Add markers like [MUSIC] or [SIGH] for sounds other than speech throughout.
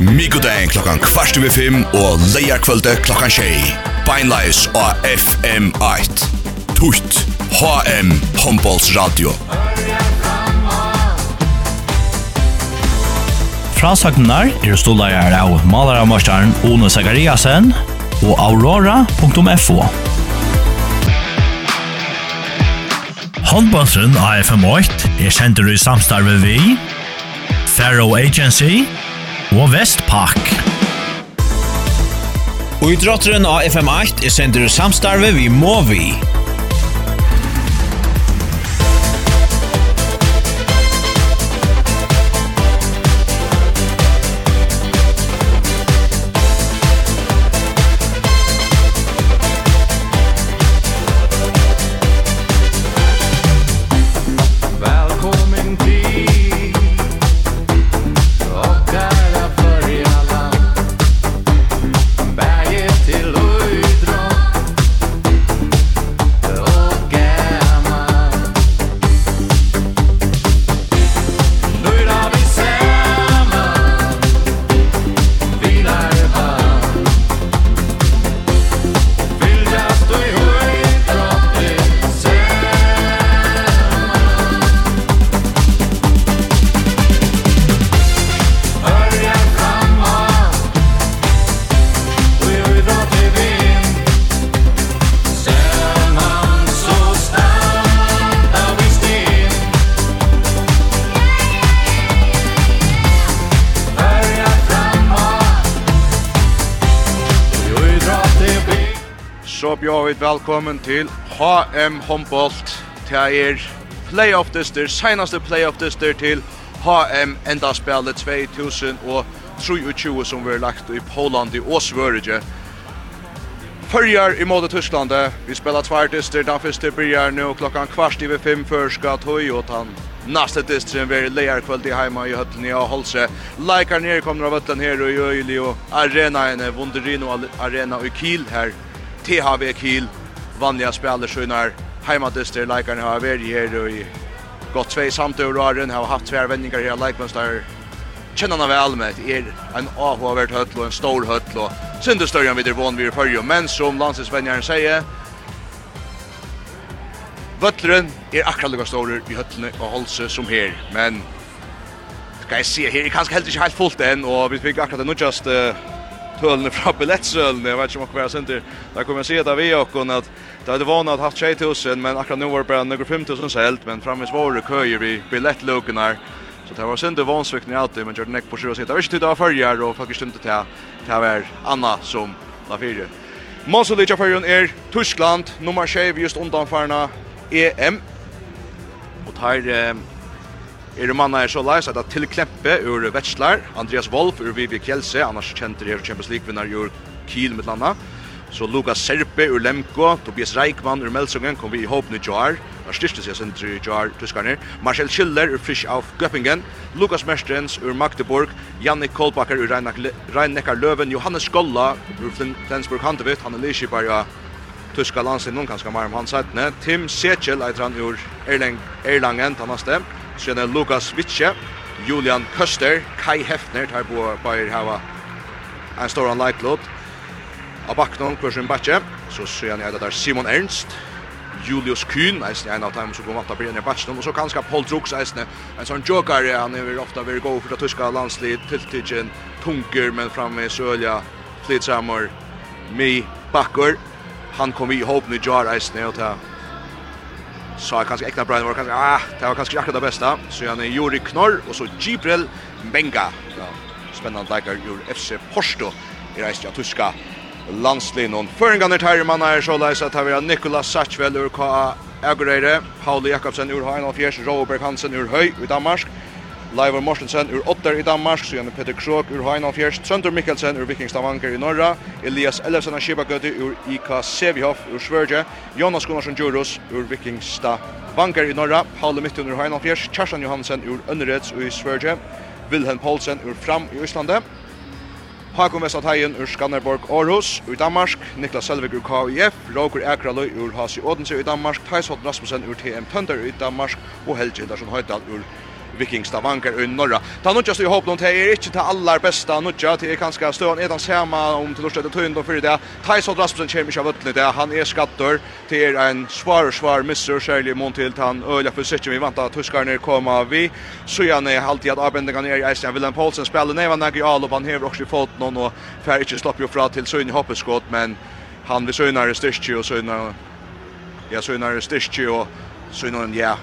Mikodagen klokkan kvart over fem og leierkvölde klokkan tjei. Beinleis og FM8. Tutt. HM Hombols Radio. Frasagnar er stolajar av malaramastaren Ono Zakariasen og aurora.fo. Håndbåndsen AFM8 er sender i samstarve vi, Faro Agency, og Vestpak. Og i drotteren av FM8 er sender samstarve vi må vi. Velkommen til HM Humboldt. Det er playoff dyster, senaste playoff dyster til HM enda spillet 2023 som vi har lagt i Poland i Åsvørige. Førjar i måte Tyskland. Vi spiller tvær dyster. Den første byrjar nå klockan kvart i ved fem før skal tøy og tann. Næste distren vil leier i heima i høtten i Holse. Leikar nere kommer av høtten her og i Øyli og arenaene, Vonderino Arena i Kiel her. THV Kiel vanliga spelare sjönar heimadyster likar har varit här och i gott två samtidigt och har har haft två vändningar här likmönster känner han väl med er en AH höll och en stor höll och synde störjan vid Devon vi förr men som landslagsvänjaren säger Vötlren er akkurat lika stor i høttene og holse som her, men skal jeg se her, jeg kanskje helt ikke helt fullt enn, og vi fikk akkurat det just uh, tölne fra billettsölne. Jag vet inte om jag kommer inte. Där kommer jag se det vi och hon att det hade vanat haft 2000 men akkurat nu var det bara några 5000 sålt men framis var det köer vi biljettlokenar. Så det var synd vansvikning alltid men gjorde näck på sig och sitta. Visst det var förjar och faktiskt inte till till var Anna som la fyra. Mosolica förjon är Tyskland nummer 6 just undanfarna EM. Och här Er manna er så leis at til Kleppe ur Vetslar, Andreas Wolf ur Vivi Kjelse, annars kjenter er Champions League-vinnar ur Kiel med landa. Så Lukas Serpe ur Lemko, Tobias Reikmann ur Melsungen kom vi i håpne i Joar, var styrste seg sentri i Joar, tyskarnir. Marcel Schiller ur Frisch auf Göppingen, Lukas Mestrens ur Magdeburg, Jannik Kolbakker ur Rhein-Neckar Löven, Johannes Skolla ur Flensburg Handevitt, han er lyskipar ja tyska landsin, noen kanskje mer om hans Tim Sechel, eitrand ur Erlang, Erlangen, tannaste. Erlangen, Sjønne Lukas Vitche, Julian Köster, Kai Hefner, tar på Bayer hava en stor anleiklod. Av bakken, Kursen Batje, så ser han det der Simon Ernst, Julius Kuhn, eisen en av dem som kom vant av Brynir Batje, og så kanskje Paul Drugs, eisen en sånn joker, han er ofta veldig god for det tyska landslid, tiltidgen, tunker, men framme i Sølja, flitsammer, mi, bakker, han kom i håpen i jar eisen, og så er kanskje Ekna Brian var kanskje, ah, det var kanskje akkurat det beste. Så han er Juri Knorr, og så Gibril Benga. Ja, spennende leikar ur FC Porsto i reist av tyska landslinjen. Føringene tære mann er så leis at her vi har Nikolas Satchvel ur KA Agureire, Pauli Jakobsen ur Heinald Fjers, Roberg Hansen ur Høy i Danmark, Leivor Mortensen ur Otter i Danmark, Sjønne Peter Krog ur Heinolfjers, Sønder Mikkelsen ur Viking Stavanger i Norra, Elias Ellefsen av Kibagøti ur IK Sevihoff ur Sverige, Jonas Gunnarsson Djurus ur Viking Stavanger i Norra, Paule Mittun ur Heinolfjers, Kjarsan Johansen ur Ønnereds i Sverige, Wilhelm Poulsen ur Fram i Øslandet, Hakon Vestatheien ur Skanderborg Aarhus ur Danmark, Niklas Selvig ur KIF, Roger Ekraløy ur Hasi Odense ur Danmark, Thijs Holt Rasmussen ur TM Tønder ur Danmark og Helge Hildarsson Høydal ur Viking Stavanger i norra. Ta nutja i hopp nåt här, inte ta allar bästa nutja till kanske stön är den samma om till lustet till tund för det. Tyson Rasmussen kommer ju vart lite. Han är skattor till en svår svår missur Shirley mot han öliga för sig vi väntar att tuskarna kommer vi. Så jag är alltid att arbeta ner i Isen Willem Paulsen spelar nej vad Nagy han har också fått någon och för inte slapp ju fra till Sunne hoppeskott men han vi sönar styrke och sönar ja sönar styrke och sönar ja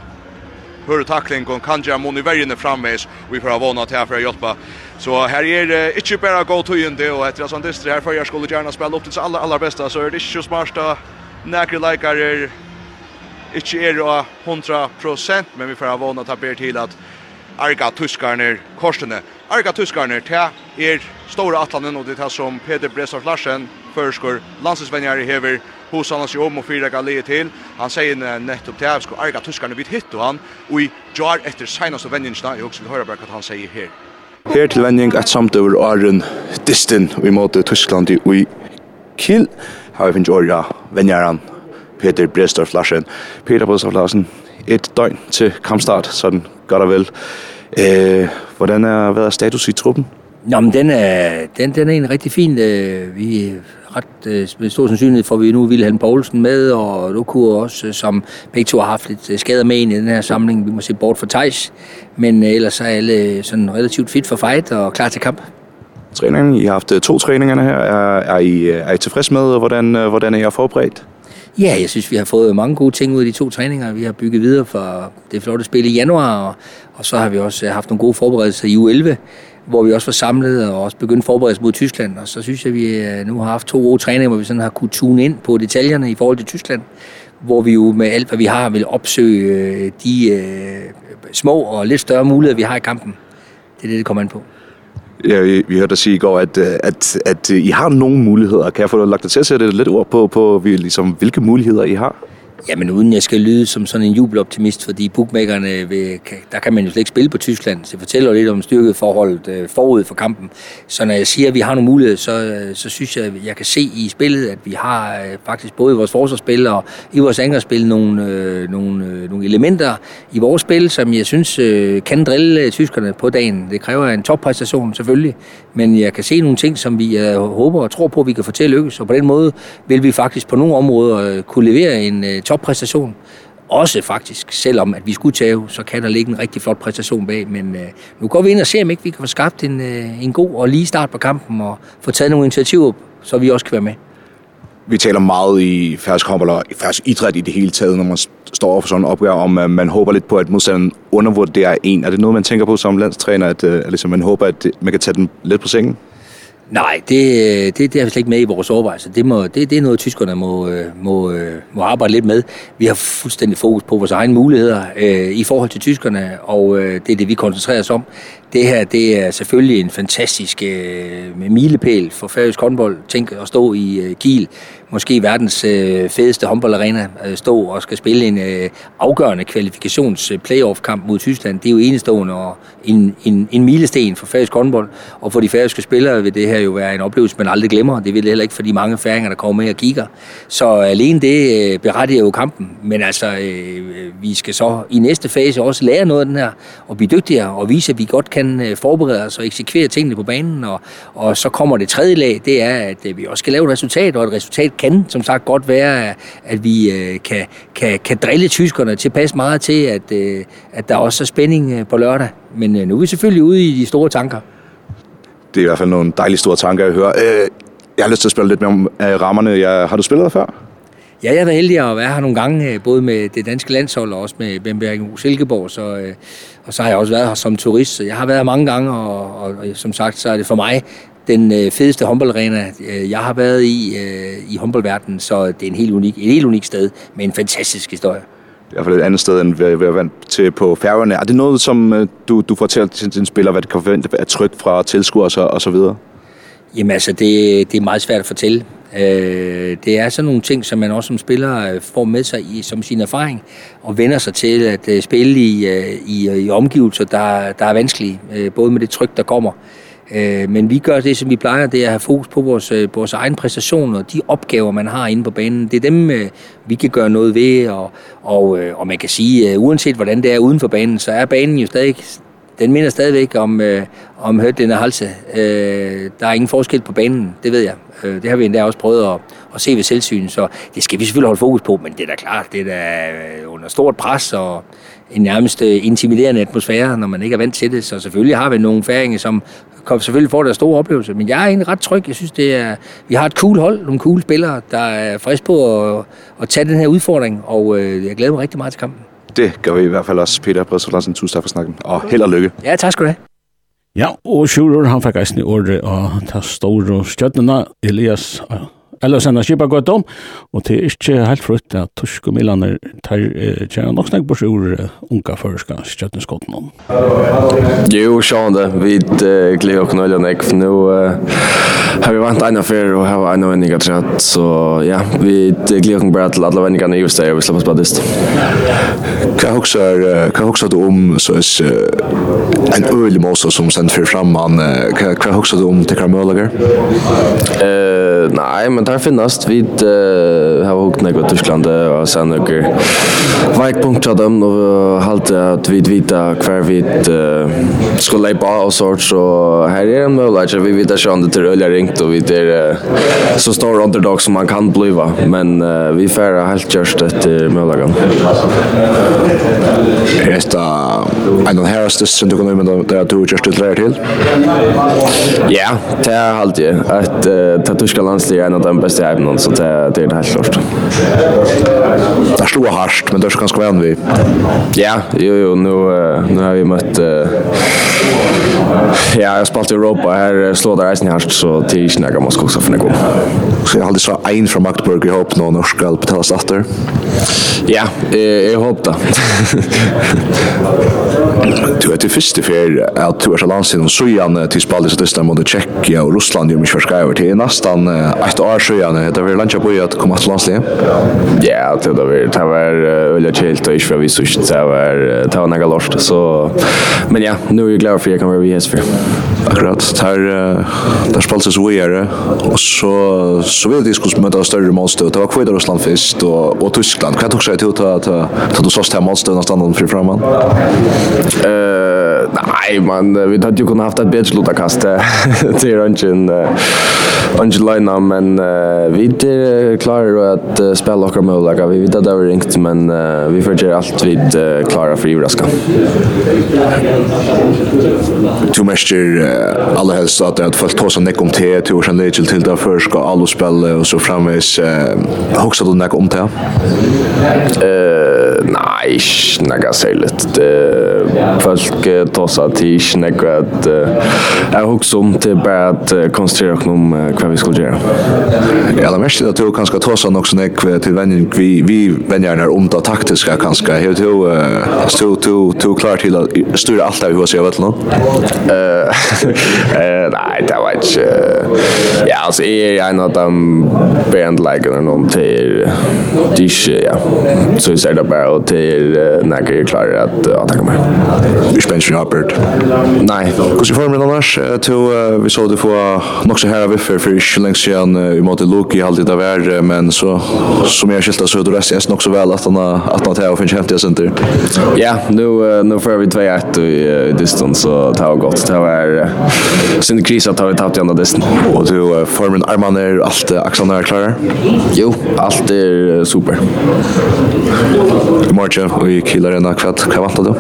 hör tackling och kan jag moni vägen framvis vi får vana till för att hjälpa så här är det inte bara gå till inte och efter sånt det här för jag skulle gärna spela upp till alla allra bästa så är det ju smarta näkre likar är inte är 100% men vi får vana ta ber till att Arga Tuskarner korsene. Arga Tuskarner ta er stora atlanen og det er som Peter Bresar Larsen förskor landsinsvänjare hever hos han sig om och fyra galet till. Han säger nettopp till Avsko Arga Tuskarna vid hitt och han och i jar efter senaste vändningen. Jag också vill höra bara vad han säger här. Her til vending et samtøver Arun Distin i måte Tyskland i Kiel. Har vi finnet året vennjæren Peter Brestorff Larsen. Peter Brestorff Larsen, et døgn til kampstart, sådan godt og vel. Øh, hvordan er, hvad er status i truppen? Nå, men den er, den, den er en rigtig fin. Øh, vi ret øh, stor sandsynlighed får vi nu Wilhelm Poulsen med, og Lukur også, som begge to har haft lidt skader med ind i den her samling. Vi må se bort for Tejs, men øh, ellers er alle sådan relativt fit for fight og klar til kamp. Træningen, I har haft to træningerne her. Er, er, I, er I tilfreds med, hvordan, hvordan er I forberedt? Ja, jeg synes, vi har fået mange gode ting ud af de to træninger. Vi har bygget videre for det flotte spil i januar, og, og så har vi også haft nogle gode forberedelser i U11, hvor vi også var samlet og også begyndte forberedelse mod Tyskland. Og så synes jeg, vi nu har haft to gode træninger, hvor vi sådan har kunne tune ind på detaljerne i forhold til Tyskland. Hvor vi jo med alt, hvad vi har, vil opsøge de små og lidt større muligheder, vi har i kampen. Det er det, det kommer an på. Ja, vi, vi hørte dig sige i går, at, at, at I har nogle muligheder. Kan jeg få lagt dig til at sætte lidt ord på, på vi, ligesom, hvilke muligheder I har? Jamen uden jeg skal lyde som sådan en jubeloptimist, fordi bookmakerne, vil, der kan man jo slet ikke spille på Tyskland. Så det fortæller lidt om styrket forholdet forud for kampen. Så når jeg siger, at vi har nogle muligheder, så, så synes jeg, at jeg kan se i spillet, at vi har faktisk både i vores forsvarsspil og i vores angrebsspil nogle, nogle, nogle elementer i vores spil, som jeg synes kan drille tyskerne på dagen. Det kræver en toppræstation selvfølgelig, men jeg kan se nogle ting, som vi håber og tror på, at vi kan få til at lykkes. Og på den måde vil vi faktisk på nogle områder kunne levere en toppræstation. Også faktisk, selvom at vi skulle tage, så kan der ligge en rigtig flot præstation bag. Men øh, nu går vi ind og ser, om ikke vi kan få skabt en, øh, en god og lige start på kampen og få taget nogle initiativer, så vi også kan være med. Vi taler meget i færsk håndbold og færsk idræt i det hele taget, når man står over for sådan en opgave, om at man håber lidt på, at modstanderen undervurderer en. Er det noget, man tænker på som landstræner, at, uh, at ligesom man håber, at man kan tage den lidt på sengen? Nej, det, det, det er slet ikke med i vores overvejelser. Det, må, det, det er noget, tyskerne må, må, må arbejde lidt med. Vi har fuldstændig fokus på vores egne muligheder øh, i forhold til tyskerne, og øh, det er det, vi koncentrerer os om. Det her det er selvfølgelig en fantastisk øh, milepæl for færøsk håndbold. Tænk at stå i øh, Kiel måske verdens øh, fedeste håndboldarena øh, stå og skal spille en øh, afgørende kvalifikations øh, playoff kamp mod Tyskland. Det er jo enestående og en en en milesten for færøsk håndbold og for de færøske spillere vil det her jo være en oplevelse man aldrig glemmer. Det vil det heller ikke for de mange færinger der kommer med og kigger. Så alene det øh, berettiger jo kampen, men altså øh, vi skal så i næste fase også lære noget af den her og blive dygtigere og vise at vi godt kan øh, forberede os og eksekvere tingene på banen og og så kommer det tredje lag, det er at øh, vi også skal lave et resultat og et resultat kan som sagt godt være, at vi kan, kan, kan drille tyskerne til pas meget til, at, at der også er spænding på lørdag. Men nu er vi selvfølgelig ude i de store tanker. Det er i hvert fald nogle dejlige store tanker, jeg hører. Jeg har lyst til at spille lidt mere om rammerne. Jeg Har du spillet der før? Ja, jeg er været heldig at være her nogle gange, både med det danske landshold og også med Bemberg og Silkeborg, så, og så har jeg også været her som turist, så jeg har været her mange gange, og, og, og som sagt, så er det for mig den fedeste håndboldarena, jeg har været i i håndboldverdenen, så det er en helt unik, et helt unikt sted med en fantastisk historie. Det er i hvert fald et andet sted, end vi er vant til på færgerne. Er det noget, som du, du fortæller til din spiller, hvad det kan forvente af tryk fra tilskuere og så, og så videre? Jamen altså, det, det er meget svært at fortælle. Øh, det er sådan nogle ting, som man også som spiller får med sig i, som sin erfaring, og vender sig til at spille i, i, i omgivelser, der, der er vanskelige, både med det tryk, der kommer, Øh, men vi gør det, som vi plejer, det er at have fokus på vores, vores egen præstationer, de opgaver, man har inde på banen. Det er dem, vi kan gøre noget ved, og, og, og man kan sige, uanset hvordan det er uden for banen, så er banen jo stadig den minder stadigvæk om, øh, om Høtlen og Halse. Øh, der er ingen forskel på banen, det ved jeg. Øh, det har vi endda også prøvet at, at se ved selvsyn, så det skal vi selvfølgelig holde fokus på, men det er da klart, det er da under stort pres, og en nærmest intimiderende atmosfære, når man ikke er vant til det. Så selvfølgelig har vi nogle færinger, som kom selvfølgelig får der store oplevelse. Men jeg er egentlig ret tryg. Jeg synes, det er, vi har et cool hold, nogle cool spillere, der er frisk på at, at tage den her udfordring. Og jeg glæder mig rigtig meget til kampen. Det gør vi i hvert fald også, Peter Bredsvold Tusind tak for snakken, og held og lykke. Ja, tak skal du have. Ja, og Sjurur, han fikk eisen i året og ta store stjøttene, Elias eller senda skipa godt om, og det er ikke helt frutt at Torsk og Milaner tar tjena nok snakk bors ur unga førska skjøttenskotten om. Jo, sjående, vi gleder oss nøyla nek, for nå har vi vant en fyr og har en ena vendinga trett, så ja, vi gleder oss bare til alle vendingene i just der, og vi slipper oss badist. Hva hoksa du om, så er en øylig måsa som sender fyr fram, hva hoksa du om til Kramølager? Nei, men där finnast vid har hukt något i Tyskland og sen några veikpunkt av dem og halte att vi vita hver vi ska lägga og sort så här är en möjlighet vi vet att sjön det rullar ringt og vi är så stor underdog som man kan bliva men vi färra helt just efter Er det en av häraste som du kan använda där du just det lär till. Ja, det är halt ju att Tyskland är en av de bästa ämnena så det är helt klart. Det er hardt, men det är ganska vän vi. Ja, jo, jo, nu, nu har vi møtt... Uh, ja, jeg har spalt i Europa, her, slår det reisen i harst, så det er ikke nægget man skal også finne god. Så jeg har aldri så en fra Magdeburg i håp nå, når skal betala stater. Ja, jeg, jeg håper det. [LAUGHS] Du vet, det første fer at du er så landsin og søyan til spalt i statistan mot Tjekkia og Russland, jo, mye förskrivet. Det är nästan ett år søyan, det är väl landet på at komme til lands det? Ja, det var det var veldig kjelt og ikke för vi så shit det var det var nægget lort. så men ja, nu er jeg glad for jeg kan være vi för. Akkurat där där spelades så videre. Og så så vil det skulle møte større målstøv. Det var kvar Russland først og, og och Tyskland. Kan jag också säga till ta att du såst här målstöd standen fri framan. Uh, nei, man vi hadde jo kunnet haft et bedre lutakast [LAUGHS] till Röntgen Leina, men uh, vi klarar at uh, spela och möjliga. Vi vet at det var ringt men uh, vi får göra allt vid uh, klara for ivraska. Du mäster uh, alla helst at det er fått ta sig näck om te till och sen til det før, skal alle spela og så framvis uh, Hoksa du nek om te. Uh, nei, nej, några särskilt. Det folk tossa till at att jag också om till bara att konsentrere oss om hva vi skulle gjøre. Ja, det mest er at jag tror kanske nok också när til vänning vi vi vänjer er om det taktiska kanske helt du stå to to klar til å styre alt det hur jag vet någon. [LAUGHS] Eh Nei, det var inte ja, altså, jeg er en av de til... Det er ikke, ja. Så jeg ser det bare og til når jeg er klar at attakke meg. Vi spänns ju Albert. Nei. Hvordan får formen annars? Til vi så det få nok så her av Viffer for ikke lenge siden i måte Loki alltid av uh, men så som jeg skilta så er det resten nok så vel at han har til å finne helt i senter. Ja, nå får vi 2-1 i distans, så det var godt. Det var sin kris at vi tapt igjen av Och Og du formen armene er alt aksene er klare? Jo, alt er super. Marche och i killar en kvart. Hva vant du?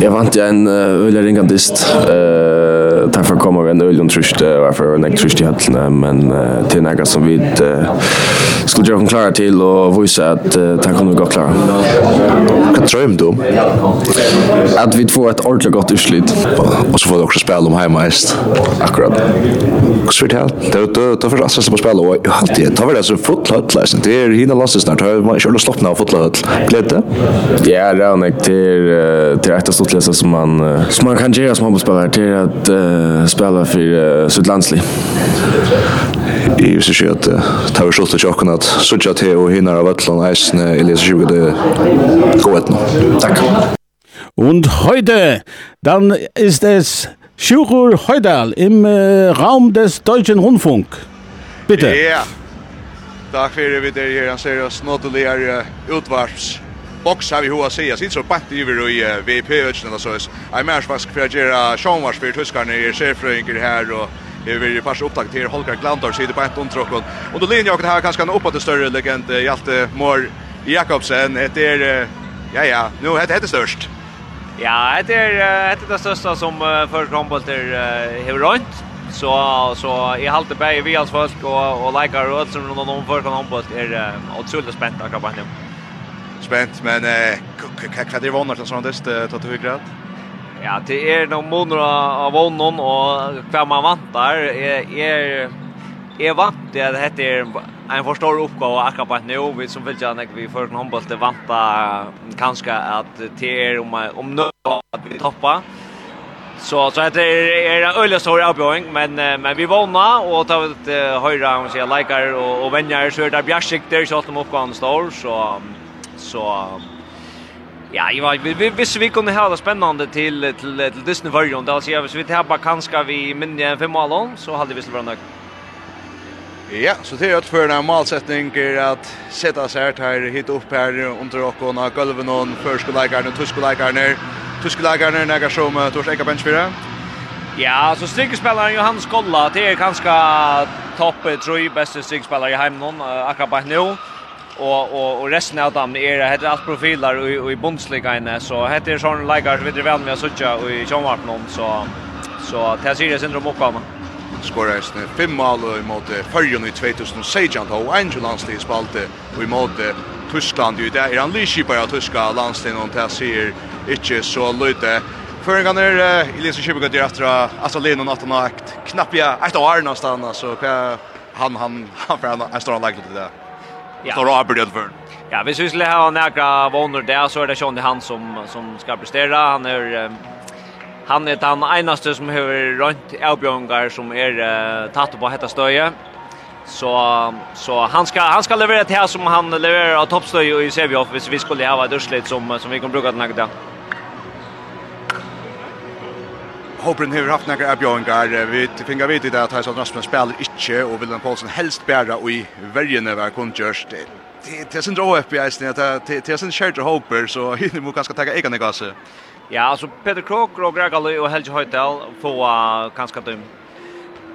Jeg vant jeg en öliga ringandist. Eh därför kommer vi en öl och tröst varför en tröst i hallen men till några som vi skulle göra klara till och visa att det kommer gå klara. Vad dröm du? Att vi får ett ordentligt gott utslut och så får vi också spela om hemma häst. Akkurat. Och så är det här. Det är för att spela spela och jag alltid tar det så fotbollsläsen. Det är hina lasses snart. Man kör och slocknar av fotboll. Glädje. Ja, det är nog till till ett stort läsa som man som man kan göra som handbollsspelare till att uh, spela för uh, sitt landslig. I just sig att ta vi skjuta chocken att söka till och hinna av Atlant Eisen i Lisa 20 det går ett Tack. Und heute dann ist es Schurur Heudal im äh, Raum des Deutschen Rundfunk. Bitte. Ja. Yeah. Takk fyrir við er her, han ser oss nådeligere utvarps box har vi hur att sitt så pant i vi i VP öchen eller så är jag mer fast för att göra Schonwars för tyskarna i chefröinker här och Det blir ju pass upptakt till Holger Glantor sitter på ett ontråkon. Och då linjer jag det här kanske en uppåt större legend Hjalte Mår Jakobsen. Det är ja ja, nu heter det störst. Ja, det är det är det största som för handbollter har runt. Så så i halter bäge vi alls folk och och likar och som någon för handboll är otroligt spänt att komma hem spänt men eh vad det vannar som sånt det tar till grad. Ja, det är nog månader av vannon och vad man vantar är är är vant det heter är en för stor uppgåva akkurat på nu vi som vill gärna vi för en handboll det vanta kanske att det är om om nu att vi tappar Så så det är en öliga stor avbjörning men men vi vanna och tar ett höjra om sig likar och och vänner så där bjärsikter så att de uppgår står så Så ja, jag var vi, vi visste vi kunde ha det spännande till till till Disney version. då så jag visste vi tar bara kanske vi minne fem mål så hade vi skulle vara nöjd. Ja, så det är ett för en målsättning är att sätta sig här hit upp här under och och när golven och förskolelägaren och tuskelägaren ner när jag som tors eka bench fyra. Ja, så strikspelaren Johan Skolla, det är kanske topp tror jag bästa strikspelare i hemmen akkurat nu og og og resten av dem er det heter alt profiler og i, och i så heter det sån likear vi det väl med såcha och i Chamvarp någon så så det ser det syndrom uppkomma skorar snu fem mål i mot Färjön i 2016 då Angel Lansley spalte och i mot Tyskland ju där är han på att tyska landstingen och det ser inte så lite. Föringarna är i Lisa Kibbe går efter alltså Lena och Nathan knappt ja ett år någonstans så han han han för han stor lag det. där ja. tar avbörd för. Ja, vi skulle ha några vonder där så är det Johnny han som som ska prestera. Han är han är den enaste som har runt Elbjörngar som är uh, tatt på hetta stöje. Så så han ska han ska leverera det här som han levererar av toppstöj i Sevilla hvis vi skulle ha ett urslit som som vi kan bruka den här dagen. Hopren har haft några erbjudanden. Vi finner vet det att Tyson Rasmus spelar inte och Willem Paulsen helst bära och i värjen över konjust. Det är sin drå FPS det att det är sin shirt Hoper så hinner man kanske ta egna gas. Ja, alltså Peter Krok och Gregali och Helge Høydal få kanske dum.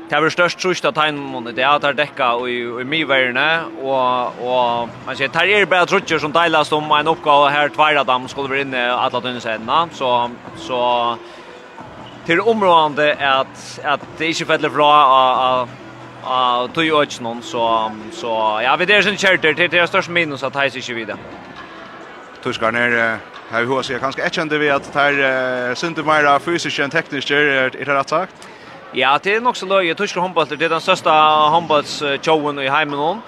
Det är störst trust att han måste det att täcka och i mivärne och och man ser tar er bara trutcher som delas om en uppgåva här tvärda dem skulle vi inne alla tunna sen så så till området att att det inte faller bra av att tog och någon så så ja vi det är sen charter till det största minus att hejs inte vidare. Tuskar ner här hur ska kanske ett kände vi att här synte mera fysiskt och tekniskt är det rätt sagt. Ja, det är nog så löje tyska handboll Det är den största handbollschowen i hemmen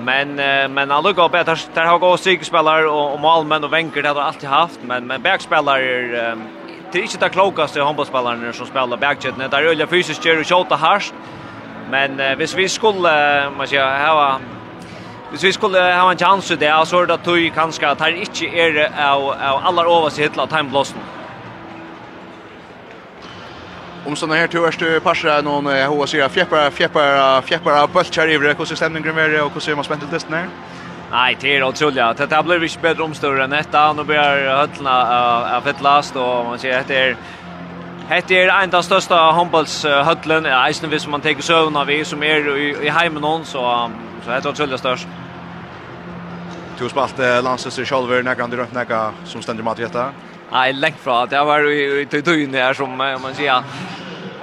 Men men alla går bättre där har gått sig spelare och målmän och Wenker det har alltid haft men men backspelare det är inte det klokaste handbollsspelarna som spelar backkedjan. Det är öliga fysiskt gör och skjuter harst. Men eh, hvis vi skulle, man säger, ha Hvis vi skulle ha en chans i det, så er det at du kanskje at her ikke er av, av aller overste hitler av timeblåsen. Om sånne her tur du passer noen HSI-er, fjeppere, fjeppere, fjeppere, bøltjer i hvordan stemningen er, og hvordan er man spent til testen her? Nei, det er utrolig. Det blir ikke bedre omstörre enn dette. Nå blir høttene av ett last och man sier at det är Hetta er ein av største håndballshøtlen, eisen hvis man teker søvn av vi, som er i, i heimen hon, så, så hetta er utrolig størst. Du har spalt eh, landsløster sjálfur, nekka andre rønt nekka som stender mat i dette? Nei, lengt fra. Det var i tøyene her som man sier,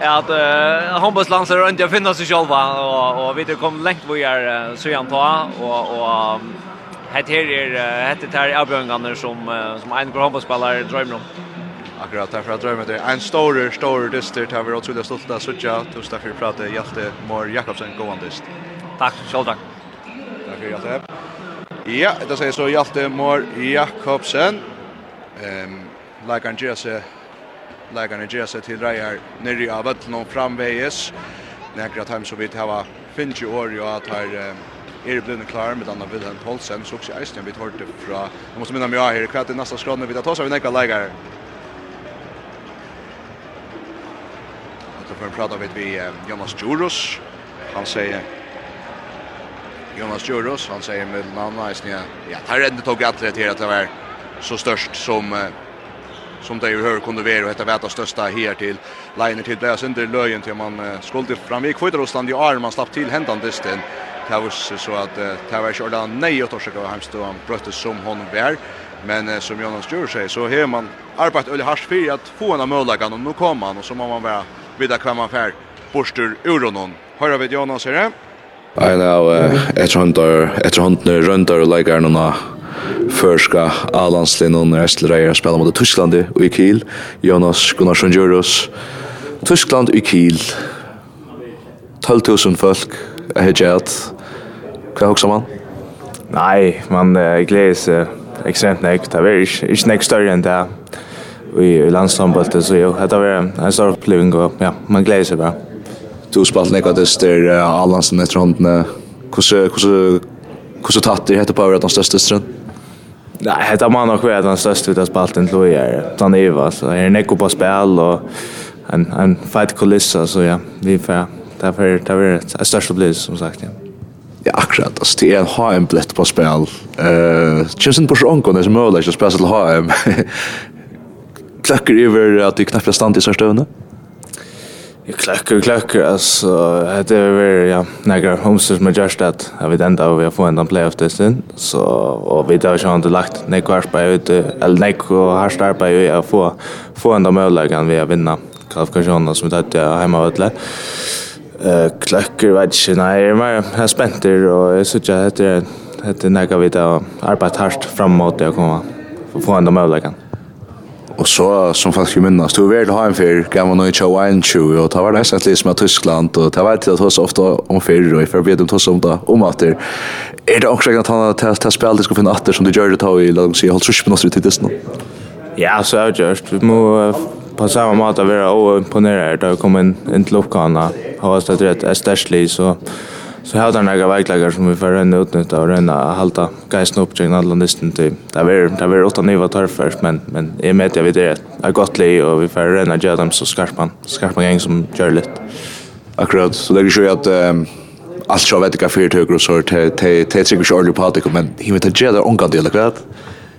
att uh, handbollslandet runt jag finner sig själva och och vi det kom långt vi är så jag och och hett her är hett det här avbjörningarna som som en bra handbollsspelare drömmer om. Akkurat därför att drömmer det en stor stor dyster där vi otroligt stolta söka tosta för prata Hjalte Mår Jakobsen gåandist. Tack själv tack. Tack för Hjalte. Ja, det säger så Hjalte Mår Jakobsen. Ehm um, like Andreas leikarna ger sig till rejer nere i att någon framväjes. Nägra time så vi hava finns ju år ju att här är blivna klar med Anna Wilhelm Paulsen så också Eisen vi hörte från jag måste minna mig här kvart i nästa skrån vi tar så vi näka lägger för en prata vet vi Jonas Juros han säger Jonas Juros han säger med namn Eisen ja tar ändå tog att det här att det var så störst som som det ju hör kunde vara och detta värta största här till liner till där under löjen till man skulle fram i Kvitarosland i arm man slapp till händan dysten det var så att det var körda nej och torska hemskt och han bröttes som hon var men som Jonas Djur sig så har man arbetat öle hasch för att få en möjlighet och nu kommer han och så må man vara vidare kvar man fär borstur ur honom. Hör vi Jonas här. Jeg er etter håndene røndar og leikar noen førska A-landslinn og restlereier spela mot Tyskland og i Kiel, Jonas Gunnarsson Djurus. Tyskland i Kiel, 12.000 folk er hitt Hva hoksa man? Nei, man uh, gleder seg ekstremt nek. Det er ikke, ikke nek større enn det i landslambultet, så jo, det er en stor oppleving, og ja, man gleder seg bare du spalt nekva dyster, uh, Allansen etter håndene. Hvordan tatt er hette på over at den største dysteren? Nei, hette man nok ved den største ut av spalten til å gjøre. Den er så er nekko på spill og en, en feit kulissa, så ja, vi får, det er det er et største opplevelse, som sagt, ja. Ja, akkurat. altså, det er en HM blett på spel. uh, känns inte på sjönken det er är möjligt å spela til HM. Klackar över at det knappt stand i största övnen. Jag klackar, klackar. Alltså, det är väl, ja, några homesters med just att jag vet inte vi har fått en playoff testen. Så, och vi har ju inte lagt några arbete, eller några harst arbete att få, få en möjligheten vi har vinna kvalifikationen som vi hade hemma och ödla. Uh, klacker, vet inte, nej, jag är mer spänt och jag tycker att det är, det är några vi har arbetat hårt framåt att komma, få en möjligheten. Og så som faktiskt ju minnas tog väl ha en för gamla nu tjå en tjå og det var nesten litt som som Tyskland og det var det att hos ofte om förr och för vet om hos om det om at det er det också at han har til spel det skal finne atter som du gjør det ta i la dem si, holdt så på noe tills nu. Ja, så er det gjørst. vi må på samme måte være vara och imponera där kommer en en lucka ha oss det rätt är så Så här där några vägläggare som vi får ränna utnyttja och ränna halta geisen upp kring alla nästan till. Det är det är åtta nya tarfar men men i med jag vet det är gott le och vi får ränna göra dem så skarpan skarpan gäng som kör lite. Akkurat så det är ju att allt så vet jag för högre så till till till sig själv på det men hur vet jag det onkan del akkurat.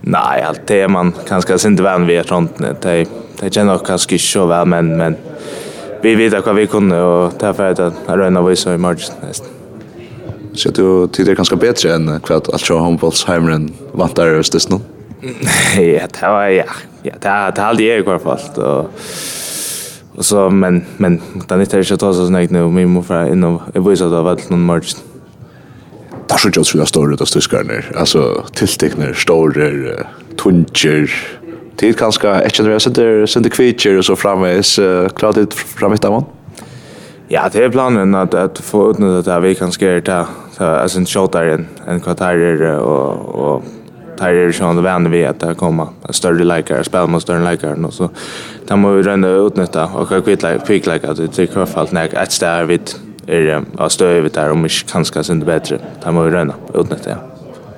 Nej, allt det man kanske inte vän vid sånt det det känner kanske så väl men men vi vet vad vi kunde och därför att det är en av i margin nästan. Så du tror att det är ganska bättre än kvart att köra handbollsheimen vantar öst det nu. Ja, det var ja. Ja, det har det aldrig i hvert fall och och så men men den är inte så så snägt nu min morfar in och jag det var vart någon Det er så just vi har stått det tyskar ner. Alltså tilltecknar stora tuncher. Det kanske är inte det så där så det kvitcher och så framme är klart det framme där man. Ja, det är planen att att få utnyttja det vi kan skär ta så as en shot där en en kvarter och och tar det sånn ändå vänner vi att komma en större likare spel mot större likare och så där måste vi rända utnyttja och kan kvitta pick like att det tycker jag fallt när att där vid är att stå över där om vi kanske det bättre där måste vi rända utnyttja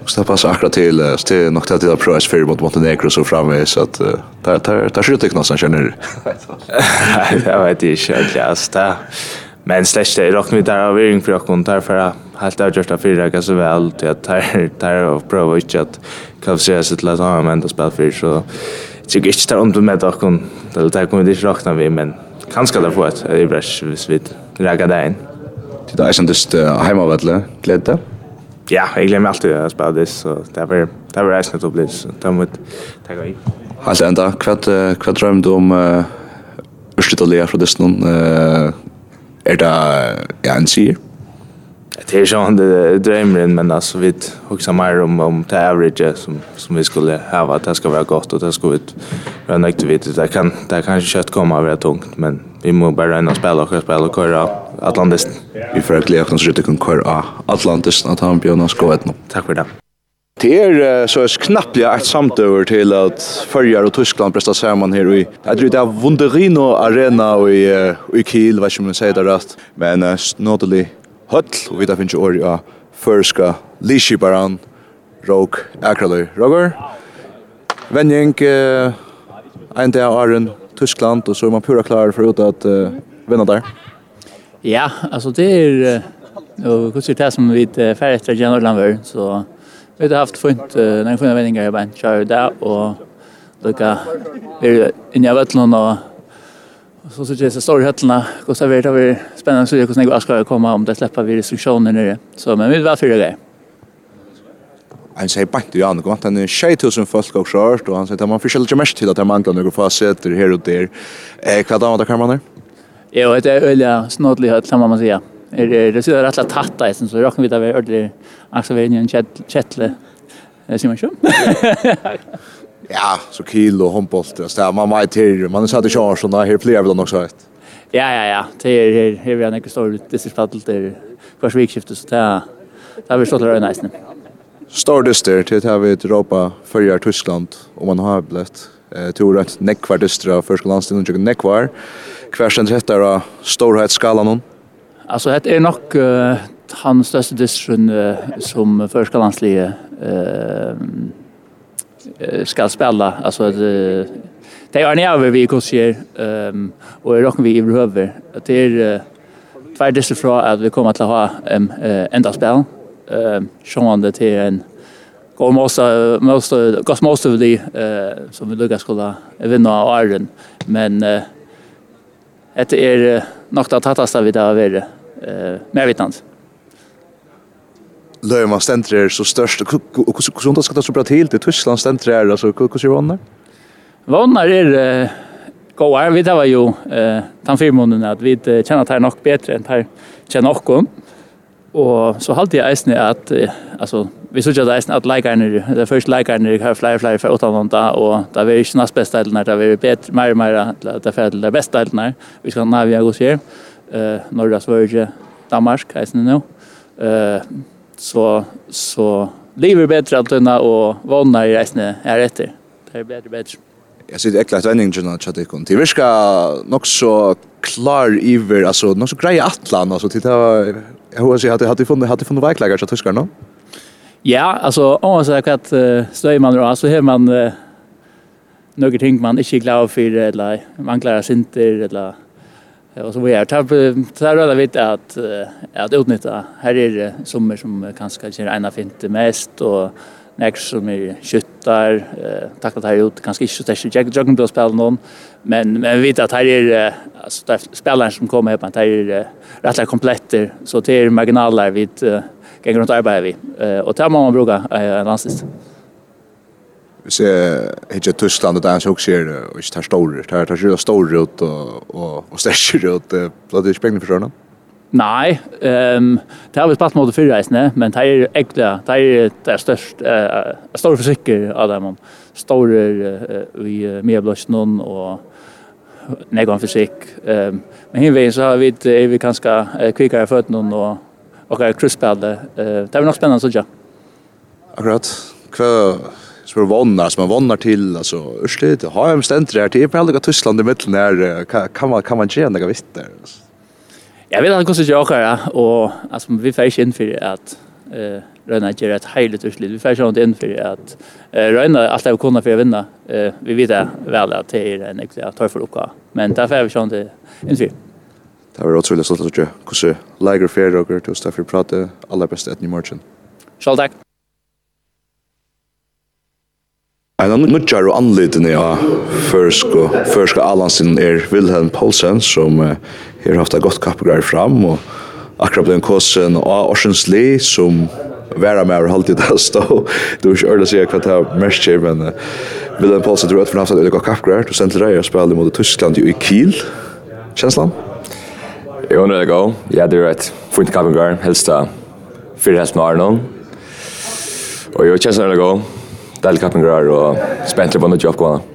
så det passar akkurat til, till till nog till att prova för mot Montenegro så framme så at, det, det, det er där ikke noe som kjenner. känner. Jag vet inte jag just där. Men slash det rock vi där av ring för kon där för helt där just för det ganska väl till att där där och prova inte att kanske så att låta mig ända spela för så så gick det om med där kon där där kommer det rakna vi men kanske där får ett i brush vid raga där in. Det är ju just hemmavälle glädje ja, jag glömmer alltid att spela det så det var det var resten av bli, så det mot tack och Halt ända hva drømmer drömde om eh Östitalia för det någon eh är det ja en sier. Det är ju det drömmen men alltså vi också mer om om det average som som vi skulle ha att det ska vara gott och det ska vi vara nöjda vid det kan det kanske kött komma över tungt men vi måste bara ändå spela och spela och köra Atlantis. Vi får glädje att skjuta kan köra Atlantis at han bjöd oss gå ett nu. Tack för det. Det är så knappliga ett samtøver till att Färjar och Tyskland prestar sammen här i jag tror det er Wunderino Arena i, i Kiel, vad ska man säga det rett. Men snodelig höll och vi da finns ju av Førska, Lishibaran, Råk, Akraløy. Roger, Venjeng, en dag Arren, Tyskland och så er man pura klar för att uh, vinna där. Ja, alltså det är och hur ser det som vi färre efter Jan så vi har haft fint när fina vändningar i band kör där och lukka vi inne av vattnet och så så det så står höllna och så vet vi spännande så hur snägg ska komma om det släpper vi restriktioner nere så men vi var för det han säger bakt ju annor kvant han är 6000 folk och skört och han säger att man förskäller mest till att han manglar några fasetter här och där eh vad då kan man där Ja, det är öliga snodlig höll kan man säga. Er det så rätt att tatta i sen så råkar vi där vi ödlig också vi en chattle. Det ser man ju. Ja, så kilo handboll det där man var till man satt i chans och här fler vill också rätt. Ja ja ja, det är här här vi har några stora distriktsfattel där först svikskiftet så där där vi står där nice. Står det där till att vi Europa för Tyskland om man har blivit Eh tror att neckvar dystra första landstiden och neckvar. Kvarsen rättar av storhetsskalan hon. Alltså det är nog uh, han största dystren uh, som första landslige eh uh, ska spela alltså att uh, det är när vi koser ehm um, och är rocken vi överhöver att det är uh, två från att vi kommer att ha um, uh, ända spel. Ehm uh, sjående till en går most most got most of the eh som vi lukar skulle vinna av Iron men eh det är nog det tattaste vi där vara eh mer vitans Löjer man är så störst och hur sånt ska det så bra till till Tyskland stentrer alltså hur ser vannar? Vannar är goa vi det var ju eh tan firmonen att vi känner att det är nog bättre än här känner också Og så halte jeg eisne at, altså, vi synes at eisne at leikerne, det første leikerne har flere og flere fra utanlanda, og det er ikke næst beste eilene, det er bedre, mer og mer, det er ferdig det beste eilene, vi skal navia hos her, uh, Norge, Sverige, Danmark, eisne nå. Uh, så, så livet er bedre alt unna, og vannar i eisne er etter. Det er bedre, bedre. Jag sitter äckla att vändningen att chatta ikon. Det verkar nog så klar iver, alltså nog så grejer atlan, alltså titta Jag hoppas att hade funnit hade funnit verkligen så tyskar. Ja, alltså om man säger att uh, stöj man då så har man uh, några ting man inte glad för eller man klarar sig inte eller och så vi är tar tar alla vet att att utnyttja här är det sommer som kanske är ena fint mest och nek som er skyttar, eh, takk at her ut, kanskje ikke så tæsir jag Juggen på spela noen, men, men vi vet at her er, eh, altså, det er spelaren som kommer her, her er eh, rettelig kompletter, så det er marginaler vi eh, ganger rundt arbeidet vi, eh, og det man brukar eh, landslist. Vi ser ikke Tyskland så också også och ikke tar store, tar, tar store ut og, og, og større ut, blant det ikke pengene for sånn. Nei, ehm det har vi spalt mot fyrre reisene, men det er egentlig, det er det er størst, eh stor forsikker av dem, store uh, i uh, mye blåsjen og negon fysik. Um, men hinvei så har vi, er vi kanskje uh, født noen og, og er krysspillet. Uh, det er nok spennende, så ja. Akkurat. Kva så er vannar, som man vannar til, alltså urslit har jag bestämt det här till på alla Tyskland i mitten där kan man, kan man gjøre noe visst där? Jag vet inte kostar jag åka och alltså vi får inte in för att eh Röna är ett heiligt utslut. Vi får inte in för att eh Röna allt är kunna för att vinna. Eh vi vet väl att det är en extra tar för lucka. Men därför är vi inte in för. Det var otroligt stolt att se hur Lager Fair och Gustav för prata alla bästa att ni morgon. Schall tack. En annan nudjar og anledning av førsk og førsk Alansin er Wilhelm Poulsen som uh, har haft et godt kappegrar fram og akkurat ble en kåsen av Orsens Li, som væra med og halvtid det stå. Du er ikke ærlig å si hva det er mest kjær, men uh, Wilhelm Poulsen tror at for haft et godt kappegrar. Du sendte deg og spiller mot Tyskland i Kiel. Kjenslan? Jeg undrer det gå. Ja, det er et fint kappegrar. Helst da fyrir helst med Arnon. Og jeg kjenslan er det gå deilig kappingar og spentlig på nødt oppgående.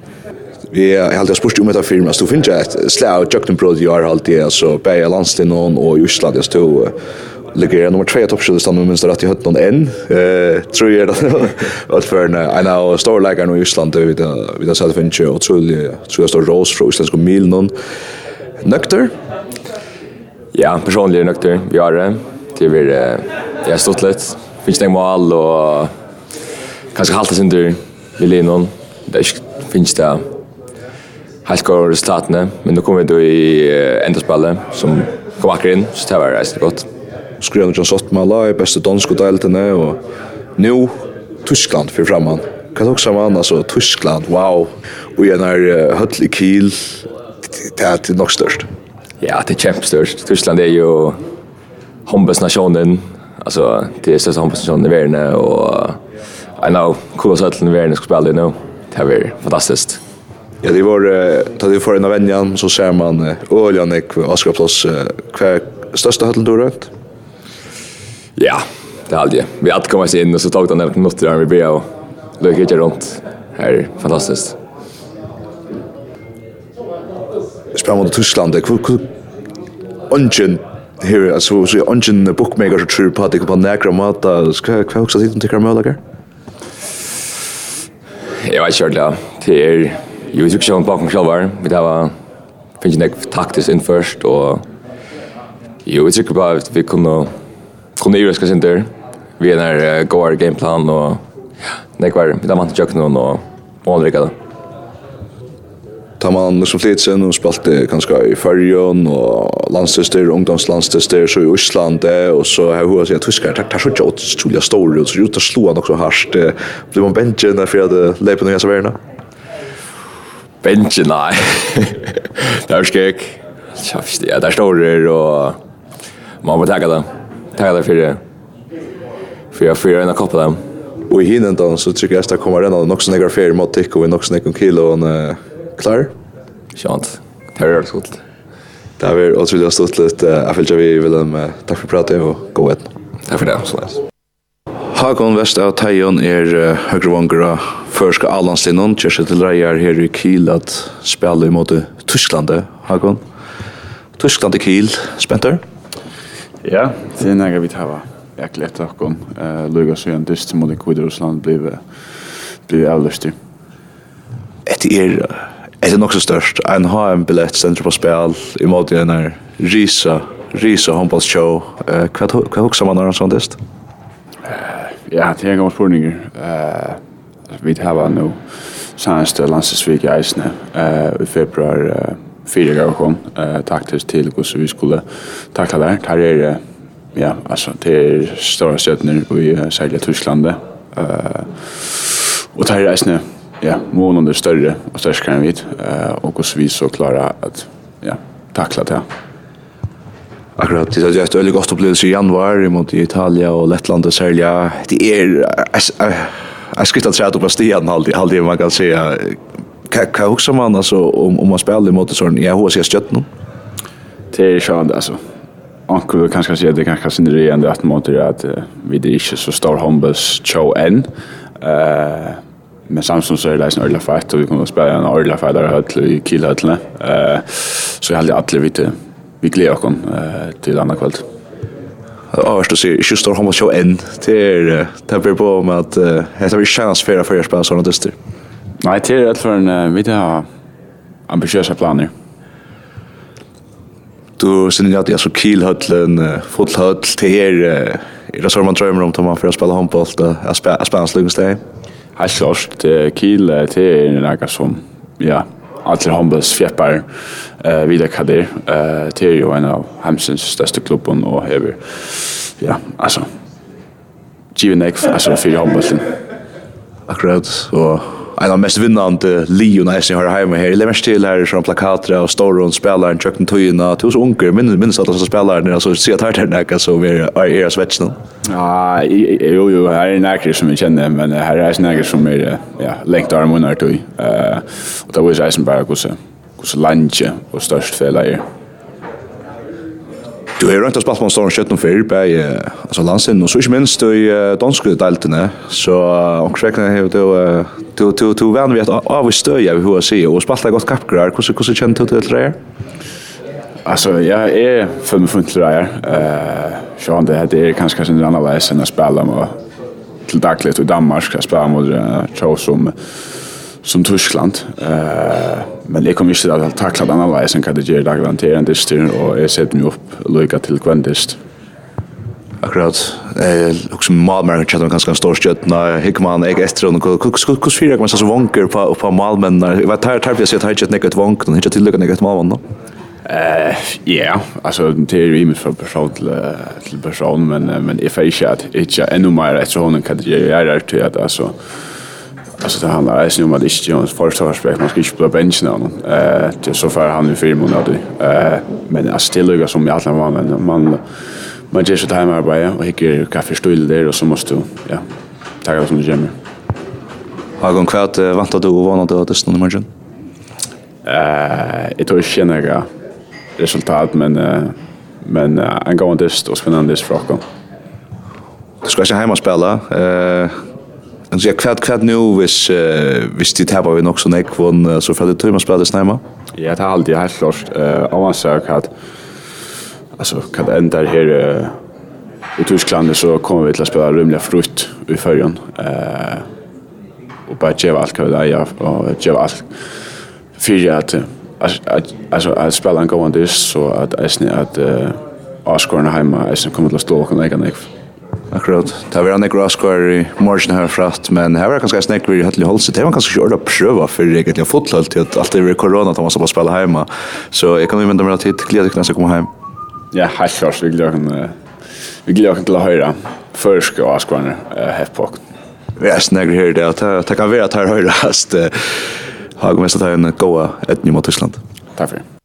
Vi har alltid spurt om etter firma, så du finner et slag av Jøkkenbrød i år alltid, altså Beia Landstinon og Jusland, jeg stod ligger jag nummer 2 i toppskyldstan minst det rett i høtten än. Eh tror jeg det att for en en av storlägaren i Island vi har sett finns ju og tror jeg står rås fra från og mil noen. Nøkter? Ja, personlig nøkter, Vi har det. Det blir har stått litt, finnes det mål og kanskje halta sindur vi linon. Det finnes det helt gode resultatene, men nå kommer vi då i endaspillet som kom akkurat inn, så det var reisende godt. Skrev John Sottmala i beste danske deltene, og nå Tyskland for fremman. Kan også man, altså Tyskland, wow. Og igjen er høttelig kiel, det er nok størst. Ja, det er kjempestørst. Tyskland er jo håndbøsnasjonen, altså det er største håndbøsnasjonen i verden, og I know cool settle i världen ska spela nu. Det är fantastiskt. Ja, det var ta det för en av vänjan så ser man Öljan och Oskar Plus kvar största hallen då runt. Ja, det hade jag. Vi hade kommer in och så tog den en minuter där vi blev och inte runt. Det är fantastiskt. Spelar mot Tyskland. Ungen här, alltså så ungen bookmaker så tror på att det kan på nära mata. Ska jag också titta till Karl Jeg vet ikke ordentlig, det er jo i suksjonen bakom sjølver. Vi tar var finnes ikke taktisk inn først, og jo, vi trykker på at vi kunne kunne gjøre skal sinter. Vi er der uh, går gameplan, og ja, nekvar, vi tar vant til kjøkkenen og, og anrykket det tar man sen flitsen og spalte kanskje i Färjön og landstester, ungdomslandstester, så i Osland og så har hun sagt, tyskar, det er så ikke utrolig stor ut, så ut og slå han også hardt. Blir man benchen derfor jeg hadde leipet noen serverene? Benchen, nei. [LAUGHS] det er jag Kjafst, ja, det er det og man må takke det. Takke det for det. For jeg fyrer en av dem. Og i hinnen da, så tykker jeg at det kommer ennå nok som jeg ferie mot tikk, og nok som jeg kilo, og klar. Sjant. Terror skott. Det har vi otroligt har litt. Jeg Jag vill vi vill dem tack för pratet och gå ett. Tack för det. Så nice. Hakon Vest av Tajon är högre vangra förska Allanstinon. Kjørse til reier her i Kiel at spela imot Tyskland. Hakon. Tyskland i Kiel. Spenter? Ja, det är några vi tar. Jag glädjer att hon uh, lugar sig en dyst mot Kviderosland blev, blir avløst. i. Ett er det är nog så störst. En har en biljett centrum på spel i mot den här Risa, Risa Humboldt show. Eh kvad kvad huxar man någon sån dist? Ja, det är en gång Eh vi har nu senaste landsvik i Eisne eh i februar eh, fyra gånger kom eh taktiskt till hur vi skulle tackla där. Här är det ja, alltså det är stora stödner i uh, särskilt Tyskland. Eh och där är Eisne ja, månen är större och störskare än vi. Eh, och hvordan vi så klarer att ja, tackla det. Akkurat, det er ett veldig godt opplevelse i januari mot Italien och Lettland och Sälja. Det är Jag skulle säga att det var stian alltid man kan säga. Hva också man altså, om, om man spelar mot sån jag har sier støtt nu. Det är skönt alltså. kanskje kanske at det kanske synd det ändå att mot det att vi er ikke så stor hombus show enn. Eh Men Samsung så är det en ordentlig fight och vi kommer att spela en ordentlig fight där höll i killhöllene. Uh, så jag hade alla vite vi gleder oss eh, till andra kväll. Arst och ser just då har man show en till tempel på med att det blir chans för för spela såna dyster. Nej, det är rätt för en vi har ambitiösa planer. Du syns ju att jag så killhöllen, fotboll till er är det så man drömmer om att man får spela handboll då och spela spela slugsteg. Helt klart, Kiel er noe som, ja, alle håndbøls fjeppar eh, videre hva det er. Det er jo en av Hemsens største klubben, og hever, ja, altså, givet nek, altså, fyrir håndbølsen. Akkurat, og en av mest vinnande Leon Eisen har hemma här. Eller mest till här som plakater och stora och spelare och Chuck Toyna. så unger minns minns att alla spelare när så ser att här näka så vi är era svetsna. Ja, jo jo, här är näka som vi känner men här är näka som är ja, längt arm under tog. Eh och det var Eisenberg också. Kus lunch och störst fel är. Du har rönt att spela på en stor kött och fyr på alltså landsin och så inte minst i danska deltarna så och räkna här då då då då vem vet av vi stöja vi hur ser och spela gott kapgrar hur hur känner du till det Alltså jag är för mig fullt där. Eh så det här det är kanske kanske en annan väg än att spela med till dagligt i Danmark ska spela mot Chelsea som som Tyskland. Eh men jeg kommer ikke til å takle den annerledes enn kan det gjør daglig til en dyster, og jeg setter meg opp lykke til hver dyst. Akkurat. Eh, också Malmö chatta om ganska stor skjut. Nej, Hickman är efter och kus kus kus fyra man så vanker på på Malmö. Jag vet här tar vi så tar jag ett vank, den hittar till luckan ett Malmö då. Eh, ja, alltså det är ju för person till till person men men if I chat it's ännu mer att så hon kan det göra det att alltså Alltså det handlar ju om att det inte är en försvarsback man ska inte på bänken då. Eh det så för han i film och. Eh men alltså det luggar som jag alla var men man man ger sig med bara och hickar kaffe stol där och så måste du ja tagga som det gämmer. Har gång kvart vant du och vanat att det stod matchen. Eh det är ju resultat men men en gång dist och spännande fråga. Du ska ju hemma spela. Eh Men jag kvart kvart nu vis uh, vis det här var vi nog så näck von så för det tror Thomas Brothers näma. Ja, det har alltid helt klart eh om man säger att alltså kan ända här uh, i Tyskland så kommer vi till att spela rymliga frukt i färjan. Eh och bara ge allt kan vi ja och ge allt för att alltså att spela en gång så att är att eh Oscar hemma är som kommer att stå och kan lägga ner. Akkurat. Det var en graskar i morgen her fratt, men her var kanskje snakk vi hatt i holse. Det var kanskje ikke ordet å prøve for egentlig å fotle til at alt det var korona da man skal bare spille hjemme. Så jeg kan jo vente meg at hit gleder dere når jeg kommer hjem. Ja, helt klart. Vi gleder dere vi gleder dere til å høre først og askvarne helt på. Jeg snakker her det at det kan være at her høyre hast. Hagmest at jeg er en god etning mot Tyskland. Takk for det.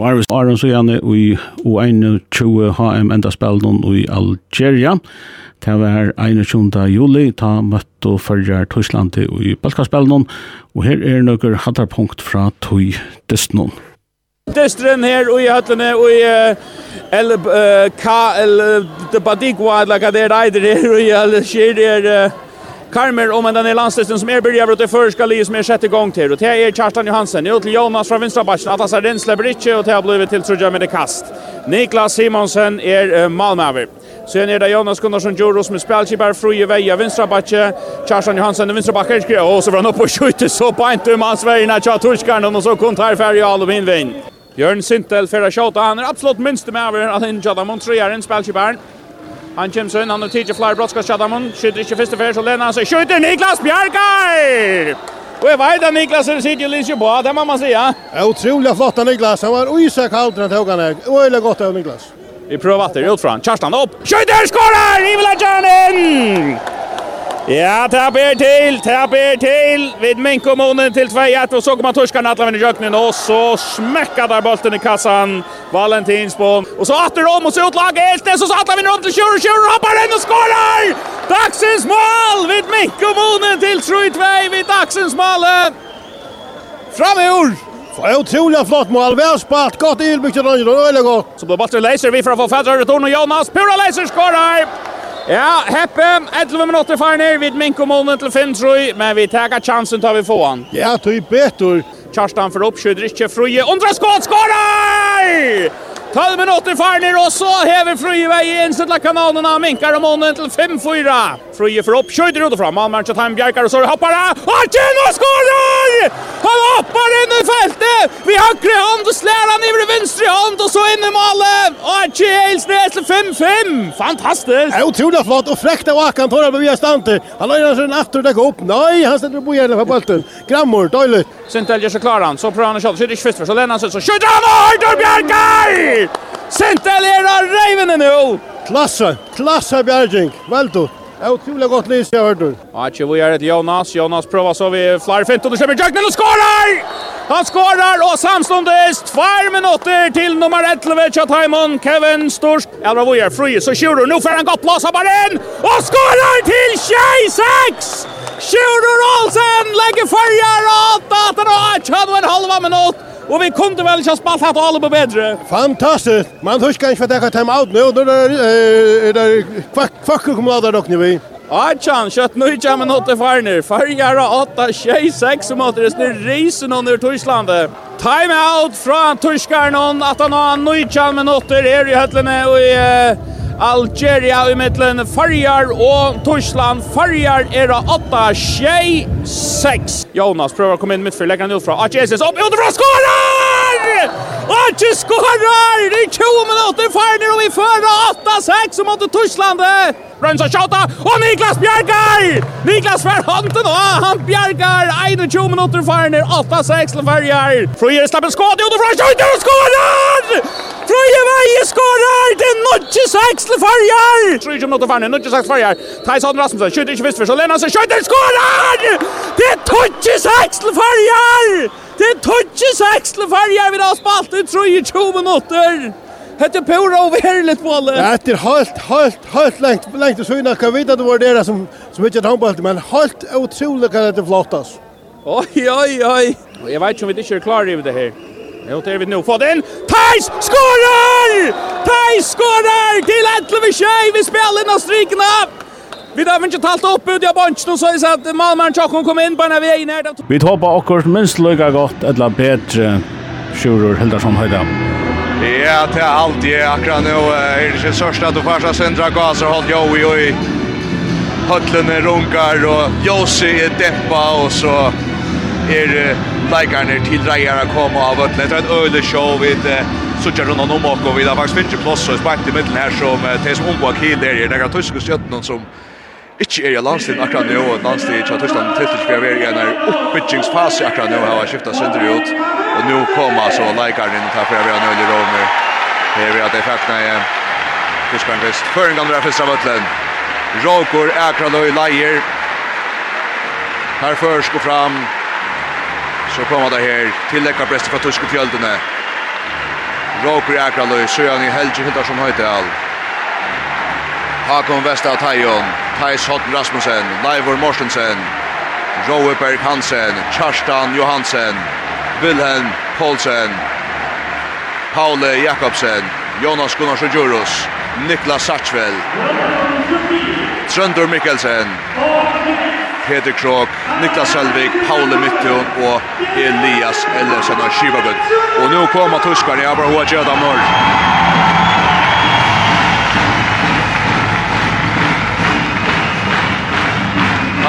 Var vi Aron så gjerne i U21 HM enda spelen i Algeria. Det var 21. juli, ta møtt og følger Tysklandet i Balkaspelen, og her er noen hattarpunkt fra Tøy Destnon. Destren her og i høttene og i El K, El Badigua, eller hva det er eider her og i Algeria, Karmer om den är landslisten som är börjar ut i förska liv som är sjätte gång till. Och det är Kjartan Johansen. Nu till Jonas från vänstra backen. Att han ser Rensle inte och det har blivit till Trudja med det kast. Niklas Simonsen är uh, Malmöver. Sen är det Jonas Gunnarsson Juros med väg av vänstra backen. Kjartan Johansen, Vinstrabacker. Och så var han upp och skjuter så på en tum hans väg när Kjart och så kom Tarfärg och Alvin Vinn. Björn Sintel för att skjuta. Han är absolut minst med över att hinja dem. Montreal en spelkibär. Han kommer så inn, han har tidlig flere brottskast Kjadamon, skyter ikke første fyrt, så lener han seg, skyter Niklas Bjerkar! Og jeg vet at Niklas er sikkert litt på, det må man si, ja. Otrolig flott av Niklas, han var uisak halter den tog han her. Øyla godt av Niklas. Vi prøver at det er utfra, Kjarstan opp, skyter, skårer! Ivelan Kjernin! Ja, tapp er till, tapp er till. Vid Minkomonen till 2-1 och så kommer Torskan alla lämna i jöknen och så smäckar där bollen i kassan. Valentinsbom. Och så åter om och så utlag helt Eltes så alla vinner om till 20 20 hoppar in och skorar! Dagsens mål vid Minkomonen till 3-2 vid dagsens mål. Framur! Otroligt flott mål. Väl spart. Gott inbyggt i rönjen. Det är väldigt gott. Så blir bollen Leiser. Vi får få fatta return och Jonas. Pura Leiser skorar! Ja, Heppe, 11 minutter farne, vi minko målen til Finnsrøy, men vi tar chansen tar vi få han. Ja, tog betur. Kjarstan for opp, skjøder ikke fruje, undra skål, skålar! 12 minutter farner og så hever Frøye vei i innsettla kanalen av Minkar og Månen til 5-4. Frøye for opp, ut og fram. Malmern til Time Bjerkar og så hopper han. Og Kjell og skårer! Han hopper Vi høyre hånd og slår han over venstre hånd og så inn i målet. Og Kjelsnes til 5-5. Fantastisk. Är otroligt flott och fräckt av Akan Torre på via stanter. Han løgner seg en aftur og upp. Nei, han sätter på igen for bollen. Grammor, døylig. Sintel gör så klar han. Så prövar han att kjøle. Skjøter ikke så lämnar han seg. Så skjuter han och Høytor Bjerkar! Sintel är av Ravenen nu. Klasse, klasse Bjergjeng. Vel du. Otroligt gott lys jag hörde. Match vi är ett Jonas. Jonas provar så vi flyr fint och då kommer Jack men och skorar! Han skorar och samståndes 2 minuter till nummer 11 Chathaiman Kevin Storch. Elva Voyer fri så skjuter nu får han gott plats av inn, och skorar till 26. Skjuter Olsen lägger förjar åt att han har en halva minut. Och vi kunde väl inte ha spalt hatt alla bättre. Fantastiskt. Man huskar inte för att det kan ta out nu. Då är det kvacker kommer att dock nu vi. Archan, kött nu inte men åtta farner. Färjara åtta, 6, 6 som åter är snur risen under Torslandet. Time out från Torskaren att han har nöjtjan men åter är i höllene och i Algeria i mittlen Farjar och Torsland. Farjar är 8, 6, 6. Jonas prøver å komme inn midtfyr, legger han ut fra. Atje Jesus opp, utenfra, skorar! Atje skorar! I 20 minutter ferner og vi fører 8-6 mot Torslande! Brønnsa Sjata og Niklas Bjergar! Niklas fer handen og han Bjergar! 21 minutter ferner, 8-6 til Bjergar! Frøyer slipper skåd, utenfra, skjøter og skorar! Frøyer vei skorar! Det er notje 6 til Bjergar! Frøyer minutter ferner, notje 6 til Bjergar. Thijs Hadden Rasmussen, skjøter ikke først, så lener han seg, skjøter! Det er tøtje seksle farger! Det er tøtje seksle farger vi har spalt i 23 minutter! Hette er pura overligt bolle. Ja, det er helt, helt, helt lengt, lengt og syna. Kan vite at det var det som, som ikke er håndballt, men helt utrolig kan dette flottas. Oi, oi, oi. Jeg vet ikke om vi ikke er klar i det her. Jo, det er vi nå. Få den! inn. Theis skårer! Theis skårer! Til 11-6. Vi spiller inn av strykene. Vi har inte talt upp ut av bunch nu så är så att Malmaren och kom in på när vi är inne där. Vi hoppar också minst lika gott eller bättre Sjurur Hildarsson Höjda. Ja, det är allt det akkurat nu. Är det största att du första söndra gaser håll jo i och i hötlen runkar och Josi är deppa och så är det läkarna till drejarna komma av hötlen. Det är ett öle show vid Sucha runt om och vi har faktisk ju plats så spart i mitten här som det som omgår där är det er tyska stjøttene som Ikke er i landstiden akkurat nå, og landstiden landstid til Tyskland til til vi er i en oppbyggingsfase akkurat nå, har skiftet sønder ut, og nå kommer så leikeren inn til for vi har nødvendig romer. Her er at jeg fikk nei Tyskland vist. Føren kan du være fyrst av Øtlen. Råkor Akraløy leier. Her først går fram. Så kommer det her til lekkerprestet fra tyske fjöldene. Råkor Akraløy, Søjan i Helge Hildarsson Høytehall. Hakon Vesta Tajon. Thijs Hotten Rasmussen, Leivor Morsensen, Roe Berg Hansen, Kjarstan Johansen, Wilhelm Paulsen, Paule Jakobsen, Jonas Gunnar Djurus, Niklas Satchvel, Trøndur Mikkelsen, Peter Krog, Niklas Selvig, Paule Mittun og Elias Ellefsen av Skivagud. Og nå kommer tyskerne, jeg bare hva gjør det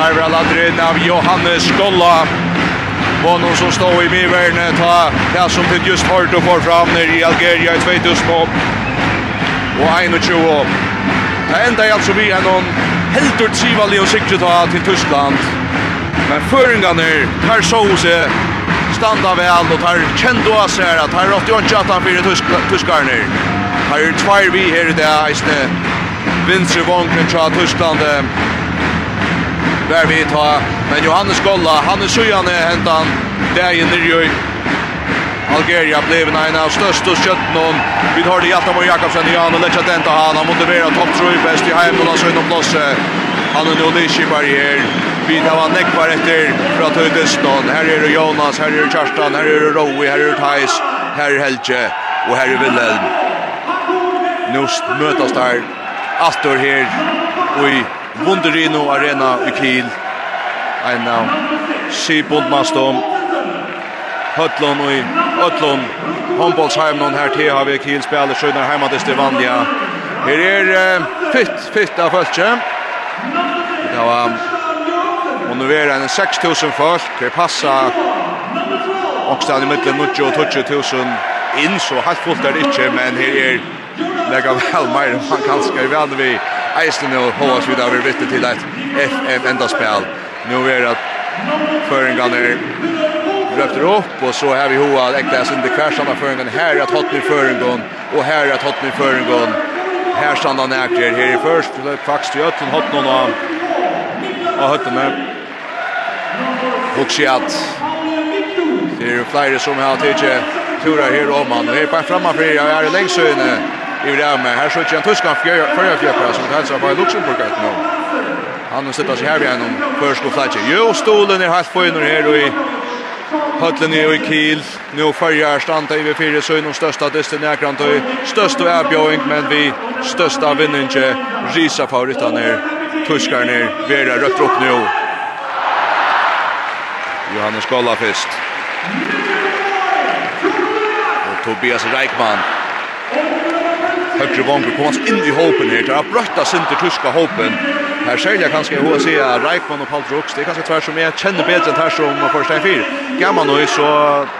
Her var ladren av Johannes Golla. Bono som står i Miverne ta det som det just hört och får fram nere i Algeria i 2000 och 21. Det enda är alltså vi er noen helt ut trivali och sikret ta til Tyskland. Men føringene tar så seg standa väl och tar kjent og ser at her 88 fyrir tyskarna. Här är tvär vi här i det eisne. Vinstre vognen fra Tyskland var vi ta. Men Johannes Golla, han är sjön är hentan där i nere Algeria blev en av största köttnån. Vi har det hörde Hjaltamor Jakobsen i Jan och lägger den till han. Han motiverar topp 3 bäst i hemmen och inom plats Han är nu Lischipar i er. Vi tar han nekvar efter för att höjda Dustnån. Här är det Jonas, här är det Kerstan, här är det Rowe, här är det Thais, här är Helge och här är Wilhelm. Nu mötas där Astor här och i Wunderino Arena i Kiel. Ein av Sibundmastom. Høtlund og Høtlund. Håndbollsheimen her til har vi Kiel spiller Sjønar heima til Stivandia. Her er uh, fitt, fitt av følse. Det var Og nu er det 6.000 folk, det passer også i mitten 90 og 20.000 in så helt fullt er det ikke, men her er lägga vel mer, man kan ska väl vi eisen og hos vi da vi bytte til et FM enda spel. Nu er det føringene er løfter opp, og så har vi hoa ekta sin det kvarsamma føringene. Her er at hotten i føringene, og her er at hotten i føringene. Her standa nækker, her i først, faktisk i øtten, hatt noen av, av høttene. Hoksi at det er flere som har tidsi turer her om han, og her på en framma fyrir, og her er lengsøyne i Rame. med här så är en tyskan förra fjärpare som hälsar på Luxemburg att nu. Han har sittat sig här vid en försko flatje. Jo, stolen är helt fin och här och i Höllen är i Kiel. Nu följer stanta i V4 så är de största distan och största erbjöring men vi största vinner inte risa favoriten är Tuskar ner, Vera rött upp nu. Johannes Kolla först. Och Tobias Reichmann högre vanker kommer alltså in i hopen här. Det har brötta sin till tyska hopen. Här säljer jag kanske hur se Reichmann och Paul Drux. Det är kanske tvär som jag känner bättre än här som första i fyr. Gammal nu så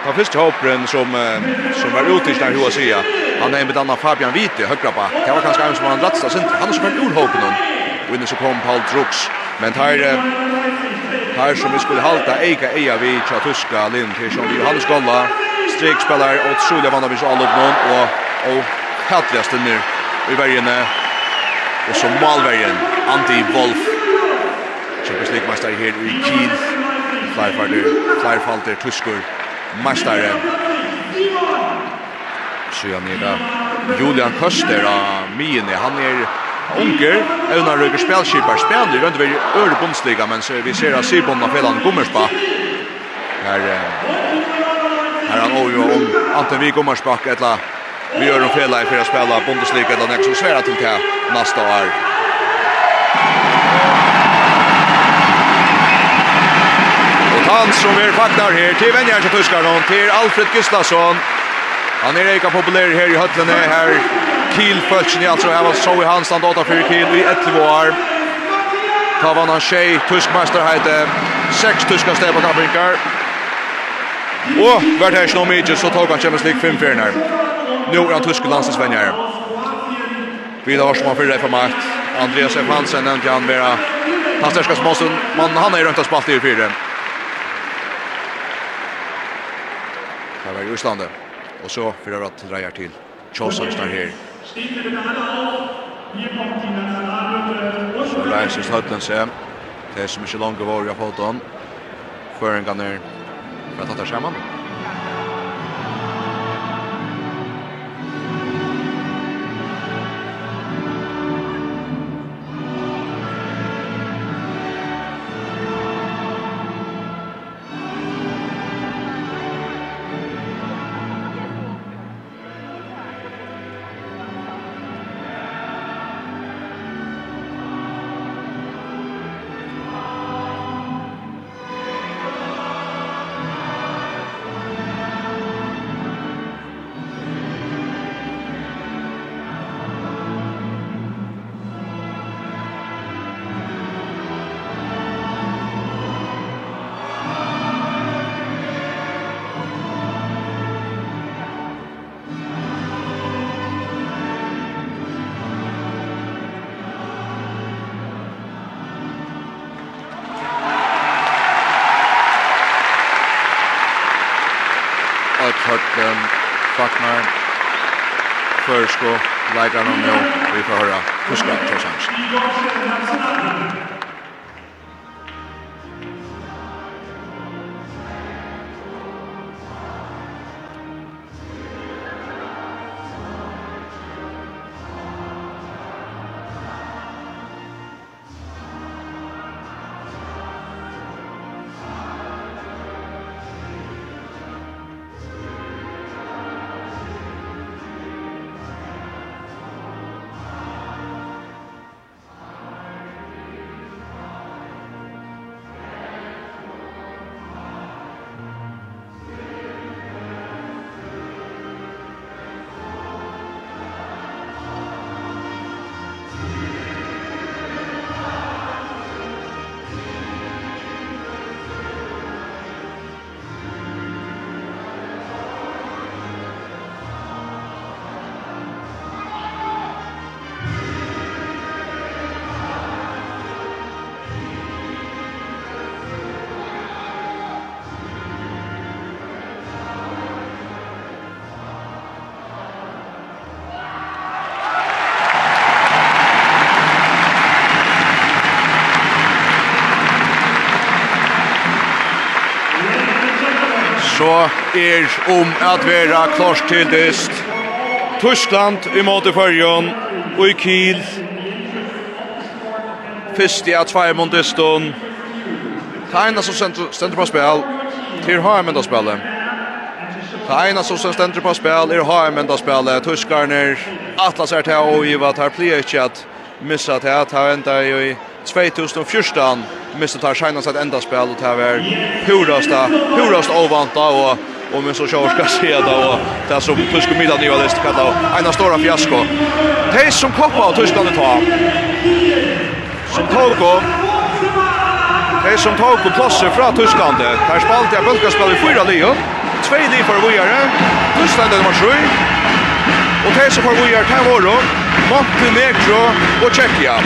tar första hopen som som var ute i där hur se. Han är med annan Fabian Vite högra på. Det var kanske en som han ratsta sin. Han har som en ur hopen hon. Och inne så kom Paul Drux. Men här Här som vi skulle halta Eika eia vi tja tyska linn Lind som vi Johannes Golla Strik spelar åt Sulja Vandavish Alubnon och, och hatligaste nu i värjene. Och så Malvärjen, Antti Wolf. Champions League-mästare här i Kiel. Flyfarter, flyfarter, tuskor, mästare. Så jag nere Julian Köster av Miene. Han är unger, Eunar Røyker spelskipar, spelar ved Øre Bundsliga, men så vi ser att Sibon har felan Her, her er han også om Anten Vigommersbakk, ett Vi gjør en fälla for å att spela Bundesliga den som svära til det neste år. Og han som er faktar her, til vänjer til Tuskarnon til Alfred Gustafsson. Han er ikke populær her i Hötlene här Kielfölsen alltså här var så i hans stand 8 för Kiel i 11 år. Ta vann han tjej, tuskmästare hette, sex tyska steg på kappringar. Och vart här snå mycket så tog han Champions League 5-4 här. Nu är han tysk landslagsvänjare. Vidar Larsson har fyra för makt. Andreas F. Hansen nämnt han vara fantastiska Småsen. Man han är ju runt och spalt i fyra. Här var Ryssland. Och så fyra att drar till Chosen står här. Så läser Stötland sig. Det är så mycket långt var jag fått hon. Föringarna för att ta samman. leikaren nu. Vi får höra Kuska Torsansson. er om at vera klart til dyst. Tyskland i måte førjon, og i Kiel. Fyrst i at tvei mot dyston. Ta som stender på spil til HM enda spillet. Ta som stender på spil er HM enda spillet. Tyskarner, Atlas er til å giva, tar plia ikke at missa til at ha enda i 2014 missa tar seinast at enda spil og det var purast, purast ovanta og och men så kör ska se då och det som tyska middag nu alldeles kallar en stora fiasko. Det som koppar och tyskarna tar. ta. Som tog Det som tog på platser från Tyskland. Där spalt jag bulkaspel i fyra lio. Två li för vågare. Tyskland nummer 7. Och det som för vågare tar vår då. Montenegro och Tjeckien.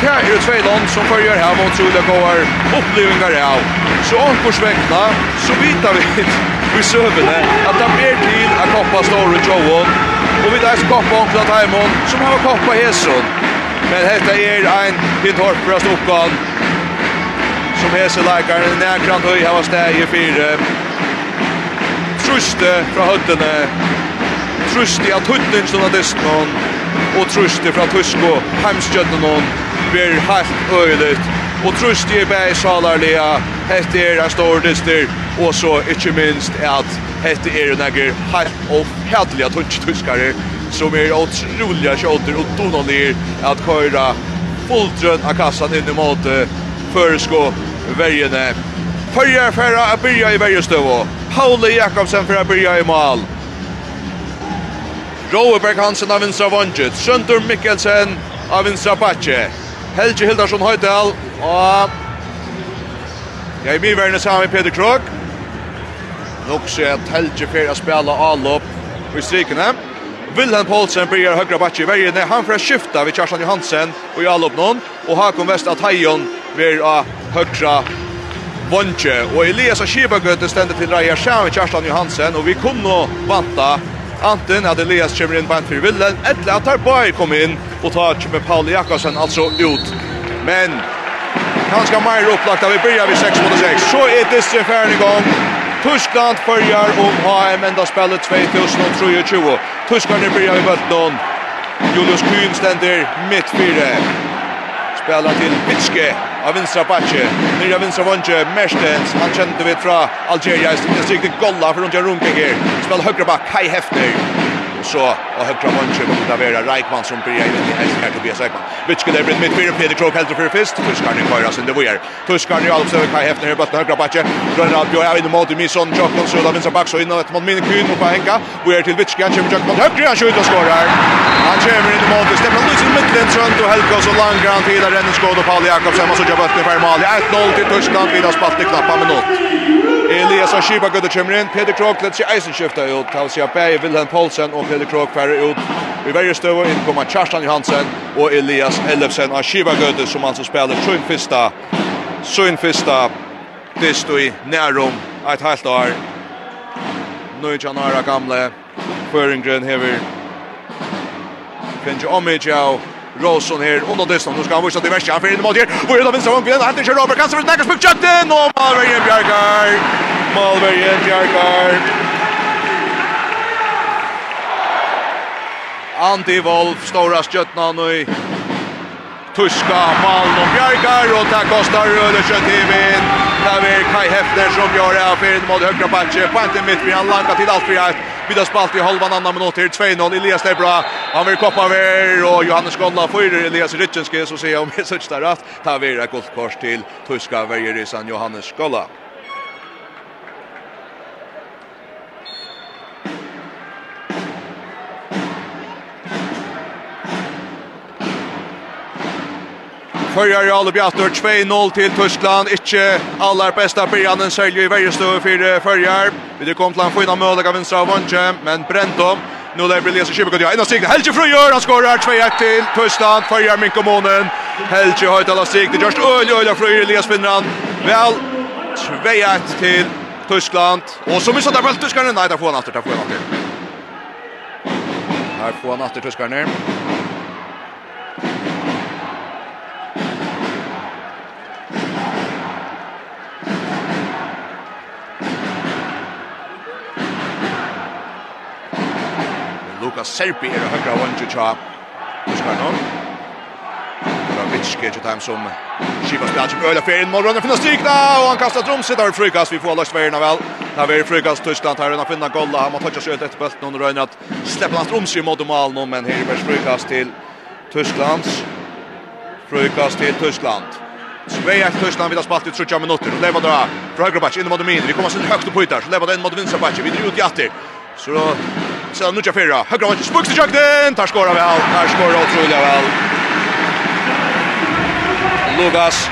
Det är två land som följer här mot Sula går upplevelser av. Så omkursväckna så vitar vi i søvende at det blir till att koppa Storre Og vi vid där skapar Onkla Taimon som har koppa Hesson men dette er en hit hårdfrast uppgång som Hesse likar näkrant høy här var stäg i fire. truste fra høttene. truste av hötten stod av Desmond och truste från Tusko hemskjötnen blir helt øyligt. Og truste i bäg salarliga Hette er en stor dyster og så ikke minst at hette er nekker helt og hædelige tunnstyskere som er utroliga kjøter og donalir at køyra fulltrønn av kassan inn i måte føresko verjene. Førjer færa er byrja i verjestøvå. Pauli Jakobsen færa byrja i mål. Roeberg Hansen av vinstra Vondjet. Søndur Mikkelsen av vinstra batje. Helge Hildarsson Høydal og Jeg er mye verden sammen med Peter Krog. Nog ser att Helge för att spela allop i strikarna. Wilhelm Paulsen blir högra back i vägen. Han får skifta vid Kjarsan Johansen och i allop någon och Hakon West att Tajon blir av högra Vonche och Elias Schibagöte ständer till Raja Schau och Kjartan Johansen och vi kunde vanta Anten hade Elias kommer in på en för Eller att Tarboy kom in och tar med Paul Jakobsen alltså ut. Men Ganska mer upplagt. Vi börjar vid 6 mot 6. Så är det ferdig igång. Tyskland börjar om HM ända spelet 2023. Tyskarna börjar i bötten. Julius Kuhn ständer mitt fyra. Spelar till Pitske av vinstra Batche. Nya vinstra Vonche, Merstens. Han kände vi från Algeria. Det är riktigt golla för runt jag här. Spelar högra back, Kai Hefner. Och så och högra vänster det Avera Reikman som blir in i hästen Tobias Reikman. Vilket skulle bli mitt fyra Peter Krok helt för först. Tuskar ni köras under vår. Tuskar ni alltså kan häfta ner botten högra backe. Drar allt jag in mot Misson Jokon så där vinstra back så in ett mot min kyn och på Henka. Vi är till Vitske, han kommer Jokon högra han skjuter och skorar. Han kommer in i mål. Stefan Lundin i mitten runt och Helga så långt grand till där Rennes skott och Paul Jakobsen och så gör botten för mål. 1-0 till Tyskland vid spalt i knappa minut. Elias har skipa gøtta kommer inn. Peter Krog lett seg eisen skifta ut. Tal seg Berg, Wilhelm Poulsen og Peter Krog færre ut. Vi verger støv og innkommer Kjartan Johansen og Elias Ellefsen har skipa gøtta som han som spiller sjøn fyrsta. Sjøn fyrsta. Det står i nærum et halvt år. Nå er han gamle. Føringren hever. Finns ju om Rosson här under dystan. Nu ska han visa till värsta. Han får in mot här. Och är det vinstra vången. Han kör över. Kastar för snackas på kötten. Och Malvergen Bjarkar. Malvergen Bjarkar. Andy Wolf, stora stjøtna nu i tuska Malm och Bjarkar och där kostar i TV. Där är Kai Hefner som gör det här för en mot högra backe. På mitt vid han lankat till allt för att har spalt i halvan annan minut här 2-0. Elias är bra. Han vill koppa över och Johannes Gondla för Elias Rytchenske så ser jag om det så där Tar ta vidare golfkors till tyska Verjerissan Johannes Gondla. Förjar i Alu bjattnur 2-0 til Tyskland. Ikke aller besta byrjanen sølger i verjestø for Förjar. Vi det kom till en fina møle av vinstra av Vonche. men Brento. Nu lär bli Lesa Kibbe går. Ena stig. Helge Fröjör. han skorar 2-1 till Tyskland. Förjar Minko Månen. Helge har ett alla stig. Det görs öl öl Fröjör Elias Finland. Väl 2-1 till Tyskland. Och så missar där väl tyskarna. Nej, där får han åter. Där får han åter. Här får han åter tyskarna. Lukas Serpi er högra vånge tja. Ska nå. Kravitsch ger ju time som Shiva spelare som Øyla för in morgonen finns strikna och han kastar trumset er frukast vi får loss vägen vel Där er frukast Tyskland Her och finna golla han har touchat ut Etter bulten under rönen at släppa hans trumset mot mål nå men her är frukast til Tysklands frukast til Tyskland. Sveja Tyskland vill ha spalt i 30 minuter. Leva drar. Från högra back in mot min. Vi kommer sen högt upp på ytan. Leva den mot vänstra back. Vi drar ut Jatti. Så då så nu kör fyra. Högra vart spuxar jakten. Tar skora väl. Tar skora otroligt väl. Lukas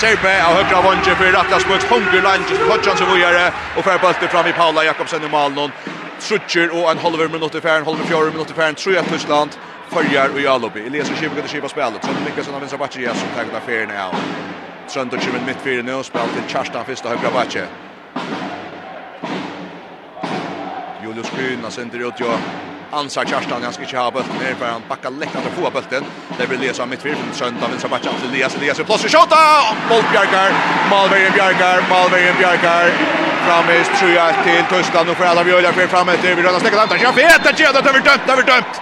Serpe av högra vånge för rätta spucks hunger lunge Hodgson så vidare och för bollen fram i Paula Jakobsen i mål någon. Trutcher och en halv minut i färn, halv fjärde minut i färn, tror jag Tyskland följer och Jalobi. Elias och Kivik och skipa spelet, så mycket som har vinstra backen Jesper tagit affären av. Trönt och Kivik fyra nu, spelet till Kerstan första högra backen nu skryna sen det ut jag ansar Kerstan ganska inte ha bulten ner för han backar lätt att få bulten. Det blir Elias av mitt mittfält mot Sönta av så backar till Elias Elias plats och skjuta. Boll Bjarkar, Malvejen Bjarkar, Malvejen Bjarkar. Framis tror jag till Tyskland och för alla vi gör för framme till vi rullar stäcka där. Jag vet att det har vi dömt, det har vi dömt.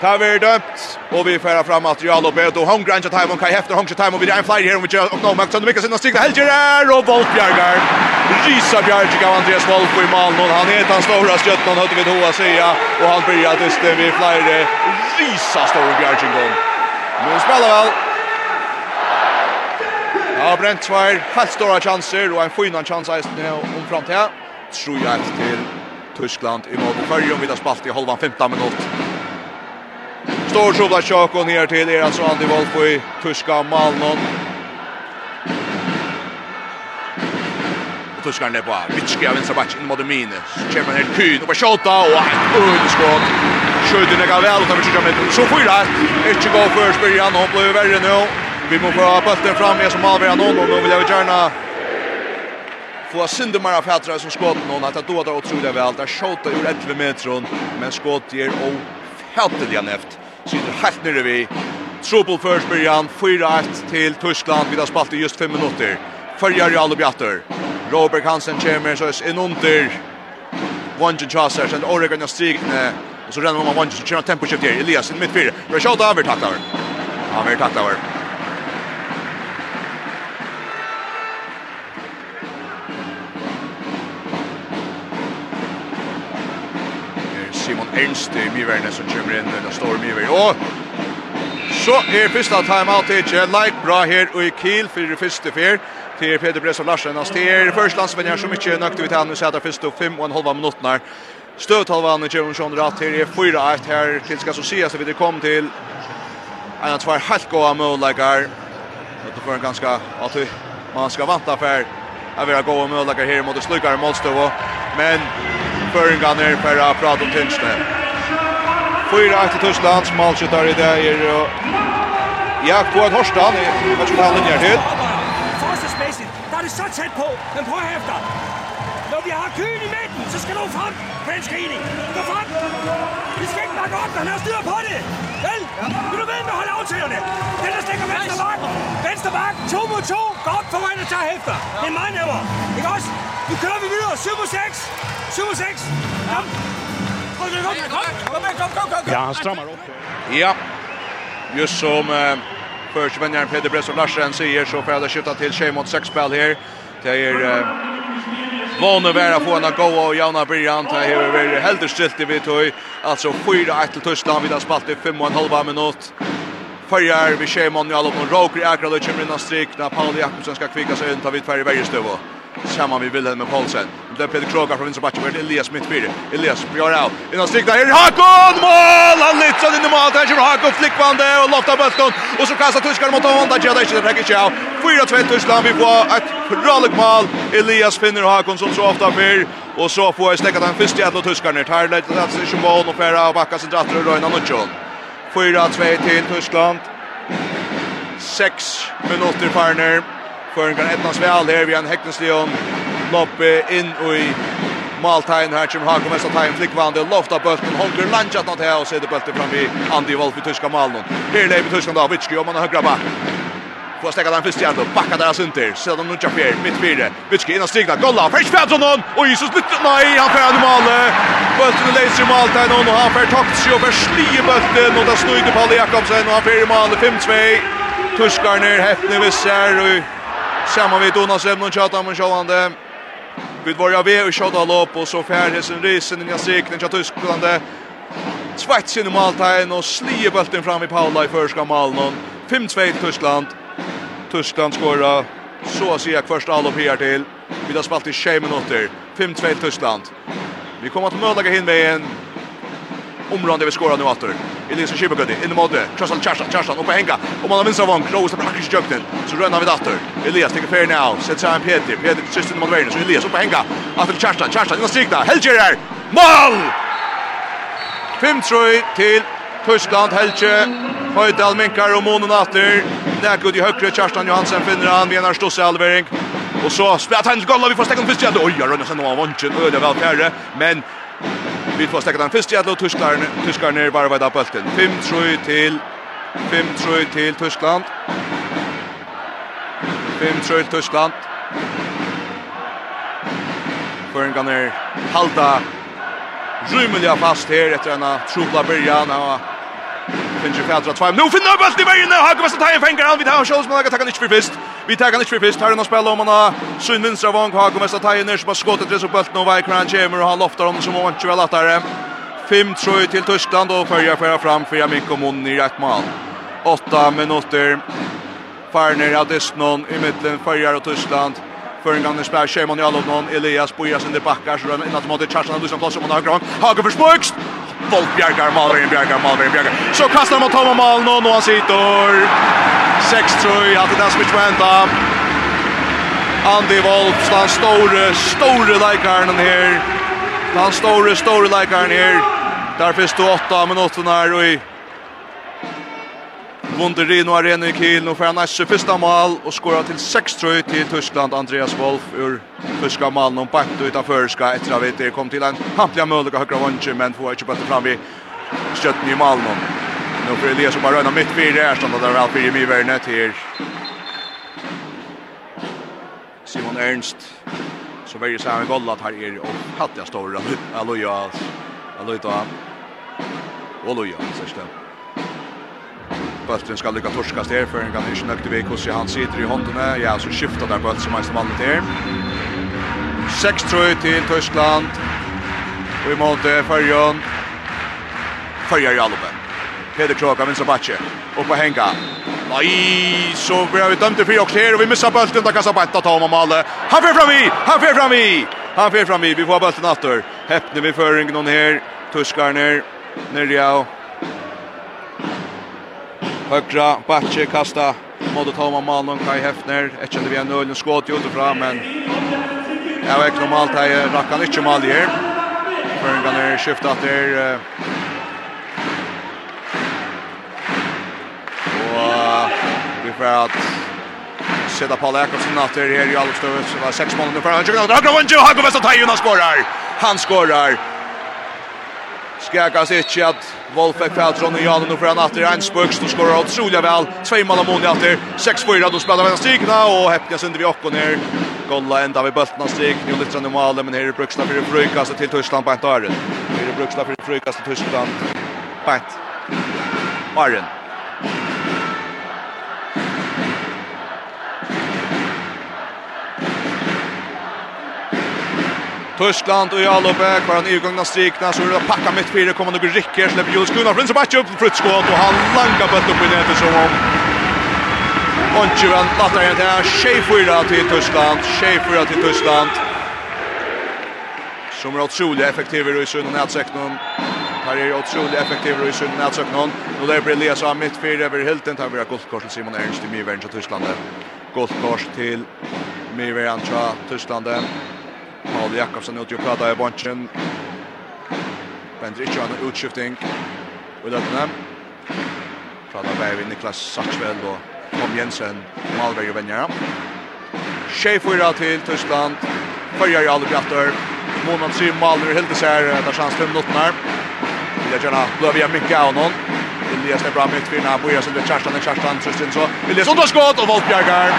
Det har vi dömt och vi färar fram material och Beto Holmgren tar time och Kai Hefter Holmgren time och vi är en flyer här om vi gör och no Max mycket sen stigna Helger och Boll Bjarkar. Risa Bjerg av Andreas Wolf i och Han är den stora stjärnan hade vi då att säga och han blir att det vi flyger Risa stora Bjerg gång. Nu spelar väl. Ja, Brent Svær, helt stora chanser och en fin chans här nu om fram till. Tror jag till Tyskland i mål. Förrjum har spalt i halvan 15 minut. Stor tjobla tjock och ner till Erasson Andy Wolf i Tyska Malmö. Tyskar ner på. Vitski av vänstra backen mot Mine. Kör man helt kyn och bara skjuta och ett underskott. Skjuter det gavel och tar vi med. Så får det. Inte gå för Spirian och blir värre nu. Vi måste få bollen fram här som avgör någon och nu vill jag gärna få syndemara fätrar som skott någon att då där otroligt väl där skjuta ur 11 meter men skott ger och fätrar igen efter. Sitter helt nere vi Trouble first Byrjan 4-1 till Tyskland. Vi har spalt i just 5 minuter. Följer ju alla bjatter. Robert Hansen kommer så in under Wangen Chaser sen Oregon och Stigne och så ränner man Wangen så kör tempo shift här. Elias i mittfältet. Rashad Aver tacklar. Aver tacklar. Simon Ernst i Myverne som kommer inn og står Myverne. Og så er første timeout ikke. Like bra her og i Kiel for det første fyr till Peter Bresson Larsen. Han styr först landsvänner så mycket aktivitet nu så att först och fem och en halva minuter. Stöt halva i Jörgen Sjönder att här är 4-1 här till ska så se så vi det kom till en av två helt goda målläggare. Det får en ganska att man ska vänta för att har goda målläggare här mot slukar målstå men Føringan er for å prate om tinsene. Fyra etter som målskyttar i det er Jakob Horstad, vet hvert fall han linjer til det så tæt på, men prøv efter. Når vi har køen i midten, så skal du frem. Frans Rening, gå frem. Vi skal ikke bakke op, men han har styr på det. Vel, vil du ved med at holde aftagerne? Den der stikker venstre bak. Venstre bak, to mod to. Godt foran og tager hæfter. Det er meget nemmere, ikke også? Nu kører vi videre, 7 mod 6. 7 mod 6. Kom. Kom, kom, kom, kom, kom, kom, kom. Ja, han strammer op. Ja, just som... Uh Förskvändaren Peder Bresson Larsen säger så får jag skjuta till tjej mot sex spel här. Det är eh, Vanne vera få en gå och Jana Brian Det här väl helt stilt i vitoj. Alltså 4-1 till Tyskland vid spalt i 5 och en halva minut. Färjar vi tjej mot Jalop och Roker Akralo kommer in och strik när Paul Jakobsen ska kvicka sig undan vid färg Bergstövå. Samman vi Wilhelm med Paulsen. Det är Peter Kroga från vänsterbacken. Det är Elias mitt fyra. Elias blir av. Innan stigna här. Hakon! Mål! Han lyfter in i mål. Där kommer Hakon flickvande och loftar bulten. Och så kastar tyskarna mot honom. Där gör det inte. Det räcker inte av. 4-2 Tyskland. Vi får ett ralligt mål. Elias finner Hakon som så ofta fyr. Och så får jag stäcka den första jävla tyskarna. Tar det till att sig som mål. Och färra och backa sin dratter och röjna Nutsjön. 4-2 till Tyskland. 6 minuter farner. Føringar Ednas väl. Her, vi har en Heknesleon loppe inn i Maltain her, Kim Hagen mest av Tain flickvande, lofta bulten, Holger Lanchat nåt här och sätter bulten fram i Andy Wolf i tyska Malmö. Här lever tyskan då, Vitski om han högra back. Får stäcka den första hjärtat, backa deras under, sedan nu Japier, mitt fyra, Vitski innan stigna, golla, Fresh Pedronon, och Jesus lytter, nej, han får en mål, bulten leser i Maltain och han får takt sig och förslier bulten. Och där snöjde Palle Jakobsen. Och han får i mål, 5-2, tyskarna häftne vissar. Och Samma vid Jonas Emnon tjata om Sjölande. Vid våra V och tjata lopp och så färhesen risen i sikten tjata Tysklande. Svets in i måltagen och slier bulten fram i Paula i första malnon. 5-2 Tyskland. Tyskland skorar så att säga första allop här till. Vi har spalt i 6 minuter. 5-2 Tyskland. Vi kommer att möta in med en Området vi skorar nu åter. Elias Shibagudi in i mode. Charleston Charleston Charleston upp på hänga. Och man har minst av Vank. Rose på Hackers Jökten. Så rönnar vi åter. Elias tar fair now. Sätt sig en Peter. Peter system mot Werner. Så Elias upp på hänga. Åter Charleston Charleston in i strikta. Helger Mål! 5-3 till Tyskland Helge. Høydal minkar og månen åter. Nekod i høyre, Kjerstan Johansen finner han, Vi Venar Stosse Alvering. Och så spelar han till Golla, vi får stäcka den första. Oi, jeg rønner seg nå av vansjen, øde väl fjerde. Men Vi får stäcka den först i alla Tyskland. Tyskland ner bara vidare bulten. 5-3 till 5-3 till Tyskland. 5-3 till Tyskland. Föringarna ner halda rymliga fast här efter denna trubla början och Finns ju färdra två. Nu finner bulten i vägen. Hagemästaren tar en fängare. Han en här som Kjolsman har tagit inte för fyrst. Vi tar han inte för fist. Här är någon spel om han har sin vinstra vang. Har kommit att ta in som har skottet det så bulten och han kommer och han loftar honom som han inte väl lättare. 5-3 till Tyskland och följer föra fram för Mikko Mon i rätt mål. 8 minuter. Farner av Desnon i mitten följer och Tyskland. För en gång när spelar Shemon Jalobnon, Elias Bojas under backar så den innan mot Charlsen Andersson plats om han har gran. Hager för Spöks. Volt Bjarkar, Malvin Bjarkar, Malvin Bjarkar. Så kastar mot Tom og Malen og han sitter. 6-3, att det där som ikke må. Andy Volt, den store, store likaren her. Den store, store likaren her. Der finnes du åtta minutter her og i Wunderino Arena i Kiel, nu får han nästa första mål och skorar till 6-3 till Tyskland, Andreas Wolf ur första mål, någon bakt utanför ska efter att det kom till en hampliga möjliga högra vånche men får inte bättre fram vid stötten i mål. Nu får Elias bara röna mitt fyra här som där väl fyra i värnet här. Simon Ernst så väljer sig en gollat här är och hattiga stora. Alloja, alloja. Alloja, så stämmer bulten ska lycka torska ster för en kan inte nökte vi hur han sitter i handen. Ja, så skiftar där bulten som mest vanligt där. 6-3 till Tyskland. Och i mål till Färjön. i Jalopen. Peder Kroka, minns av Batje Upp på Henga. Nei, så blir vi dømt til fri också här och vi missar bulten. Där kastar Betta ta om Amalle. Han fer fram i! Han fer fram i! Han fer fram i. Vi får bulten atter. Häppner vi föringen någon här. Tuskarna ner. Nerja Högra Batche kasta mot Thomas Malon Kai Hefner. Ett kände vi en ölen skott utifrån men jag vet normalt här rackar inte mal här. För en gång är skiftat att det Och vi får att sätta Paul Jakobsen att det är i Alvstövet. Det var sex mål nu för han. Han skårar. Han skårar. Skakas ikke at Wolf fikk Peltron og Janen og foran atter Einsbøks, som skårer utrolig vel, tve mål av måned atter, 6-4, då spelar vi stigna og Hepnes under vi och ner. ned, Golla enda ved bølten av stig, nu litt i mål, men her er Bruksna for Brukast til Tyskland på en Her er Bruksna for Brukast til Tyskland på en Arjen. Tyskland och Jalope kvar en yrgångna strikna så det packa mitt fyra kommer några rycker släpper Jules Gunnar Fritzson Batch upp för ett skott och han langar bort upp i nätet som om Onchi vann latar igen här Schaefer till Tyskland Schaefer till Tyskland. Som är otroligt effektiv i sin nätsektorn Här är otroligt effektiv i sin nätsektorn Nu där blir Elias av mitt fyra över Hilton tar vi golfkort till Simon Ernst i Myvern till Tyskland golfkort till Myvern till Tyskland Paul Jakobsen ut och pratar i bunchen. Vänder inte en utskiftning. Och det där. Pratar med vid Niklas Satchvel och Tom Jensen. Malberg och Benjara. Tjej fyra till Tyskland. Följer ju aldrig brattar. Månad syr Malberg helt isär. Där chans till här. Vill jag gärna blöva igen mycket av honom. Elias är bra mittfyrna. Bojas under Kerstan och Kerstan. Tristin så. Elias underskott och Volk Bjergar.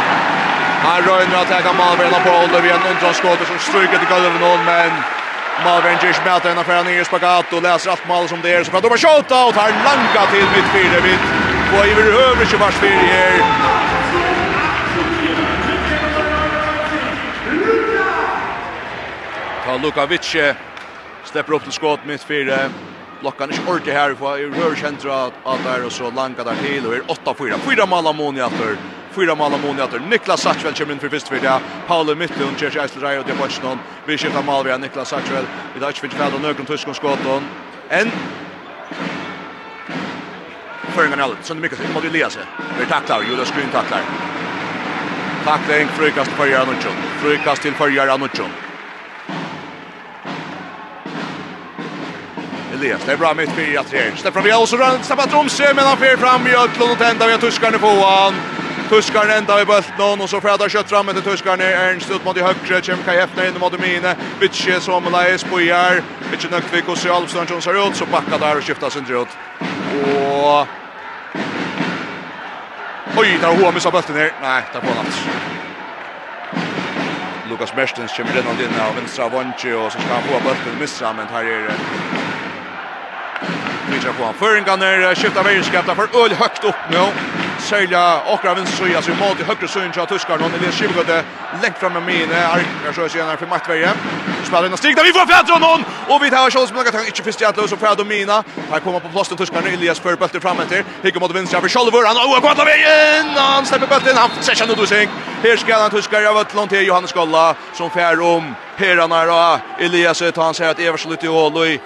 Han røyner at jeg kan Malveren på Oliver igjen, undranskåter som stryker til gulvet noen, men Malvern Gish mäter en affär ner i spagat och läser allt mål som det är. Så för att de har tjata och tar langa till mitt fyra vid. Och i vill över 20 vars fyra här. Ta Lukavic stepper upp till skott mitt fyra. Blockan är ordet här. Vi får över centra att där och så langa där till. Och är 8-4. Fyra mål av Moni efter fyra mål av Moniater. Niklas Satchvel kommer in för första vidare. Paul Mittlund kör sig Eisler Rayo till Botchnon. Vi skiftar mål via Niklas Satchvel. Vi där fick och någon tysk och skotton. En Förringen all. Sen mycket mål vi Elias Vi tacklar Julius Grün tacklar. Tackling frukast för Janucci. Frukast till för Janucci. Elias, det är bra mitt fyra tre. Stefan Vial så rör, stappar Tromsö, men han fyrer fram i Ötlund och tända via tuskarna på han. Tuskar enda i bulten och så frädar kött fram till Tuskar ner Ernst ut mot i högre Kjem Kaj efter in mot Mine Vitche som Lais Bojar Vitche Nökvik och Sjölvström som ser ut så backar där och skiftar sin ut och Oj, där har missat bulten här. Nej, där på Nats. Lukas Mertens kommer redan in av vänstra vånche och så ska han få bulten missa men här är det Mitra på han. Føringarna skiftar världskapta för öl högt upp nu. Sölja åkra vinstsuja så mot i högra sujan till Tyskland. Och det är Skivgode längt fram med mine. Arkar så senare för Mattverje. Spelar in stig, stigna. Vi får fjärtron hon! Och vi tar Kjolls med att han inte finns till så och fjärd och mina. Här kommer på plåsten Tyskland. Elias för bötter fram efter. Hickar mot vinstra för Kjolvor. Han har gått av vägen! Han släpper bötten. Han ser sig nu då sig. Här ska han tyskar, Jag vet långt till Johannes Golla som fjärd om. Perarna då Elias ut han säger att Evers lite hål och i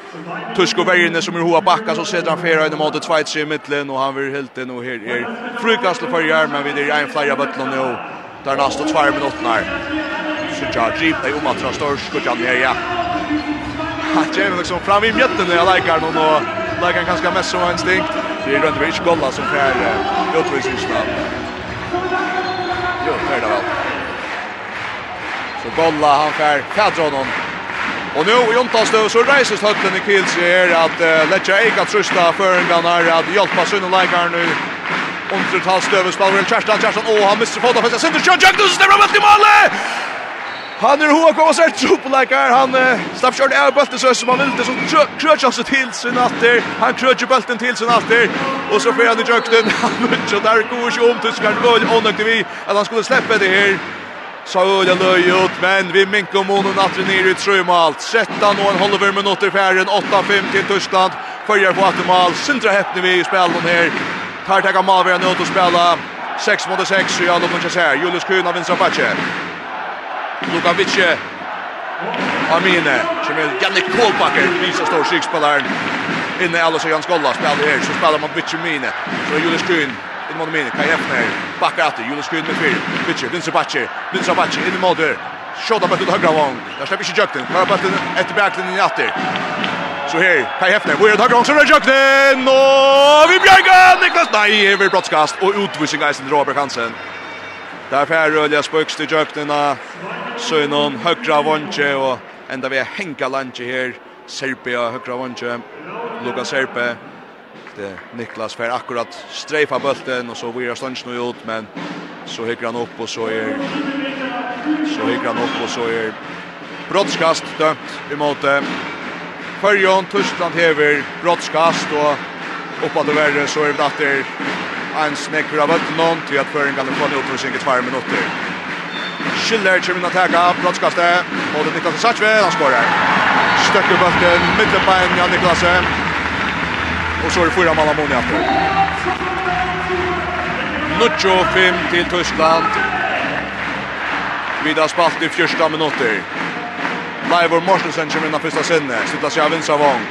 Tusko Vejne som är hoa backa så sätter han fera in mot ett fight i mitten och han vill helt nu här är frukast för gör men vi det är en flyer button nu där nästa 2 minuter när så jag Jeep det om att han står skjuter ner ja. Han kommer liksom fram i mitten när jag likar någon och likar ganska mest som instinkt det är runt vid golla som fär utvisningsnamn Jo, det det väl. Och Golla han skär Kadronon. Och nu i Jontastöv så reises hötten i Kiels här att uh, Letcha Eika trusta förengarna att hjälpa Sunnelaikar nu Under Talstöven spelar väl Kerstan, Kerstan, åh han missar foten för sig, Sinter Kjön, Jökdus, det blir i målet! Han är hoa kommer sig troppläkar, han uh, slapp körde av bulten så som han ville, så krötch han sig till sin natter, han krötch bulten till sin natter, och så [LAUGHS] får han i jökten, han mutsch och där går sig om, tyskar, det var ju vi, att han skulle släppa det här, Saul löj ut, men vi minkar månen att vi ner i tröjmal. 13 och en halver minuter färden, 8-5 till Tyskland. Följer på Attemal, Sintra Heppne vi i spelen här. Tar tagga Malvera nu att spela. 6 mot 6, ja, kan kanske här. Julius Kuna vinner Pache. Lukavic Amine, som är Janne Kolbacker, visar stor sykspelaren. Inne Alice Jans Golla spelar här, så spelar man Bitchemine. Så Julius Kuna mot min. Kaj Efner backar åter. Julius Skydd med fyr. Bitcher, Vincent Batcher. Vincent Batcher in i mål där. Skjuta på till högra vång. Där släpper inte Jökten. Kör på den efter backlinjen i åter. Så här, Kai Hefner, hvor er det høyre som är Jökten? Och vi bjärgar Niklas! Nej, vi brottskast, Och utvisning eisen sin Robert Hansen. Der fer Rølja spöks till Jökten, så är någon högra vondtje, Och ända vi är henka landtje här. Serpia högra vondtje, Lukas Serpe, Niklas för akkurat streifa bulten och så virar Stanch nu ut men så hygger han upp och så är så hygger han upp och så är brottskast dömt emot förjon Tyskland hever brottskast och uppåt det värre så är det att det en snäcker av ett någon till att föringen kan få en ut i två minuter. Schiller kommer att ta brottskastet och det Niklas Sachve han skorar. Stöcker bulten mittenbein Jan Niklasen Och så är det fyra mål Ammonia på. Nuccio 5 till Tyskland. Vidar spalt i första minuter. Leivor Mortensen kommer in i första sinne. Sitta sig av Vinsavång.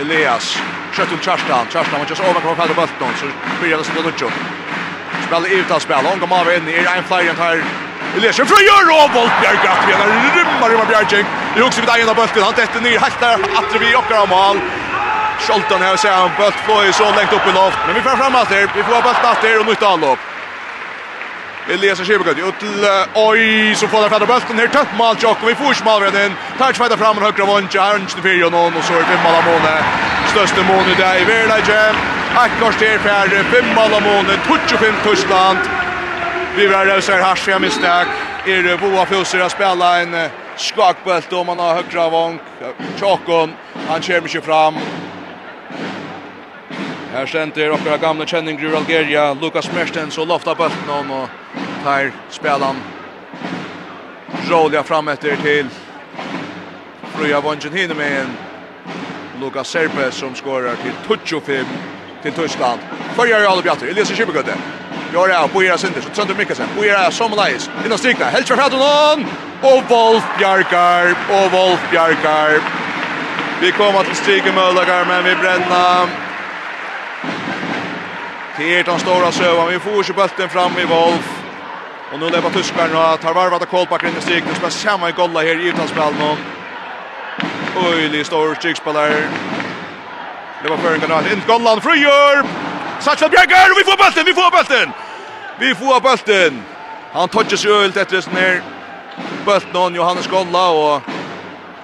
Elias. Kött om Kjørstan. Kjørstan var just overkommer på på bulten. Så blir det sitta Nuccio. Spiller i av spel. Hon kommer av inn i en flyer her. Elias från Jörg och Voltbjerg att vi har rymmar rymmar Bjergjeng. Det är också vid egen av bulten. Han tätter ner. Helt där att vi åker av mål. Scholten här ser han bult flöj så långt upp i loft. Men vi får fram allt här. Vi får bult allt här och nytt anlopp. Elias Sjöberg ut till oj så får han fatta bulten här tätt mål och vi får smal redan in. Touch fighter fram och högra vånch Arns till fyra någon och så är fem mål mål. Största mål i dag i Verlage. Akkars där för fem mål mål touch fem Tyskland. Vi var där så här hasch jag misstag. Är det Boa Fjosser att spela en skakbult om man har högra vånk. Chokon han kör mycket fram. Här ständer och gamla känning ur Algeria. Lukas Mertens och loftar bulten och tar spelaren Rolja fram efter till Fruja Vangen hinner med en Lukas Serpe som skårar till 25 till Tyskland. Följer alla bjatter. Elias Schibbergötte. Gör det på era synder. Så Sönder Mikkelsen. På era Somalais. Innan strikna. helt för Hadunan. Och Wolf Bjarkar. Och Wolf Bjarkar. Vi kommer till striken Möldagar men vi bränner Det är den stora sövan. Vi får ju bulten fram i Wolf. Och nu lever tyskarna och tar varvat det kolback in i strik. Nu spelar samma golla här i utanspel nu. Öjlig stor strikspelare. Det var för en. In gollan frigör. Satchel Bjerger. Vi får bulten, vi får bulten. Vi får bulten. Han touchar sig ölt efter det ner. Bulten och Johannes Golla och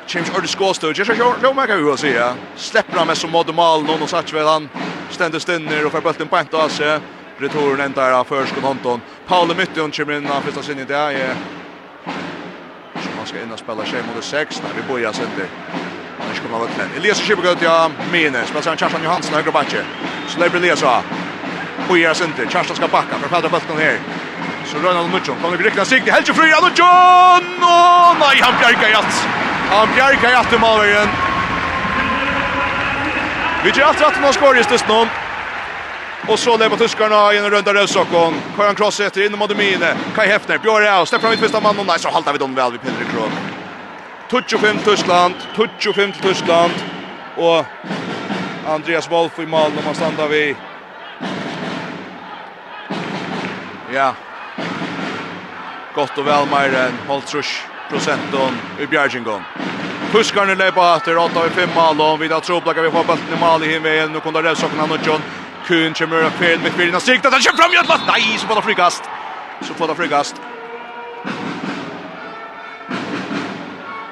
Chims Örd Skåstö. Jag tror jag märker hur så ja. Släpper han med som mode mal någon och satt väl han ständer stinner och får bulten på inte alltså. Returen inte där för skon Anton. Paul Mytton kommer in av första sin idé Så Man ska in och spela tjej mot 6 när vi börjar sen det. Han ska komma vart men. Elias Schipper går ja minus. Men sen Charlton Johansson höger backe. Så lägger Elias av. Börjar sen det. Charlton ska backa för fatta bulten här. Så rör han mot John. Kommer vi rikta sig. Helge fri John. Åh nej, han bjärkar allt. Han bjerker i atter malveren. Vi gjør alltid at man skår i stedet Och Og så lever tyskarna i en runda rødsokken. Kajan Kross etter inn mot mine. Kai Hefner, Bjørre Rau, det fram i tvist av mannen. Nei, så halter vi dem vel, vi pinner i kron. 25 Tyskland, 25 Tyskland. Og Andreas Wolf i mål når man stander vi. Ja. Godt og vel, Meiren. Holtrush procenton i Bjergjengån. Puskarna lepa efter 8 av 5 mål och vid att tropplaka vi får bulten i mål i himmen. Nu kommer Revsokna och John Kuhn kommer upp fel med kvinnorna siktat Han kör fram i ett Nej, så får det frikast. Så får det frikast.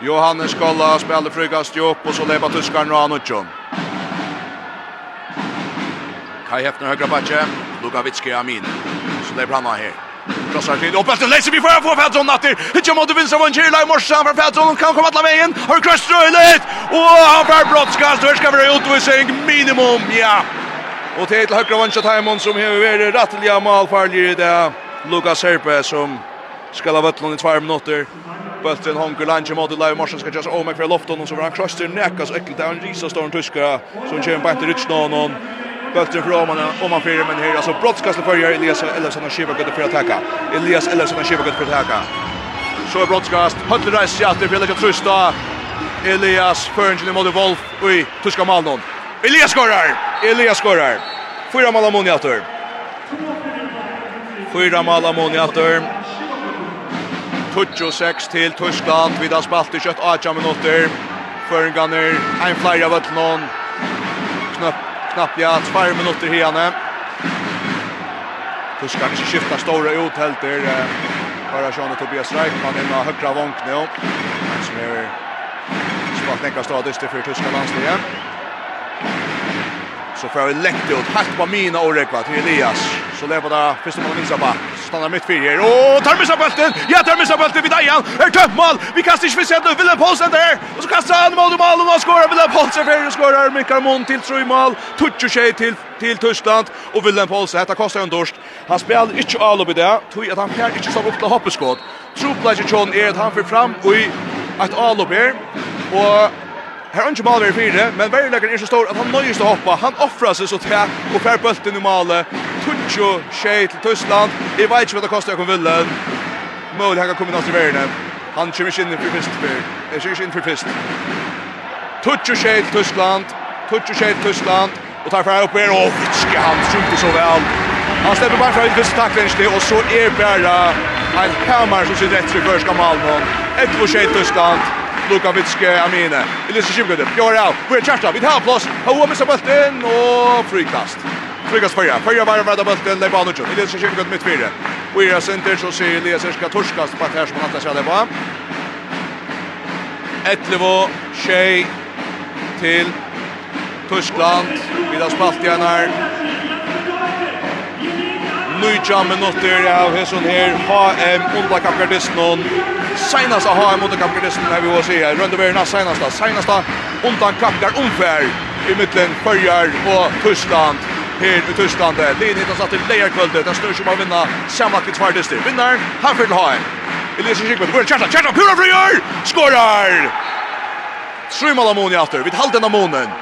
Johannes Skalla spelar frikast upp och så lepa tyskarna och Anutsson. Kai Hefner högra backe. Lugavitski Amin. Så lepa han här. Krossar till. Och Petter Leise vi får få Pettersson natter. Hitcha mot vinstra von Kirla i morse för Pettersson kan komma alla vägen. Har kröströjligt. Och han får brottskast. Här ska vi utvisning minimum. Ja. Och till högra van Kjell som har varit rättliga målfarlig i det. Lucas Serpe som ska ha vattnet i 2 minuter. Bulten honker lanche mot Lai Morsen ska just Omek för lofton och så var han krossar näckas äckligt. Han risar står en tyska som kör på inte rutsch någon. Bøtter fra om man om man fyrer men her alltså brottskast för gör Elias Ellison och Shiva går för attacka. Elias Ellison och Shiva går för attacka. Så är brottskast. Höll rejs i att det vill trusta. Elias Ferngen mot Wolf. Oj, tuska Malnon. Elias skorar. Elias skorar. Fyra mål ammoniator. Fyra mål ammoniator. 26 till Tyskland. Vi har spalt i kött 18 minuter. Förringarna, en flyer av någon. Knöpp knappt ja, tvær minutter herne. Tuskar ikke skifta stora ut helt der. Bara Sean og Tobias Reikman inn av högra vank nå. Som er spalt nekka stadig til for Tuska landslige. Så får vi lengt ut. Hatt på mina orekva Rekva til Elias. Så lever det første mål minst av bak stannar har mitt fyrir. Og tar missa bulten. Ja, tar missa bulten vid Dajan. Er tømt mål. Vi kastar ikke visst enda. Willem Poulsen der. Og så kastar han mål og mål. Og nå skorar Willem Poulsen fyrir. Skorar Mikael Mon til tru mål. Tutsch og tjej til til Tyskland og Willem Poulsen hetta kostar ein dorst. Han spelar ikkje all upp i det, tog at han fer ikkje stoppa upp til hoppeskot. Trupleger John er at han fer fram og i at all upp her og Her er ikke mal ved fire, men verleggeren er så stor at han nøyest å hoppa. Han offrar seg så til og fer bulten i malet. Tuncho tjej til Tyskland. Jeg vet ikke hva det koster jeg kommer ville. Mål her kan komme nast i verden. Han kommer ikke inn for fyrst. Jeg kommer ikke inn for fyrst. Tuncho tjej til Tyskland. Tuncho tjej til Tyskland. Og tar fer opp her, Åh, vitske han skjuter så vel. Han slipper bare fra ut fyrst taklingslig, og så er bare en kammer som sitter etter i første Malmö. Ett for tjej til Tyskland. Luka Vitske Amine. Elisa Sjubgøde, Bjørn Rau, vi er kjærsta, vi tar plass, og hun missar bulten, og frikast. Frikast fyrja, fyrja var vreda bulten, det er bare nudjon, Elise mitt fyrre. Og i resenter så sier Elias Erska torskast på her som han hatt seg det. Etlevo, Tjej, til Tyskland, vi har spalt igjen her nøytja minutter av hesson her HM underkampgardisten senast Seinasta HM underkampgardisten er vi å si her Røndeverna Seinasta senast underkampgar omfær i mittlen Førjar og Tyskland her i Tyskland Lin hittas at til leierkvöldet den snur som har vinna sammanlagt tvardister vinnaren Hanfjell HM Elias Kikbet, hvor er Kjartan, Kjartan, pura frigjør! Skårar! Trymal Amoni aftur, vid halden Amonen.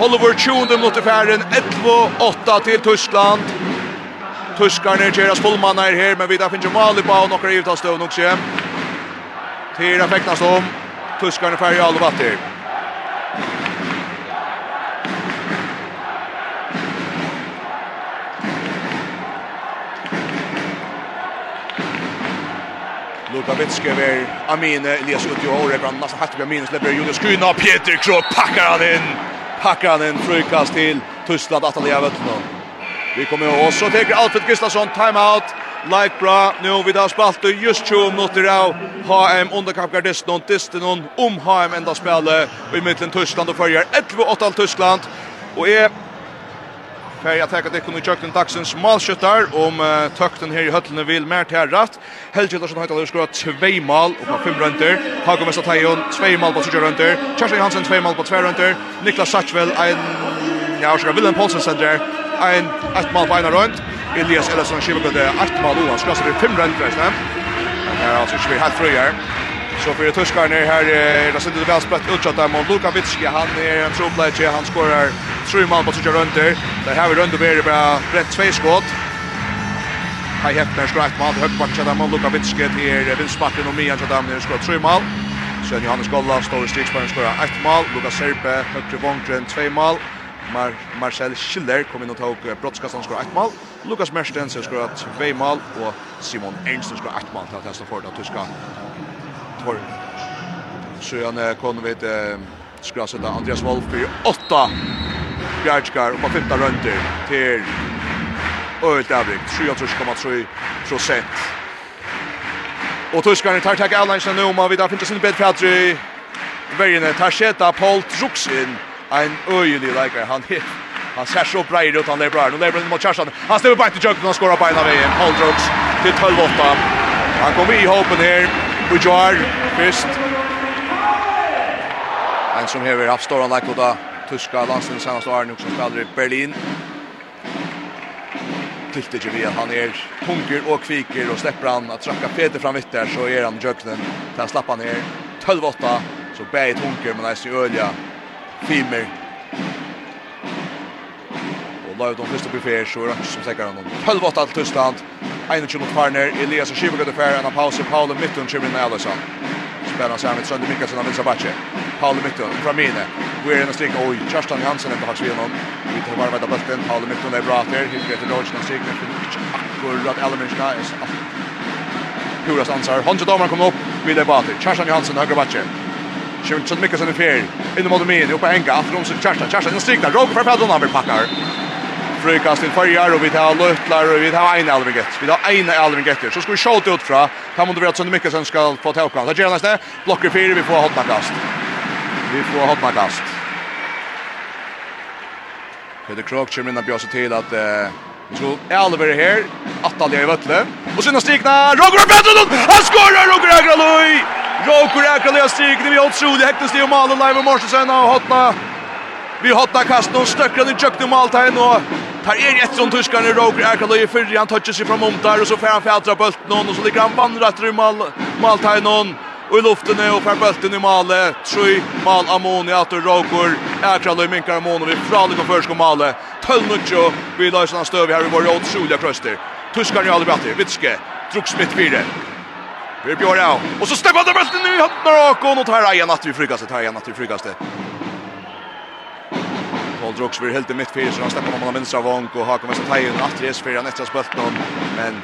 Hollywood 20 minutter færen, 11-8 til Tyskland. Tuskarna gör att fullmanna är här men vi där finns ju mål i på och några givet stå nog se. Tira fäktas om. Tuskarna färger all vatten. Luka Vitskever, Amine, Elias Uttio, Årebrann, nästan hattig Amine, släpper Julius Kuna, Peter Krog, packar han in! Packar han in, frukast till Tyskland, att det är till. Vi kommer också så tar Alfred Gustafsson timeout. Like bra. Nu vi där spalt just 20 minuter av HM under kapgardisten och disten om HM enda spela i mitten Tyskland och följer 11-8 Tyskland. Och är Färja täcker det kunde kökten taxens målskyttar om uh, tökten här i höllene vill mer till rätt. Helgildarsson har skorat två mål och på fem rönter. Hago Mesta Tajon två mål på fyra rönter. Kerstin Hansen två mål på två rönter. Niklas Satchvel en ja, ska Willem Paulsen sätter ein ett mål på ena runt. Elias Ellison skjuter det ett mål och han så det fem runt resten. Men alltså ska vi har fröjer. Så för Tyskland är här det sitter väl spett utåt där mot Luka Vitski. Han är en trubbelage. Han skorar tre mål på sig runt där. Där har vi runt och blir bara rätt två skott. Hei Hefner skrætt mal, høgbakk kjadda mot Luka Vitske til Vinsbakken och Mian kjadda mal, skår tre mal. Sen Johannes Golla står i striksbarn, skorar ett mal, Luka Serpe, högt høgre vongren två mal, Mar Marcel Schiller kom inn og tok brottskastan skor ett mål. Lukas Mertens skor två mål og Simon Ernst skor ett mål til at Heston Ford at tyska Tor. Så han kom vid skor så där Andreas Wolf i 8. Bjarkar på femte runden till Ötabrik 37,3 procent. Och tyskarna tar tag Alliance nu om man vidare finns en bättre Vergen tar sjätte Paul Truxin en öjlig läkare. Han hit. Han ser så bra ut han är bra. Nu lever mot Kjarsson. Han stäver bara till Jöken och skorar på en av VM. Paul till 12-8. Han kommer i hopen här. Bujar först. En som hever haft stora läkare tyska landslaget senaste åren som spelar i Berlin. Tilt ikke vi at han er tunker og kviker og slipper han at trakka Peter fram vitt der så er han i jøkkenen til han slapper han her 12-8 så bæg tunker men eisen i ølja Fimer. Og la ut de første bufféer, så er som sikker han. 12-8 til Tyskland. 21 mot Farner, Elias og Kivik ut en av pause. Paule Mittun kommer inn med Alisson. Spennende sammen med Sønder Mikkelsen av Vilsa Batje. Paule Mittun, fra mine. Går inn og strik. Oi, Kjørstan Jansen på haks videre. Vi tar bare vedda bøtten. Paule Mittun er bra til. Hilger etter Lodgen og strik. Men ikke akkurat Elmerskna. Puras ansar. Håndset damer kommer upp. Vi er bara till. Kjørstan Jansen, høyre Batje. Kjører så mycket som en fjärr. Inne mot min, uppe enka, after om sig Kjärsta, Kjärsta, den strikna, råk för Pedron, han vill packa. Frykast til Färjar och vi tar Lötlar och vi tar Aina Alvinget. Vi tar Aina Alvinget. Så ska vi skjuta ut fra. Kan man då veta så mycket som ska få ta upp. Där gör nästa. Blocker fyra, vi får hotna kast. Vi får hotna kast. Peter Krok kommer in och bjöd sig till att eh, Vi tror Elver här, attan i vötle. Och sen har stigna, Roger Pettersson, han skorar Roger Agraloi. Råkur äkrar lös strykning. Vi har otroligt häktes det och Malen live och Morsensen har hotna. Vi hotna kast och stöckran den tjökten och Maltain och tar er ett som tuskar nu Råkur äkrar lös i. Han touchar sig från Momtar och så får han fjätra bulten och så ligger han vandrat i Mal Maltain och i luften och får bulten i Male. Troj Mal Amoni at Råkur äkrar lös minkar Amoni. Vi fralik och förskor Male. Tölnutjo. Vi löser han stöv här i vår otroliga kröster. Tuskar nu aldrig bättre. Vitske. Drugsmitt 4. Vi bjør ja. Og så stemmer det bøtten i høttene og og nå tar jeg igjen at vi frygaste, tar jeg igjen at vi frygaste. Paul Drogs blir helt i mitt fyrir, så han stemmer om han har minst av vank, og Hakon Vesta Teien, at det er han etter hans bøtten, men...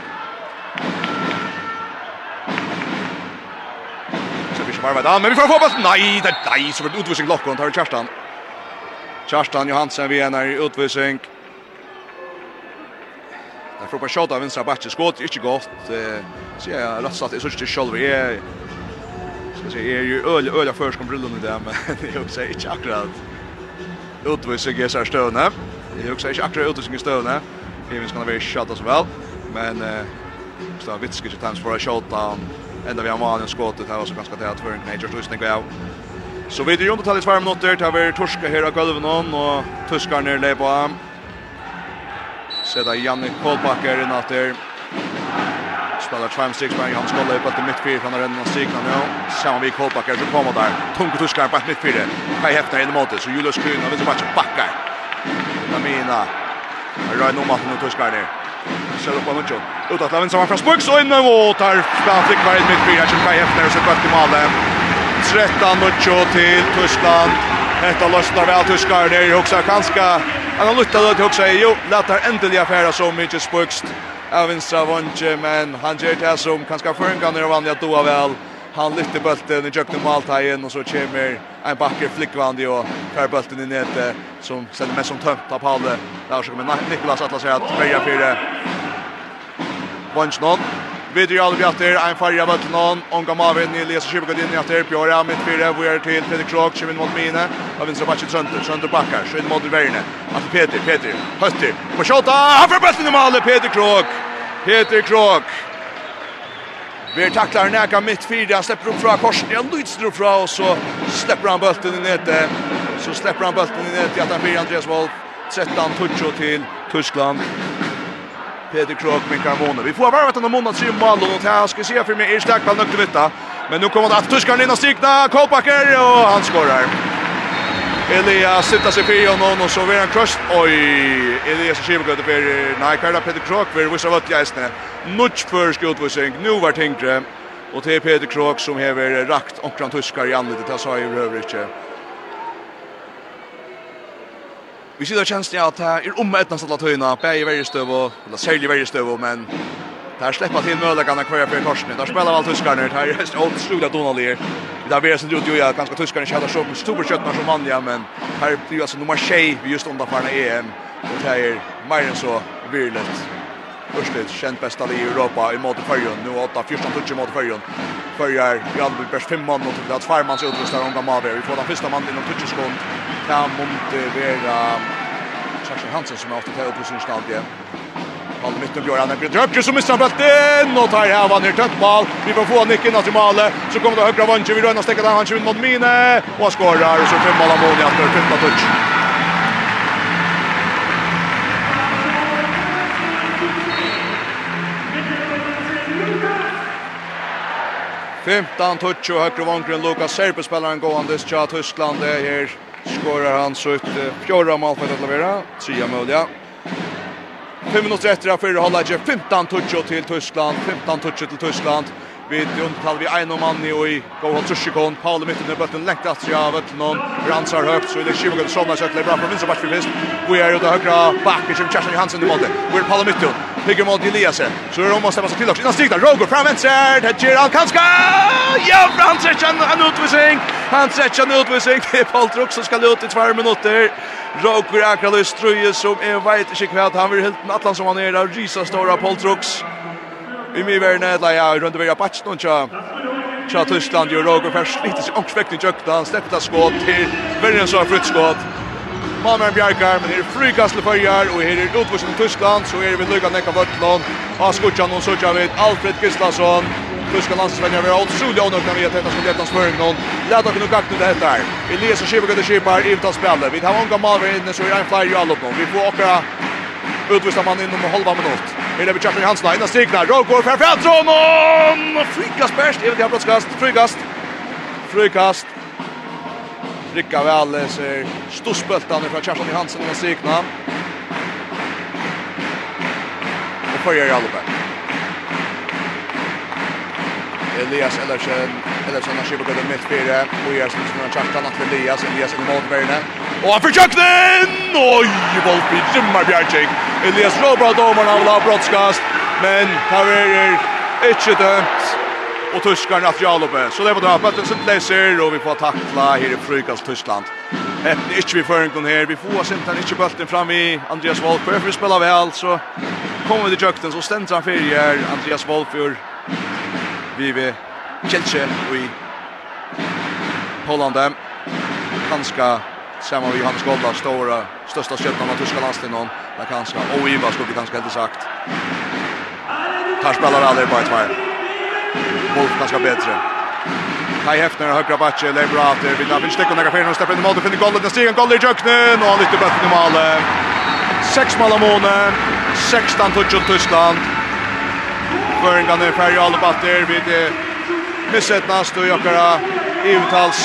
Så vi kommer arbeid, men vi får få bøtten, nei, det er deg, så blir det utvisning lokk, og han tar Kjartan. Kjartan Johansen, vi er nær utvisning. Jag får på shot av vänstra backen skott, inte gott. Så jag rätt satt så inte själv är ska säga är ju öl öl av först kom brullen där men [LAUGHS] det är också inte akkurat utvis jag så stöna. Det är också inte akkurat utvis jag stöna. Även ska vara shot as well. Men eh så har vitske chans för att skjuta ända vi har mål och skottet här var så ganska tätt för en major twist när av. Så vi det ju inte talet 5 minuter, det har vi torska här av golven och tyskarna ner lepa. Sätta Janne Kolbacker in att där. Spelar fem sticks men han skulle upp till mittfältet från den och Stigna nu. Ser vi Kolbakker så kommer där. Tungt Tuskar på mittfältet. Kai Hefner in i det så Julius Kuhn och så matchen backar. Lamina. Rör nu matten och tuskar ner. Ser upp på Nucho. Ut att Lavin som från Spux och in och tar Patrik Berg som Kai häftar så kvart i mål. 13 Nucho till Tyskland. Hetta lossna vel tyskar ner i hugsa kanska. Han har luttat ut hugsa jo, latar endelig affæra så mykje spukst av vinstra vondje, men han gjør det som kanskje føringan er vanlig at doa vel. Han lyfter bulten i jøkken maltagen, och så kommer en backer flickvandi och fær bulten i nete, som sender mest som tömt av Palle. Där så kommer Niklas att säga att Berger 4. Vondje nån. Vidri Alvi Bjartir, ein farja av Bøtlenon, Onga Mavin, ni leser Kibbe inn i Atter, Bjøra, midtfire, vi er til Fredrik Krog, Kibin mot Mine, og vinstra Batsi Trønder, Trønder bakkar, Skjønn mot Verne, Atter Peter, Peter, Høster, på Kjota, han får bøtlen i Male, Peter Krog, Peter Krog, Vi tacklar näka mitt fyra, han släpper upp från korsen, han lyser upp från och så släpper han bulten i nätet. Så släpper han bulten i nätet i att han fyra Andreas Wolf, 13-toucho till Tyskland. Peter Krok med måne. Vi får varvat den månad tre mål och här ska se för mig är starkt väl nökt vita. Men nu kommer det att Tyskland in och stigna Kolpacker och han skorar. Elias sitter sig för honom och så blir han crushed. Oj, Elias och Schibbe går Nej, Karla Peter Krok vill vissa vart jag istället. Nutch för skotvisning. Nu var tänkte. Och det är Peter Krok som har rakt omkring tyskar i anletet. Det sa ju övrigt inte. Vi sitter känns det att det är om etnast alle tøyene, bare i varje stöv och eller sälj i varje stöv men Det här släppa till möjligheterna kvar för Torsten. Där spelar väl tyskarna. Det [LAUGHS] här är otroligt donalier. Där vi är sen ut ju jag ganska tyskarna känner så på stora köttna som vann ja men här blir alltså nummer 6 just undan för EM. Och det här är mer än så virligt. Ørsted, kjent besta i Europa i måte fyrjun, nu 8-14-20 i måte fyrjun. Fyrjar i albu best 5 mann, og det er tvermans utrustar unga maver. Vi får den första mannen innom 20 sekund. Det er Monte Vera Kjersen Hansen som er ofte til utrustningsstadiet. Ball mitt och Björn Henrik Dröpke som missar bulten och tar här vann i tätt ball. Vi får få nicken att Male så kommer det högra vänster vi rör och stäcker den han mot Mine och skorar så fem mål av Monia för 15 touch. 15 touch och högre vankren Lucas Serpe spelaren gående tja Tyskland. Det här skorar han så ut fjärde mål för att leverera trea möjliga 5 minuter efter att förra hålla 15 touch till Tyskland. 15 touch till Tyskland. Vi Jontal vi en mann i och i går åt Tsushikon Paul mitten i botten längt att sig av ett någon ransar högt så det är Shimogun som har sett bra från vänster back för vinst vi är ju det högra backen som Kerstin Johansson i målet vi är Paul mitten ligger mot Eliasen så är de måste passa till också innan stigtar Roger fram vänster det ger Alkanska ja han sätter en utvisning han sätter en utvisning det [LAUGHS] är Paul Truck som ska ut i 2 minuter Roger Akralus Struje som är vet inte kvart han vill helt nattland som han är där Risa stora Paul Trucks Vi mig var när la jag runt över patch då tja. Tja Tyskland gör Roger först lite så i jökta han släppte skott till Vernon så frukt skott. Malmö Bjarkar men här frikastle för jar och här är utvisning till Tyskland så är det lucka näka Vörtland. Har skotchan och så kör vi Alfred Gustafsson. Tyska landsvänner vi har otroligt onödigt när vi har tätat som lättans smörjning någon. Lätta kunde kakt nu det här. Elias och Kipper kunde Kipper i utan spelet. Vi har många malver inne så är en flyer i allop Vi får åka Utvista av man inom halva minut. Här är vi Kjartan Hansen, ena strikna. Rowe går för frikast Frykast bärst, vet till brottskast. Frikast. Frikast. Rikka väl ser storspöltan från Kjartan Hansen, ena strikna. Och följer Jalloberg. Elias Ellersen, Ellersen har skipet gøttet mitt fire, og jeg som har tjakt han til Elias, Elias inn i målverne, og han for den! Oi, Volpi Jimmar Bjergjeng, Elias råbra domeren av lav brottskast, men Taverer ikke dømt, og tyskaren at Jalope. Så det var da, bøtten sin leser, og vi får takla her i Frykals Tyskland. Etten ikke vi føringen her, vi får simpelthen ikke bøtten fram i Andreas Wolf, for vi spiller vel, så kommer vi til kjøkken, så stendte han fyrir. Andreas Wolf, vi ved Kjeldsjø i Holland. Kanska samma med Johannes Golda, stora, största stjärnan av tyska landstiden. Där kanska, och Iva skulle vi kanske helt sagt. Tar spelar aldrig bara tvär. Wolf ganska bättre. Kai Hefner, högra backe, Lebrater, vill ha vinstick och några fel, och släpper in i mål, finner golvet, den stiger golvet i jöknen, och han lyfter bättre i mål. Sex mål av månen, 16-touch Tyskland føringene færre alle batter vid misset nast og i uttals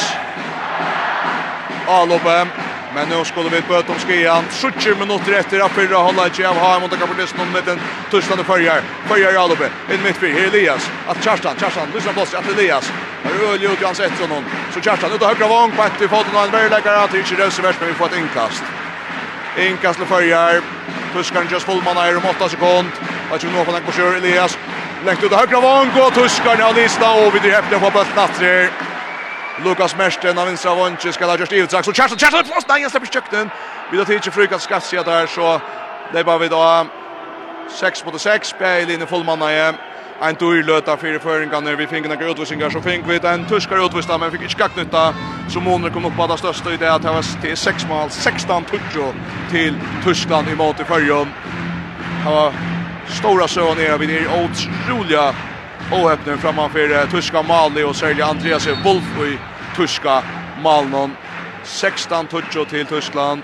avloppet. Men nu skulle vi bøte om skian. 70 minutter etter av fyrre holda ikke av HM mot kapitisten om den Tursland og Førjar. Førjar i avloppet. Inn midt fyr. Her Elias. At Kjerstan Kjerstan Kjarstan. på oss At Elias. Her er Øl Jodjans etter honom. Så Kjerstan Ut av høyre vong. På etter foten av en verleggare. At det ikke røse vers, men vi får et innkast. Innkast til Førjar. Tuskaren just fullmann er om 8 sekund. Og ikke nå på den korsør Elias. Läggt ut högra vång og tuskarna av lista och vi häpne på bøtt attrer. Lukas Mersten av vänstra vånche ska ha just utsax och Kerstin Kerstin fast nei, jag slipper kjøkken. Vi då tidigt frukat skafsia där så det bara vi då 6 mot 6 spel inne fullmanna i Ein tur løta för förringarna vi fick några utvisningar så fick vi en tuskar utvista, men fick inte skacknytta Så månader kom upp på det största i det att det var till 6 mål 16 touch till Tyskland i mål i förrjun. Det var stora søvn er vi er otroliga ohöppnen framför tyska Mali och särskilt Andreas Wolf i tyska Malnon 16 touch till Tyskland.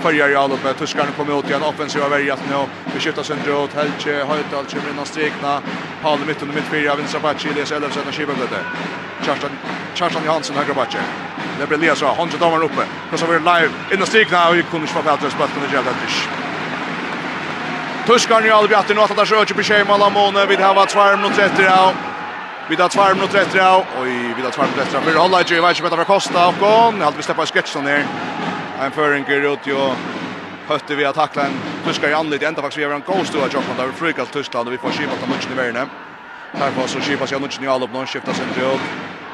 Följer i upp med tyskarna kommer ut igen offensiva värjat nu vi skjuter sen åt Helge Höjtal, kommer in och strikna Paul mitt under mitt fyra vinstra back i det själva sätta skiva blöde Charlton Charlton Johansson högra back Det blir Lesa Hansson domaren uppe så Krossar vi live in och strikna och vi kunde inte få fältet, på det jävla tisch Puskar nu aldrig att nu att det rör på Schema Lamone Vi har varit 2 minuter efter ja. Vi har 2 minuter efter ja. Oj, vi har 2 minuter efter. Men hålla ju vet inte vad det kostar och kon. Hade vi släppa sketchen ner. En förinker ut ju hötte vi att tackla en Tuskar i anledning ända faktiskt vi har en god stora chock där Vi frikar Tyskland och vi får skipa på matchen i världen. Här får så skipa sig matchen i all upp någon skiftar sig upp.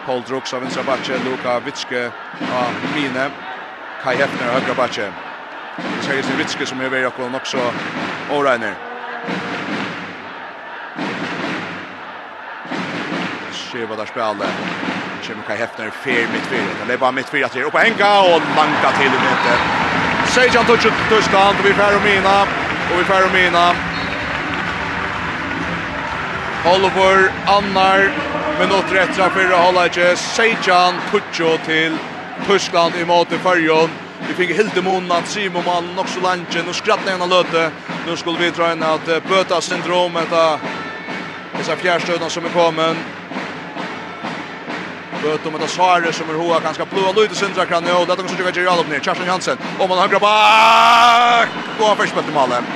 Paul Drucks av vänstra backen, Luka Vitske av Mine. Kai Hefner av högra backen. Sergej Sivritski som är väl och också O'Reiner. Skiva där spelar. Kjem kan Hefner fer mitt fyr. Det är bara mittfält där uppe Henka och lanka till med. Sergej Antonucci Tyskland och vi får mina och vi får mina. Oliver Annar minutter etter av fyrre halvleitje, Sejan Puccio till Tyskland i måte Førjon. Vi fick helt i månaden, Simon Malm, också Lange, nu skrattar ena löte. Nu skulle vi dra in att böta syndromet av dessa fjärstöden som är kommen. Bøt om etter Sare som er hoa ganske blå lyd i sindra krann og dette kommer til å gjøre opp ned Kjerstin Jansen om man har bak Gå han først bøtte malen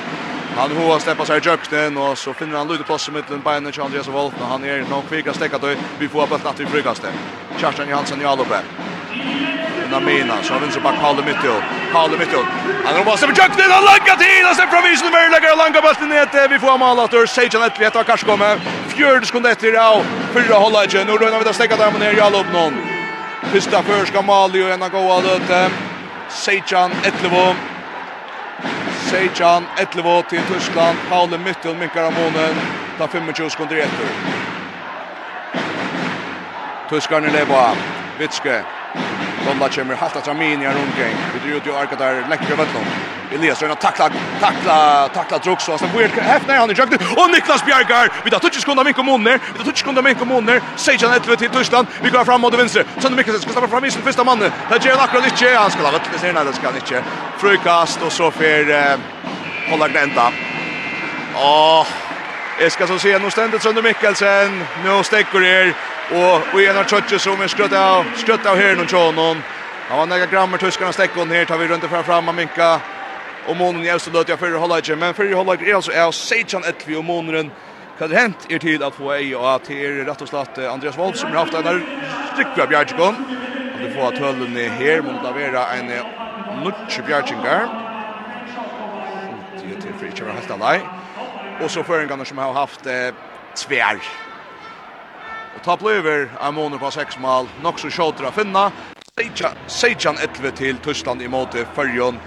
han hoa steppa seg i jøkten og så finner han lyd i plass i midten beinet til Andreas Wolf han er nok kvika stekket og vi får bøtt natt i frikaste. Kjerstin Jansen i alloppe Namina, så har vinner bak Kalle Mittjo. Kalle Mittjo. Han har bara sett jöknen, han langar till, han släpper från visen, men lägger langar bulten ner. Vi får mål ur Sejan ett och kanske kommer. Fjörd sekund efter av fyra hålla igen. Nu rör vi det stäcka där ner i all upp någon. Första förska mål ju ena goa löte. Sejan Etlevo. Sejan Etlevo till Tyskland. Kalle Mittjo minkar av månen. Ta 25 sekunder efter. Tyskarna lever. Vitske Lolla kommer halvt att Ramin gör omkring. Vi drar ut i arka där läcker vatten. Elias röna tackla tackla tackla drog så sen weird häftar han i jukte. Och Niklas Bjergar vi tar touch skunda Minko Monner, Vi tar touch skunda Minko Monner. Sejan ett till Tyskland. Vi går fram mot vänster. Sen mycket ska släppa fram i första mannen. Där ger akkurat inte han ska vara det ser nej det ska inte. Frukast och så för hålla glänta. Åh. Jag ska så se nu ständigt Sönder Mikkelsen. Nu stäcker er. Og vi er tjøtje som er skrøtt av, skrøtt av her noen tjånen. Han var nega grammer tyskarna stekkon her, tar vi rundt fra fram av minka. Og månen i Østeløt, ja, fyrre holder ikke. Men fyrre holder er altså er Seitjan Etvi og måneren. Hva det hent er tid at få ei og at her rett og slett Andreas Wold som har haft en rikva bjergjekon. At du får at høllene her må lavera en nutje bjergjengar. Det er til for ikke å være helt alai. Og så føringene som har haft eh, tvær Og ta blöver en måned på seks mål. nok så kjåter å finne. Seitjan etve til Tyskland i måte Førjon.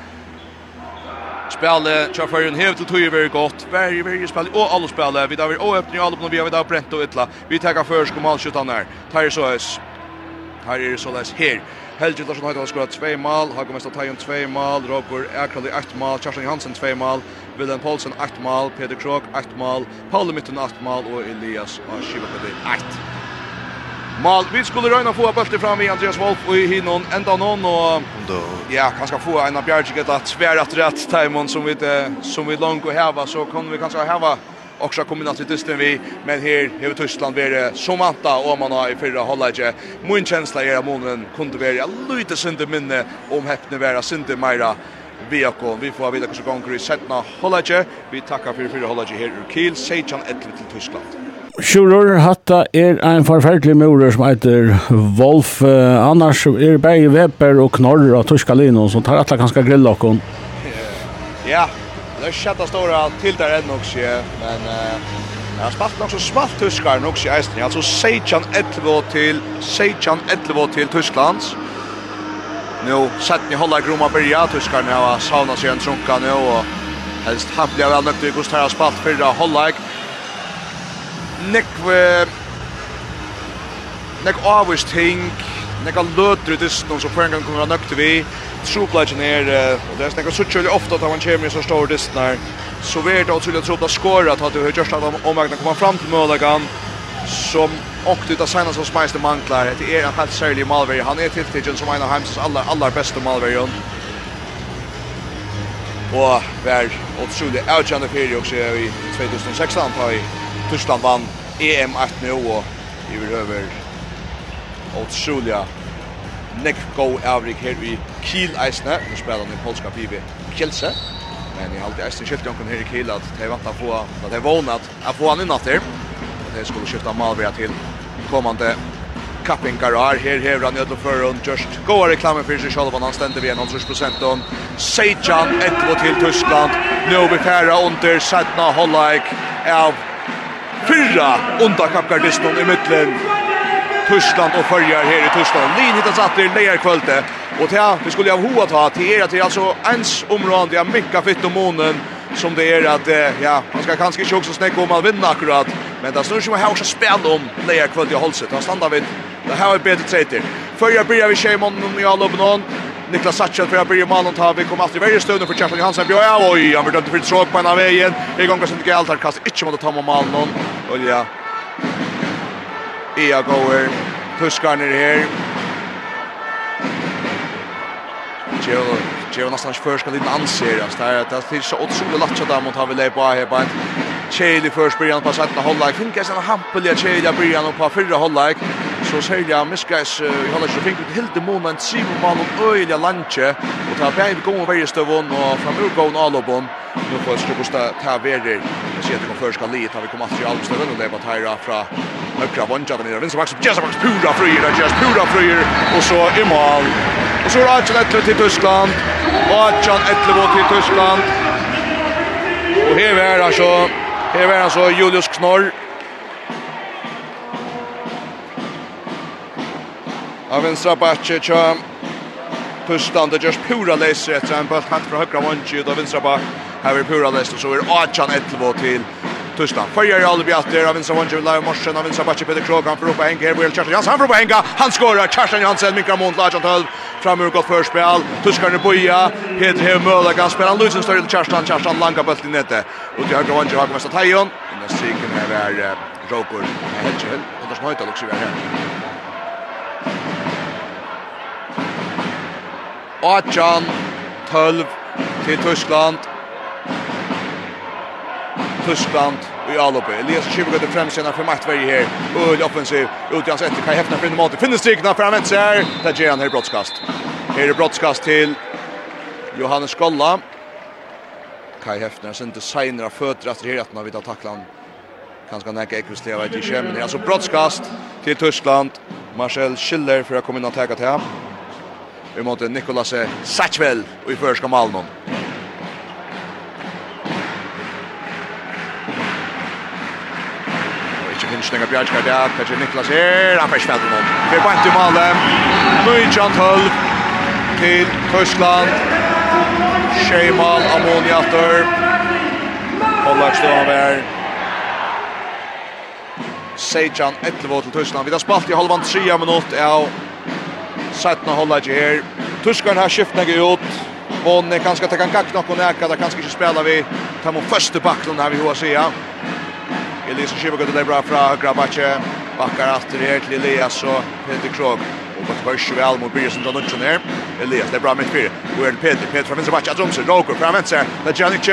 Spelet kjør Førjon hev til tog er godt. Vær i verje spillet, og alle spillet. Vi tar vi åpne i alle på vi har vi tar brent og ytla. Vi tar først kom allskjøttan her. er så es. Her er så les her. Helge Larsson har skåret 2 mål, Hagemester Tajon två mål, Robert Ekrali ett mål, Kjartan Johansen två mål, Willem Paulsen 8 mål, Peter Krok 8 mål, Paul Mitten 8 mål og Elias og Shivakadi 8. Mal, vi skulle røyna få bølte fram i Andreas Wolf og i hinnon enda noen, og ja, kanskje få en av Bjergjik etter tvær at rett timen som vi, som vi langt å heva, så kan vi kanskje heva också kombinat till dysten vi men här i Tyskland blir det som vanta om man har i förra hållet min känsla är att månen kunde vara lite synd minne om häpne vara synd mera vi akon vi får vite hvordan gonger i setna Hollage. Vi tackar för fyrir Hollage här ur Kiel, Sejan Edle till Tyskland. Sjuror, hatta er ein forferdelig murer som heter Wolf. Uh, annars er berg Weber og Knorr og Tuska linon som tar atla ganska grilla okon. Ja, det er kjetta stora til der enn også, men uh, jeg har spalt nok så smalt tyskar nok i eisen. Altså Sejan Edlevo til, Sejan Edlevo til Tysklands. Nu sett ni hålla groma börja tyskarna har sauna sig en trunka nu och helst hampliga väl nökt i Gustav Spalt förra hållag. Nick Nick Avis ting Nick har lötru dysten så för en gång kommer nökt vi Troplagen är och det är snäcka så tjölj ofta att han kommer i så stor dysten här så vi att det otroligt att tropla skåra att ha till hur just att omvägna komma fram till målagan som och det senaste som Spice manglar det är en helt särlig Malberg han är tilltagen som en av Heims allra allra bästa Malberg och var otroligt outjande för också i 2016 tar i Tyskland vann EM 8 nu och i över otroliga Nick Go Avrik här i Kiel Eisner. Nu spelar han i polska PB Kielse men i allt är sin skilt kan här i Kiel att det vant att få att det vånat att få han innan där det skulle skifta Malvia till kommande Kapping Garar här här han ödlo för och just goa reklamen för sig själva han ständer vid 90 procent om Sejan ett till Tyskland nu vi færa under Satna Hollaik av fyra under Kappgardisten i mitten Tyskland och följer här i Tyskland. Lin hittas att det lejer kvölte Och till vi skulle ha hoa ta till er att det är alltså ens område av mycket fitt om månen som det är att eh, ja, man ska kanske inte också snäcka om att vinna akkurat. Men det snurrar som ha också spel om lejer kvalitet i hållset. Han stannar vid det här är bättre tredje. Förra börjar vi Shimon i alla uppnån. Niklas Satchel för att börja mannen ta vi kommer alltid varje stund för Kjartan Johansson Björn ja oj han blir dömd för tråk på en av vägen i gång kanske inte allt här kast inte mot att ta med mannen och ja Ia goer Tuskarner här Kjell Det är nästan först ska lite anser alltså där att det finns så otroligt lätt att där mot har vi lägga på här på Chile först början på sätta hålla. Jag tänker sen hampeliga Cheli början och på förra hålla. Så säger jag miskas i hålla så fint helt det moment Simon Malm och öliga Lanche och ta på vi kommer varje stövon och framur går allobon. Nu får ska kosta ta värre. Jag ser att det först ska lite har vi kommer att göra allstöven och det var Tyra från Högra vanja den där. Vincent Max, Jesse Max, pura fryer, just pura fryer. Och så i mål. Og så er det 18-11 til Tyskland. 18-11 til Tyskland. Og her er alltså her er alltså Julius Knorr. Av vinstra bakke tja Tyskland. Det gjørs pura leser etter en bøtt hatt fra høyre vannskyld av vinstra bakke. Her er pura leser, så er 18-11 til Tyskland. Tyskland. Följer Aldo Bjatter av vinstra vången, Lai Morsen av Vincent batche Peter Krog, han får ropa hänga, Herbuel Kjartan Jansson, han får ropa hänga, han skorar, Kjartan Jansson, Mikael Mont, Lajan Tölv, framur gott förspel, Tyskarna boja, Peter Hev möller kan spela Luisen större till Kjartan, Kjartan langa bult i nätet, ut i högra vången, Hakan Vesta Tajon, den där siken här är Rokur, Hedgehöll, Anders Neutal också vi är här. Atjan, 12 till Tyskland. Tyskland i alloppe. Elias Kivik går fram sen för makt här. Ull offensiv ut hans efter Kai Hefner finner en mål. Finner strikna fram ett här. Där ger han här brottskast. Här är brottskast till Johannes Skolla. Kai Hefner sen inte senare fötter efter här att man vid att tackla han. Kanske näka Ekvist leva i skämmen. Alltså brottskast till Tyskland. Marcel Schiller för att komma in och ta det här. Vi möter Nicolas Satchvel och i första Malmö. Ønsning av Bjergskar der, kanskje Niklas her, han får spennende noen. Vi er bant i Male, Nujant Høll til Tyskland, Sheimal Ammoniater, Kollak Stånavær, Sejan Etlevå til Tyskland. Vi har spalt i halvan 3 minutt av 17 Kollak her. Tyskland har skiftet ut, Vonne kanskje at han kan kakna noen eka, da kanske ikke spela vi, ta mot første bakken her vi hoa sida. Elias Kiva går det bra fra Grabache. Backar efter här till Elias och Peter Krog. Och på tvärs väl mot Byrjesen då lunchen här. Elias det är bra mitt mittfyr. Och är Peter Peter från vänster matcha Dromsen Roker från vänster. Där Janic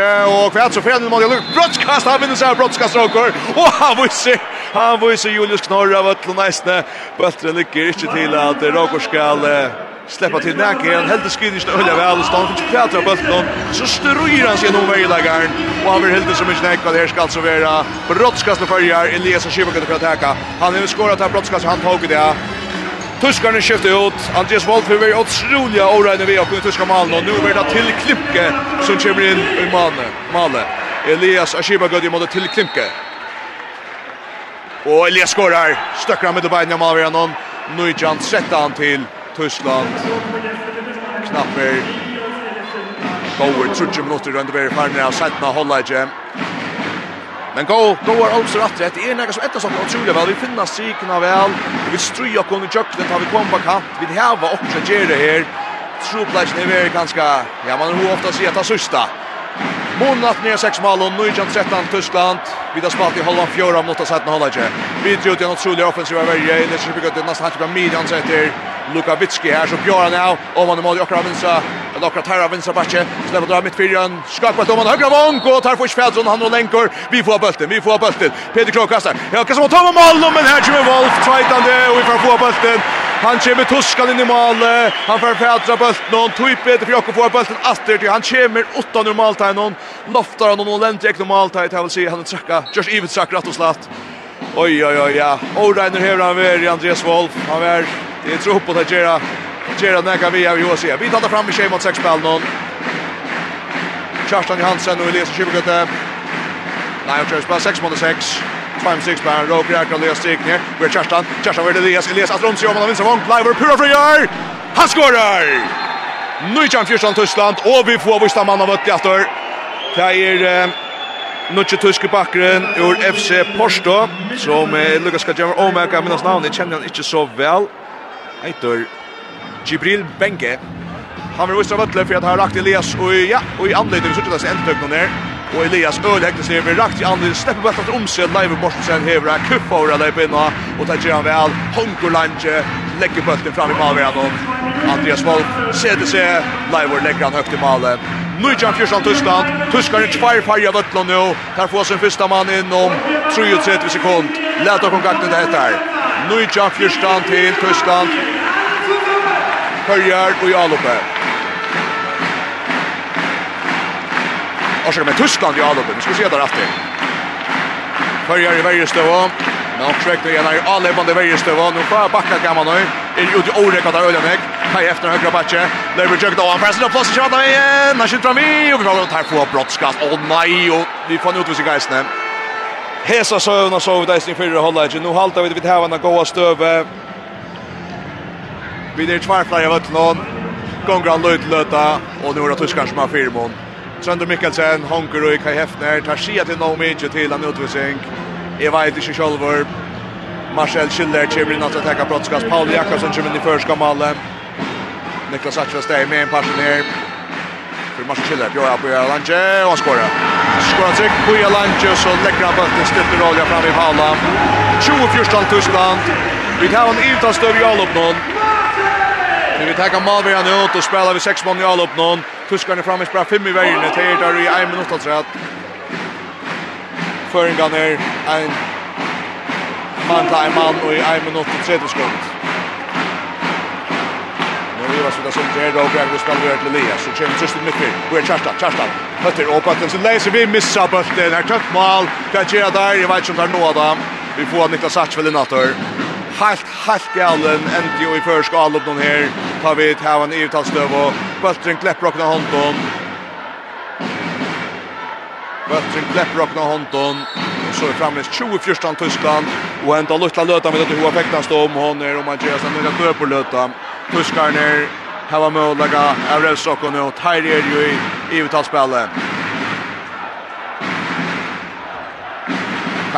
och kvärt så fel mål Luke broadcast han vinner så här broadcast Roker. Och han vill han vill Julius Knorr av att nästan. Bulten ligger inte till att Roker skall släppa till näke han helt skridis till Ulla väl och stan fick Petra bulten så struir han sig nog vägläggaren. och han vill helt som inte näka det här ska alltså vara brottskast för Jar Elias och Kivaka Schibbe att täcka. han har skårat här brottskast han tog det Tuskarna skiftar ut. Andreas Wolf är otroliga orena vi och tyska och Nu är det till Klippke som kommer in i malen. Malmö. Elias Ashiba går emot till Klippke. Och Elias skorar. Stöcker han med beina Malmö någon. Nu är han till Tyskland. Knapper. Gower, trutje minutter, Røndeberg, Farnir, han settna, holda ikke. Men go, Gower, rett rett. det er nekka som etter sånn utrolig vel, vi finner strikene vel, vi vil stry og kunne kjøkken, tar vi kom på kant. vi heva opp, så gjør det her. Trupleisen er veldig ganske, ja, man har ofta sier at det er søsta. Månat ner sex mål och 13 Tyskland. Vi har spalt i Holland fjärde av något sätta hålla Holland. Vi tror att en otrolig offensiva värja i det som bygger det nästan på midjan sätter Lukavitski här så Björn nu om han mål och Kravinsa Och lockar tar av vänstra backe. Släpper drar mitt fyran. om han, högra vång och tar först Fältson han och länkor. Vi får bulten. Vi får bulten. Peter Krog kastar. Ja, kastar mot Tom mål men här kommer Wolf tveitande, och vi får få bulten. Han kommer tuskan in i mål. Han får fädra bulten och typ Peter Krog får bulten aster, han kommer åtta normalt här någon. Loftar han och länder eknormalt här. Det vill säga han trackar. Josh even trackar rätt och slatt. Oj, oj, oj, ja. Åreiner här han är Andreas Wolf. Han är det är tro på att göra. Gjera nekka vi av Josie. Vi tar fram i tjej mot sex spel någon. Kjartan Johansen och Elias Kjøbegøtte. Nej, han kjører spil 6 mot 6. 5-6 på en råk, rækker og Elias Strikner. Vi har Kjartan, Kjartan ved Elias, Elias Astromsi, om han vinner vinst av Leiver, pura friar! Han Nu Nujjan Fjörsson Tyskland, Och vi får vissa man av ett etter. Det är... Eh, Nucci tyske bakgrunn ur FC Porsto, som eh, Lukas skal Kajemer Omeka, minnes navn, jeg kjenner han ikke så vel. Eitor Gibril Benke. Han vil vise av vötle for at han har rakt Elias och ja, og i anledning så tittar sig endtøkene ner. Og Elias öl häktes ner med rakt i anledning. slipper bare til omse live bort hever hevra kuffa over rallar upp inna. og tar sig han väl. Honkur Lange legger bulten fram i malväran. Andreas Wolf setter seg, Live legger han högt i malen. är Fjörsson Tyskland. Tyskland är tvär färg av vötlan nu. Där får sin första man inom 33 sekund. Lät och kontakten det heter. är Fjörsson till Tyskland. Kørjar och i Orsaka med Tyskland i avloppen. Vi ska se där efter. Följer i Värjestöva. Men han försökte igen här i avlöpande Värjestöva. Nu får jag backa gammal nu. Är ju inte oräkad av Öljanek. Kaj efter högra backe. Lever försökt av han. Pressen upp plats i tjata igen. Han skjuter fram i. Och vi får här få brottskast. Åh nej. Och vi får en utvis i Geisne. Hesa sövna sov där sin fyra hålla. Nu haltar vi vid hävarna goa stöve. Vi är tvärflar av Ötlån. Gångra löjt löta. Och nu är det tyskar som har fyrmån. Trønder Mikkelsen, Honker og Kai Hefner, tar skia til noe Inge til en utvisning. Jeg vet ikke sjølver. Marcel Schiller kommer inn at det tekker brottskast. Paul Jakobsen kommer inn i førskamale. Niklas Atras der med en passion her. For Marcel Schiller bjør på Jalange, og han skårer. Skårer trygg på Jalange, så legger han bøtten støtter olja fram i Paula. 24 Tyskland. Vi tar en ivtastøv i Alopnån. Vi tar en malverjan ut, og spiller vi seks mann i Alopnån. Tuskarna framme spela fem i vägen. Det är där i en minut alltså att Föringan är en man till en man och i en minut och 30 sekund. Nu är det så där som det är då och jag ska göra till Elias. Så kommer Tristan Vi är Kjartan, Kjartan. Hötter och Patton så läser vi missar bulten. Här tött mål. Kan göra där. Jag vet inte om det är nåda. Vi får Niklas Satchvel i nattor helt helt galen Ändå og i førskall opp noen her tar vi et hevan i uttalstøv och Bultren kläpper och hånden. Bultren kläpper och hånden. Och så är framme 20-14 Tyskland. Och ända av Lutla med vet att hur effekten står om hon är om man gör sig några dör på Lötan. Tyskarna här var möjliga. Avrevsokon och Tyre är ju i övertalsspelet.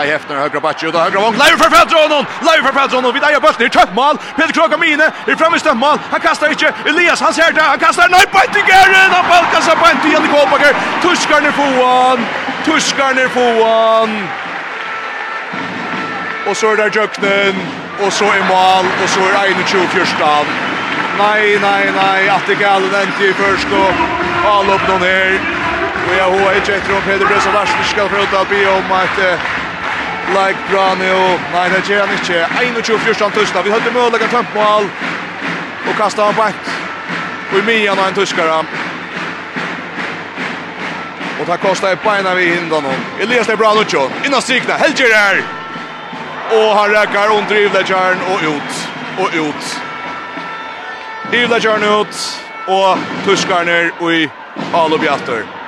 Kai Hefner högra backen och då högra vång. Live för Pedronon. Live för Pedronon. Vi där bulten i tvätt mål. Peter Kroka mine i framme i mål. Han kastar inte. Elias han ser det. Han kastar nej på inte gärna. Han balkar sig på inte igen i Kopager. Tuskar ner foan. Tuskar ner foan. Och så är där Jöknen och så är mål och så är Aino 21 förstan. Nej, nej, nej, att det galen inte i först och all upp någon här. Och jag har inte ett rum Peter Brösa Varsen ska få ut att be om att Like nu. Nei, det gjør han ikke. 21-14 Tyskland. Vi høyde mulig en tømpmål. Og kastet han bak. Og i mian av en tyskare. Og det kostar beina vi hindan hon. Elias det er bra nuttjo. Innan strikna. Helger her! Og han räkar under Ivledjaren og ut. Og ut. Ivledjaren ut. Og tyskarner og i Alubjatter.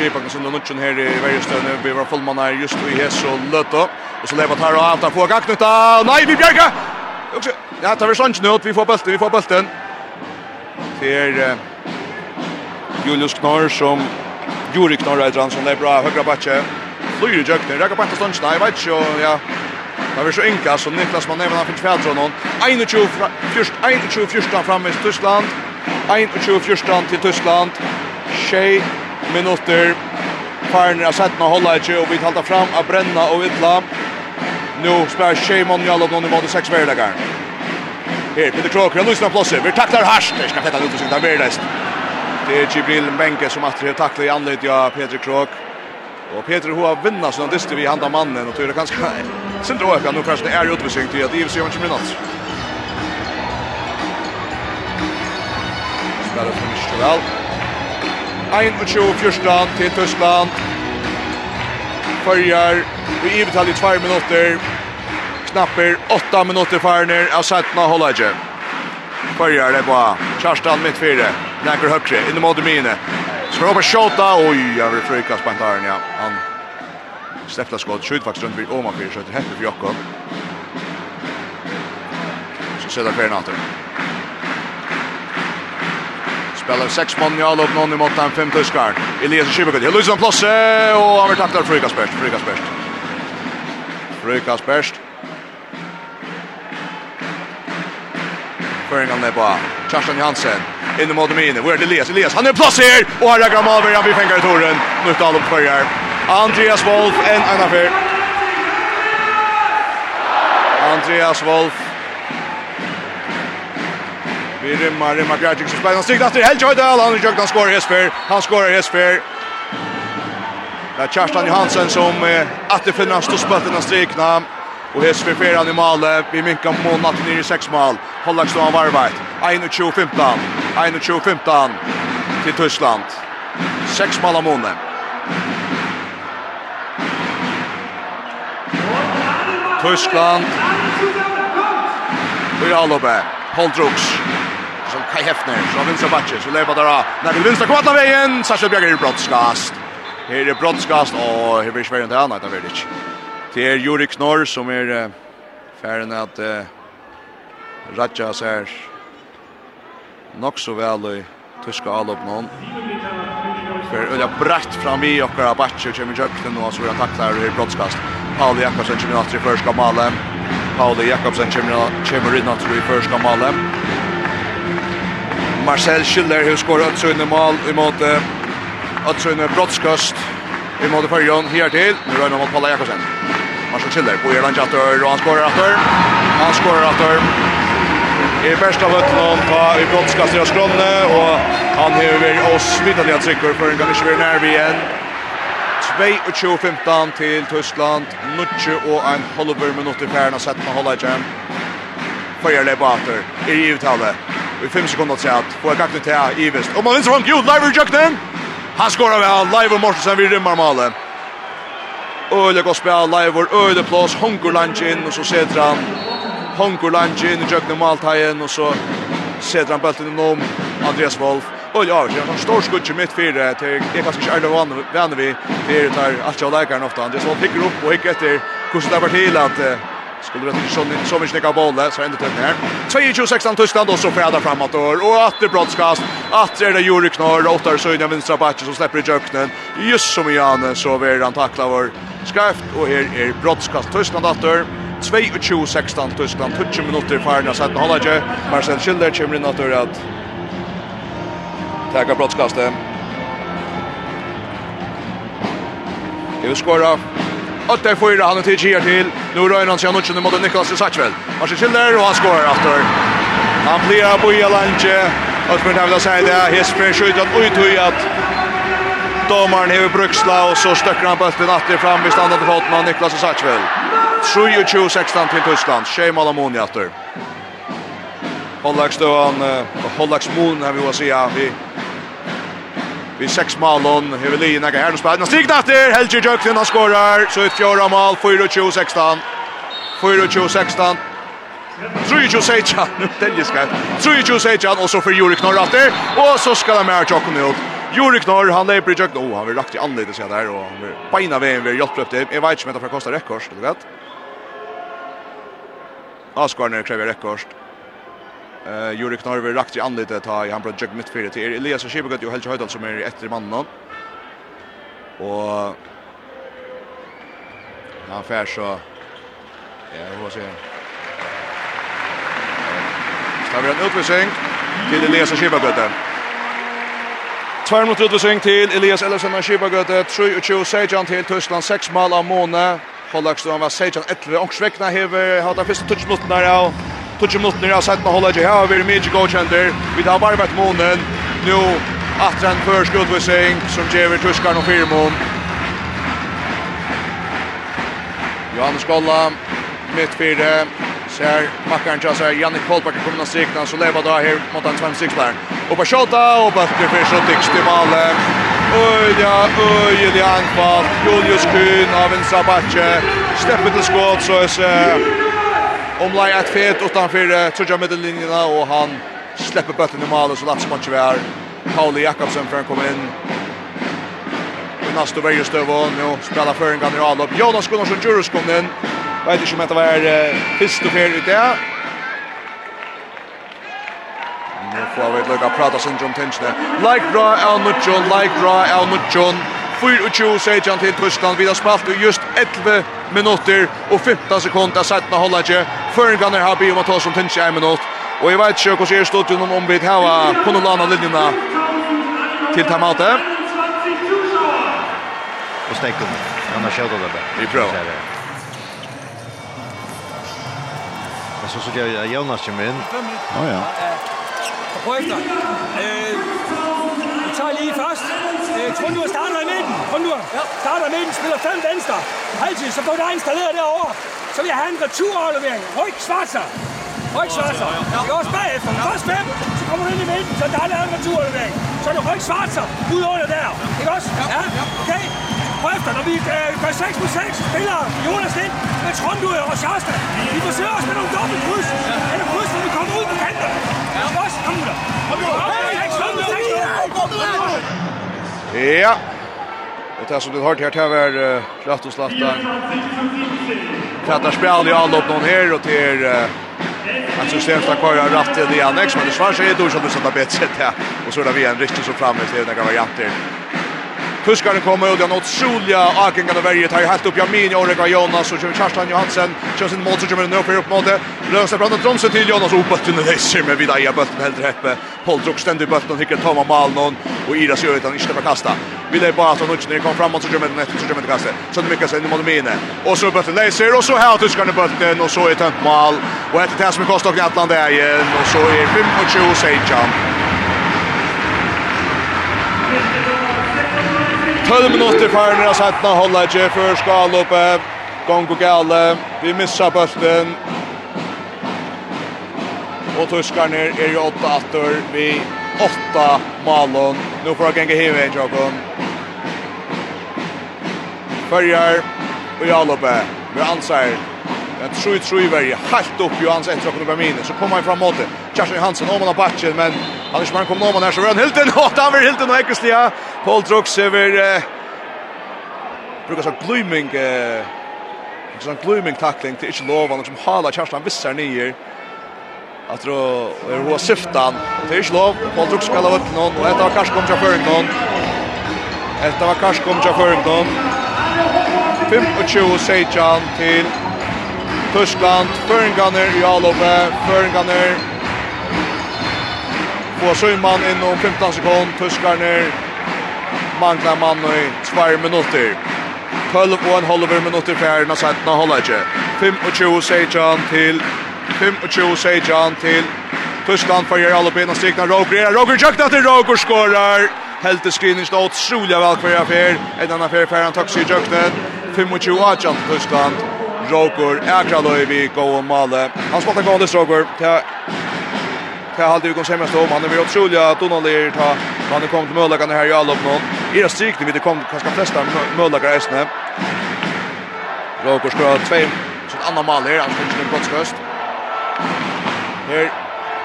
skipan som den nutchen här i Värjestön vi var fullmannar just i Hes och Lötto och så lever här och allt där får gaknuta nej vi bjärka också ja tar vi chans nu vi får bulten vi får bulten ser Julius Knorr som Juri Knorr är som det är bra högra backe flyr jökner räcker på stan nej vet jag ja Det var så enka som Niklas man även han fick färdra någon 21 först 21 första fram i Tyskland. 21 första till Tyskland. Shea minutter. Farner har sett noe holdet ikke, og vi talte fram av Brenna og Vidla. Nå spør Sheimon Jalop noen i måte seks verdager. Her, Peter Kroker, han lyser plasset. Vi takler harsht. det skal tette han ut og sitte av verdest. Det er Gibril Benke som at har taklet i anledd av Peter Krok. Og Peter har vinner sånn dyster vi handa mannen, og tror det ganske... Sindre Åka, nå kanske det är utvisning til at Ives Johan Kjemrinat. Spiller for Mishkovel. Spiller 21-14 til Tyskland. Följar i ibetal i 2 minuter. Knapper 8 minutter farner av Sætna Hollage. Följer det på Kjarstan mitt fyra. Näker högre. In i måte mine. Skal på skjåta. Oj, jag vill fryka spantaren, ja. Han släppta skott. Skjut faktiskt runt vid Åman så skjøter hette för Jokko. Så ser det ferien spelar sex man i all upp någon mot han fem tyskar. Elias Schibekut. Han löser en plåse, och han blir tacklad för Lukas Best. Lukas Best. Lukas Best. Föringar ner på Kjartan Jansen. Inne mot Mine. Hvor Elias? Elias, han er plass her! Og her er Gramaver, han blir fengar i toren. nu tar opp førjar. Andreas Wolf, en annan fyr. Andreas Wolf, Vi rymmar, rymmar Bjergjik som spelar. Han stiger efter Helge Høydal. Han har han skårar Hesper. Han skårar Hesper. Det är Kjerstan Johansen som eh, åter finner han ståspölten av strikna. Och Hesper fer han i Male. Vi minkar månad ner i sex mål. Hållags då han varvajt. 21-15. 21-15 till Tyskland. Sex mål av månaden. Tyskland. Och i loppet. Paul Drucks som Kai Hefner, från vänstra backen, så lever där när det vänstra kvarta vägen, Sasha Bjerger i brottskast. Här är brottskast och här blir Sverige inte annat av Vidic. Det är Juri Knorr som är färden att uh, Ratja ser nok så väl i tyska allop någon. För öliga brett fram i och bara batcher kommer jökten och så vill han tackla här i broadcast. Pauli Jakobsen kommer att i första målet. Pauli Jakobsen kommer in att i första målet. Marcel Schiller hur skorar i mål emot Ötsund brottskast mot förjon här till. Nu rör mot Paula Jakobsen. Marcel Schiller på Irland Jatter och han skorar åter. Han skorar åter. I bästa vötlen på i brottskast i Skronne och han har oss vidare att trycka för en gång i när vi igen. 22-15 till Tyskland. Nutje och en halver minut i færen og sett med holdet igen. Førjer det bater i givetale i fem sekunder till att få ett aktivt här Ivest. väst. Och man vinner från Gud, live reject den. Han skorar väl, live och Mortensen vid rymmar malen. Öle går spel, live och öle plås, honkur lunchen och så sätter han honkur lunchen i jökna maltajen och så sätter han bulten om Andreas Wolf. Och ja, det er en stor skott i mitt fyra till det kanske inte är van vänner vi. Det är där att jag lägger ofta. Andreas Wolf pickar upp och hickar efter. Kustar vart hela att Skulle det inte så så mycket nicka bollen så ändå till här. 22-16 Tyskland och så färda framåt och det brottskast. Åter är det Juri Knorr åter så inne vänstra backen som släpper i jöknen. Just som Janne så vill han tackla vår skarpt och här är brottskast Tyskland åter. 22-16 Tyskland 20 minuter i farna så att hålla Marcel Schilder kommer in åter att Tackar brottskastet. Det är skora Och där får han till Gier till. Nu rör han sig något mot Niklas Sackvel. Marcel Schiller och han skorar efter. Han blir på i lanche. Och för det vill säga det Hesper spelar ut ut att domaren har bruksla och så stöcker han bollen åter fram i standard fot med Niklas Sackvel. 7-16 till Tyskland. Shea Malamoni åter. Hollax då han Hollax har vi att säga vi vi sex mål hur vill ju här nu spelar stig efter Helge Jöksen han skorar så ett fjärde mål 4-2-16 4-2-16 Trujo Sejan, det ska. Trujo Sejan och så för Juri Knorr efter och så ska de mer jocka ut. Juri Knorr han är på jocka. Oh, han vill rakt i anledes här där och han vill beina vägen vid hjälp det. Jag vet inte om det kostar rekord, du vet. Askarna kräver rekord. Eh Juri Knorr rakt i anlite ta i han project mitt för till Elias och Skibegøtt jo helt Höjdal som är efter mannen. Och han fär så ja, hva sier han? Skal vi ha en utvisning till Elias och Skibegøtt. Tvær mot utvisning til Elias Ellefsen og Skibegøtt. 23 sejan til Tyskland 6 mål av Måne. Hollakstuen var sejan 11. Ångsvekna hever hatt av første touchmutten der av Tutsi minutter av setten håller her, här över mye godkjenter. Vi tar bare varvet månen. Nå, atter en først utvisning som gjør ger og fire mån. Johannes Golla, mitt fire. Ser mackaren till sig. Jannik Kolbart kommer någon sikten. Så lever da her mot en 26 där. Og på kjota, og bøtter for så tycks till Malen. Öja, öja, det är Julius Kuhn av en Sabatje. Steppet till skott så är Omlai et fet utanför tredje mittellinjen og han släpper bøtten i mål så lats match var Pauli Jakobsen før han kommer in. Nästa väg just över nu spelar Föring kan i avlopp. Jonas Gunnarsson Djurus kom inn. Vet ikke om det var fyrst og fel ut det. Nu får vi ett lucka prata sin John tension. Like bra El Nutjon, like bra El Nutjon. 4-2-16 til Tyskland. Vi har spalt i just 11 minutter og 15 sekunder setten av Hollandje. Føringene har bygget om å ta som tinsje en minutt. Og jeg vet ikke hvordan er stod om vi har på lana annen til Tamate. Og stekken. Han har kjøttet det. Vi prøver. Jeg synes ikke Jonas kommer inn. Å ja prøv efter. Øh, vi tager lige først. Øh, Grundur starter i midten. Trondur ja. starter i midten, spiller fem venstre. Halvtid, så får der installeret derovre. Så vil jeg have en returaflevering. Ryk Schwarzer. Ryk Schwarzer. Ja, ja, ja. Det går også bagefter. Ja. Først fem, så kommer du ind i midten, så der er lavet en returaflevering. Så er det Ryk Schwarzer ud under der. Ikke også? Ja, ja. okay. Prøv efter, når vi øh, gør 6 på 6, spiller Jonas ind med Trondur og Sjørstad. Vi forsøger os med nogle dobbelt kryds. Ja. Eller Ja. Og det som du har hørt her, det er klart og slett Krattar spjall i alle opp noen her, og til en system som har rett til det annex, men det svarer seg i dår som du setter bedre sett her. Og så er det vi en riktig så framme til denne gamle. Tyskaren kommer ut, han otroliga agengan av tar här, helt upp Jamin, Jorek och Jonas, och kommer Kerstan Johansen, kör sin mål, så kommer den upp mot det. löser brann och dromsen till Jonas, och bötten är läser med vid Aja, bötten helt rätt, Paul Druck ständigt bötten, hickar Tama Malnon, och Ira ser ut, han inte kasta. Vi lägger bara att han när kom framåt så kommer den efter, så kommer den kasta. så det mycket sen i Malmine, och så bötten läser, och så här Kuskaren bötten, och så är tömt mal, och ett det här som är kostar Gnatland är igen, och så är 25 och 12 minutter för när sätta holder ikke før skal uppe. Gongo Gale, Vi missar bollen. Og tyskerne er jo 8 atter. Vi 8 malen. Nå får jeg gänga hive i Jokon. Följer och Jalope. Vi anser. En 3-3 i Verge. Helt upp Johans efter att kunna minne. Så kommer han fram mot det. Kerstin Hansen om han har batchen. Men han är inte man kommer om han här. Så var han helt en åt. Han var helt en och Paul Drux över... Eh, brukar så glooming Eh, en sån glömning tackling till inte lov. Han som halar Kerstin vissar nyer. Att då är hon syftan. Det är inte lov. Paul Drux ska ha upp någon. Och ett av kanske kommer till någon. Ett av kanske kommer till någon. 25-16 till Tyskland, Föringaner i avloppe, Føringaner får Sjøyman innom 15 sekund, Tyskarner. manglar man i 2 minutter. 12 og en halver minutter per når settene holder ikke. 25 Sejan til 25 Sejan til Tyskland for gjør alle bena stikna Roger er Roger jukta til Roger skorar Helte skrinen stå utrolig vel for affär. En annan affär för han takk sig jukten 25 Ajan til Tyskland Roker Ekra vi går og male. Han spottar gående Roker. Ta ta halde vi kom semast om han är väl otroliga Donalir ta han kom till målläggarna här i allop någon. I det strikt vi det kom kanske flesta målläggare äsna. Roker ha två sitt andra mål här han fick en brottskast. Här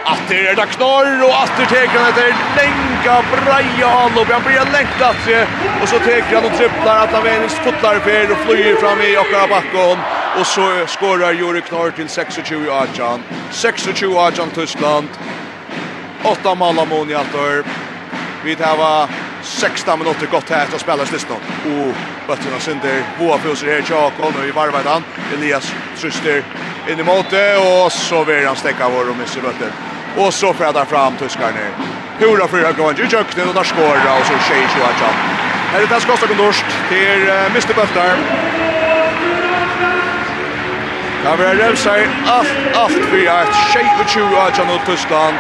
Atter er det knorr, og atter teker han etter lenka breia anlopp. Han blir lenka atter, og så teker han og tripplar at han venings fotlar fer og flyr fram i okkara bakken. Og så skårar Juri Knorr til 26-18. 26-18 Tyskland. 8 malamon i atter. Vi tar 16 minutter godt her til å spille listan. Og bøttene synder, Boa Fuser her, Tjakon og i varvet han. Elias Tryster inn i måte og så vil han stäcka vår og misse Bötter. Og så frädar fram tyskarna. Hurra för Högånd. I köknen och där skårar och så tjej Johansson. Här är det skottet och norsk till Mr. Böftar. Där var Revsar allt, allt för att tjej och tjej Johansson och Tyskland.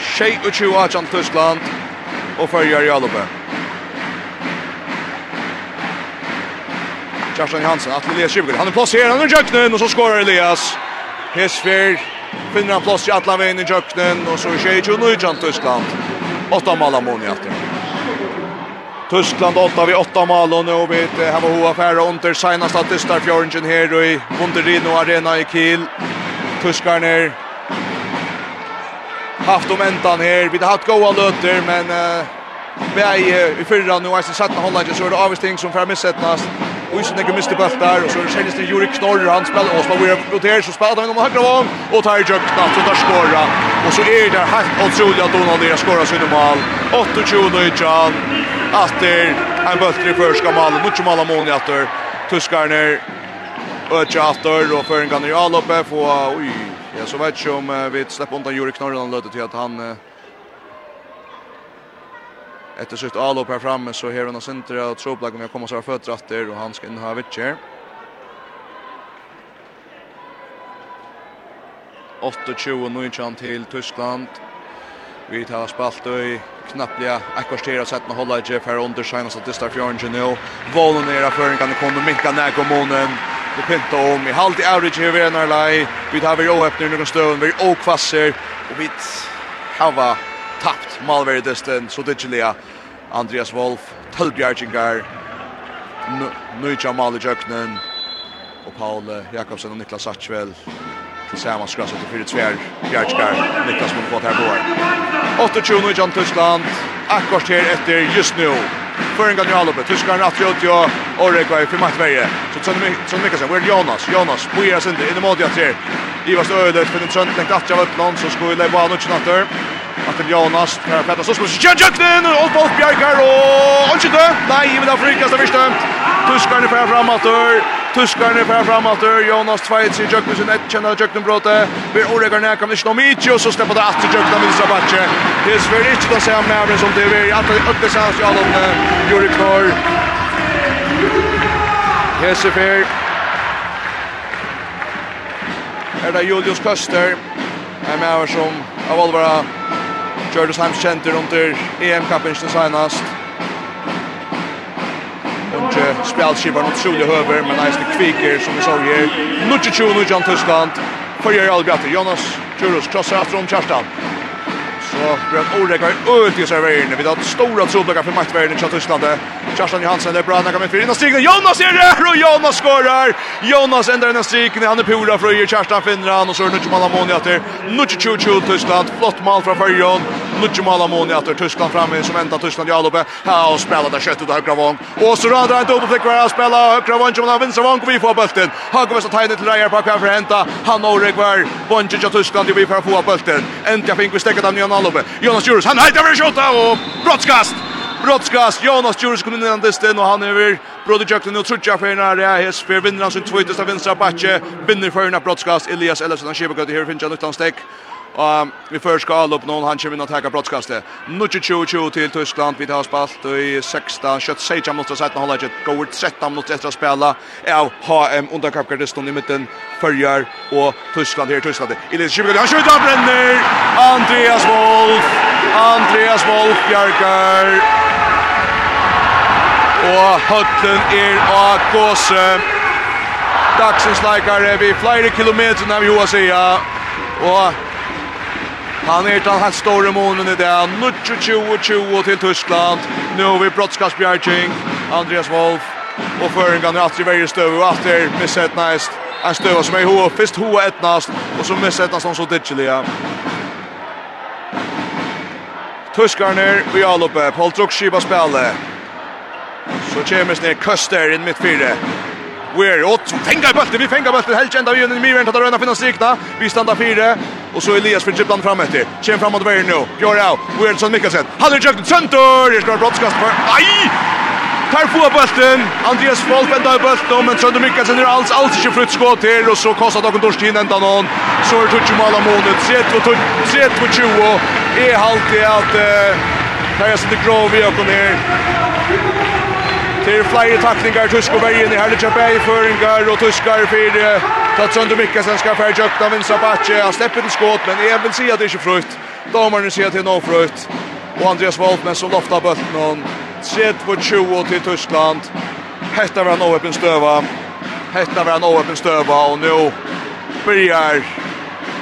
Tjej och tjej Johansson Tyskland och följer i Alupe. Kjartan Hansen, Atle Elias Kjubgel. Han er plass är placerad under köknen och så skårar Elias. Hesfer finner han plass i alla vägen i jöknen och så är tjej och nöjtjant Tyskland. Åtta mål av mån i efter. Tyskland åtta vid åtta mål och nu vet här var Hoa Färre under sina statistar fjörnchen här i Bonderino Arena i Kiel. Tyskarna haft om ändan här. Vi har haft goda löter men uh, vi är i fyrra nu. Jag har sett hålla hållande så är det avvisning som får missättnas. Och inte några miste bultar och så är det senaste Jurik Knorr han spelar och spelar Weir mot här så spelar han om högra vång och tar jukt knappt så där skora. Och så är det helt otroligt att Donald Deras skorar sin mål 28 i Jan efter en bultar i första målet mot Jamal Amoni Aster Tuskarner Ötja Aster och för en kan i Alope få oj jag så vet inte om vi släpper undan Jurik Knorr han löter till att han Efter sitt allop här framme så här hon center och troplag om jag kommer så fötter åter och han ska in ha Witcher. 8-20 till Tyskland. Vi tar spalt i knappliga ekvarstera sett och sätta hålla Jeff här under sig så det står Fjörgen nu. Valen är för kan det komma minka när kommer månen. Det pinta om i halvt i average här vid när Vi tar vi öppnar någon stund, vi och kvasser och vi hava tapt Malveri malverdesten, så dittjelige Andreas Wolf, Tølbjergingar, Nøyja Mali Jöknen, og Paul Jakobsen og Niklas Satchvel, tillsammans skrasset till 4-2, Bjergingar, Niklas mot båt här går. 8-20 Nøyja Tyskland, akkurat her etter just nu. Føringa Alupe, Tyskland Tyskaren 88 og Orek var i Fimatverje. Så Trond Mikkelsen, hvor er Jonas? Jonas, Bojas inte, inn i mål til Ivas Øydet, den Trond, tenkt at jeg var så skulle jeg bare nødvendig natter. Martin Jonas kan peta så skulle Jan Jöknen och Ulf Bjerkar och inte dö. Nej, men där frikas det visst. Tuskarna för framåt dör. Tuskarna för framåt dör. Jonas Tveit i Jöknen sin ett känner Jöknen brote. Vi Oregar när kan vi inte mitt och så släpper det att Jöknen vill sabatche. Det är svårt inte att säga mer som det är att det öppnar sig alltså om Jurek Knorr. Hesefer. Er det Julius Köster? Er med som av alvara Gjördes Heims kjenter under EM-kappingen senast. Unge spjallskipar noen trolig høver, men eisne kviker som vi så her. Nudje Tjono, Jan Tyskland. Forgjør Albiater, Jonas Tjuros, krosser etter om Kjerstan. Så Brett Orekar ut i serveringen. Vi har stora trodblockar för matchvärden i Tyskland. Kjartan Johansson är bra Han kommer för in och stiger. Jonas är där och Jonas skorar. Jonas ändrar den striken. Han är pura fröjer Kerstin finner han och så nu kommer Malamoni att det. är tju Tyskland. Flott mål från Färjön. Nu Malamoni att Tyskland framme som väntar Tyskland i uppe. Ja och spelar där kött ut högra vång. Och så radar han dubbelfläck kvar spela högra vång som han vinner vång vi får bulten. Han kommer så tajt till Reier på kvar för hämta. Han Orekar. i Tyskland vi får få bulten. Äntligen fick vi stäcka dem nya Gallup. Jonas Djurus, han heitar över skottet och brottskast. Brottskast, Jonas Djurus kom in i den distan och han är över Brodejökten och Trudja Fernar. Ja, här vinner han sin tvåtesta vinstra backe. Vinner Fernar brottskast. Elias Ellefsen, han kör på gott i här finns han utan Og vi først skal opp noen, han kommer inn og takker brottskastet. Nå 20-20 til Tyskland, vi tar spalt i 16, kjøtt 16 minutter, 17 holder ikke, går 13 minutter etter å spille av HM underkappgardisten i midten, Førjar og Tyskland her, Tyskland. I Ilis Kjibikon, han skjøter, brenner! Andreas Wolf! Andreas Wolf Bjarkar. Og høtten er av gåse. Dagsens leikare, vi flere kilometer når vi hoa sier. Og Han er utan helt store månen i det. 20-20 til Tyskland. Nå har vi brottskastbjärking. Andreas Wolf. Och fören kan Astrid Berger stöv. Och Astrid misset næst. En støv som är hoa. Först hoa ettnast. Og så missat nästan så ditchliga. Tyskarna vi all uppe. Paul Druckskiba spelar. Så kommer ner Köster in mitt fyra. Weir, åt, fengar bulten, vi fengar bulten, helst enda vi under i myrvern, tar röna finna strikna, vi standa fyra, Och så Elias för dribblan fram efter. Kjem framåt över nu. Gör out. Wilson Mikkelsen. Han har jukt center. Det står broadcast för. Aj! Tar på bulten. Andreas Wolf vänder bulten men Sander Mikkelsen är alls alls inte frukt skott till och så kastar Dagen Dorsin ända någon. Så är touch mål av målet. Sett och touch sett på 20. Är halt det att Kajas the Grove och ner. Det er flere taklinger tysk og bergen i herlig kjøpei føringer og tyskar for Tatsund og Mikkelsen skal fære kjøkken av Vinsa Batje. Han slipper til skåt, men jeg vil si at det er ikke frukt. Damerne sier at det er noe frukt. Og Andreas Voltnes som lofta bøtten Sett på 20 til Tyskland. Hetta var en åpen støva. Hetta var en åpen støva og nå börjar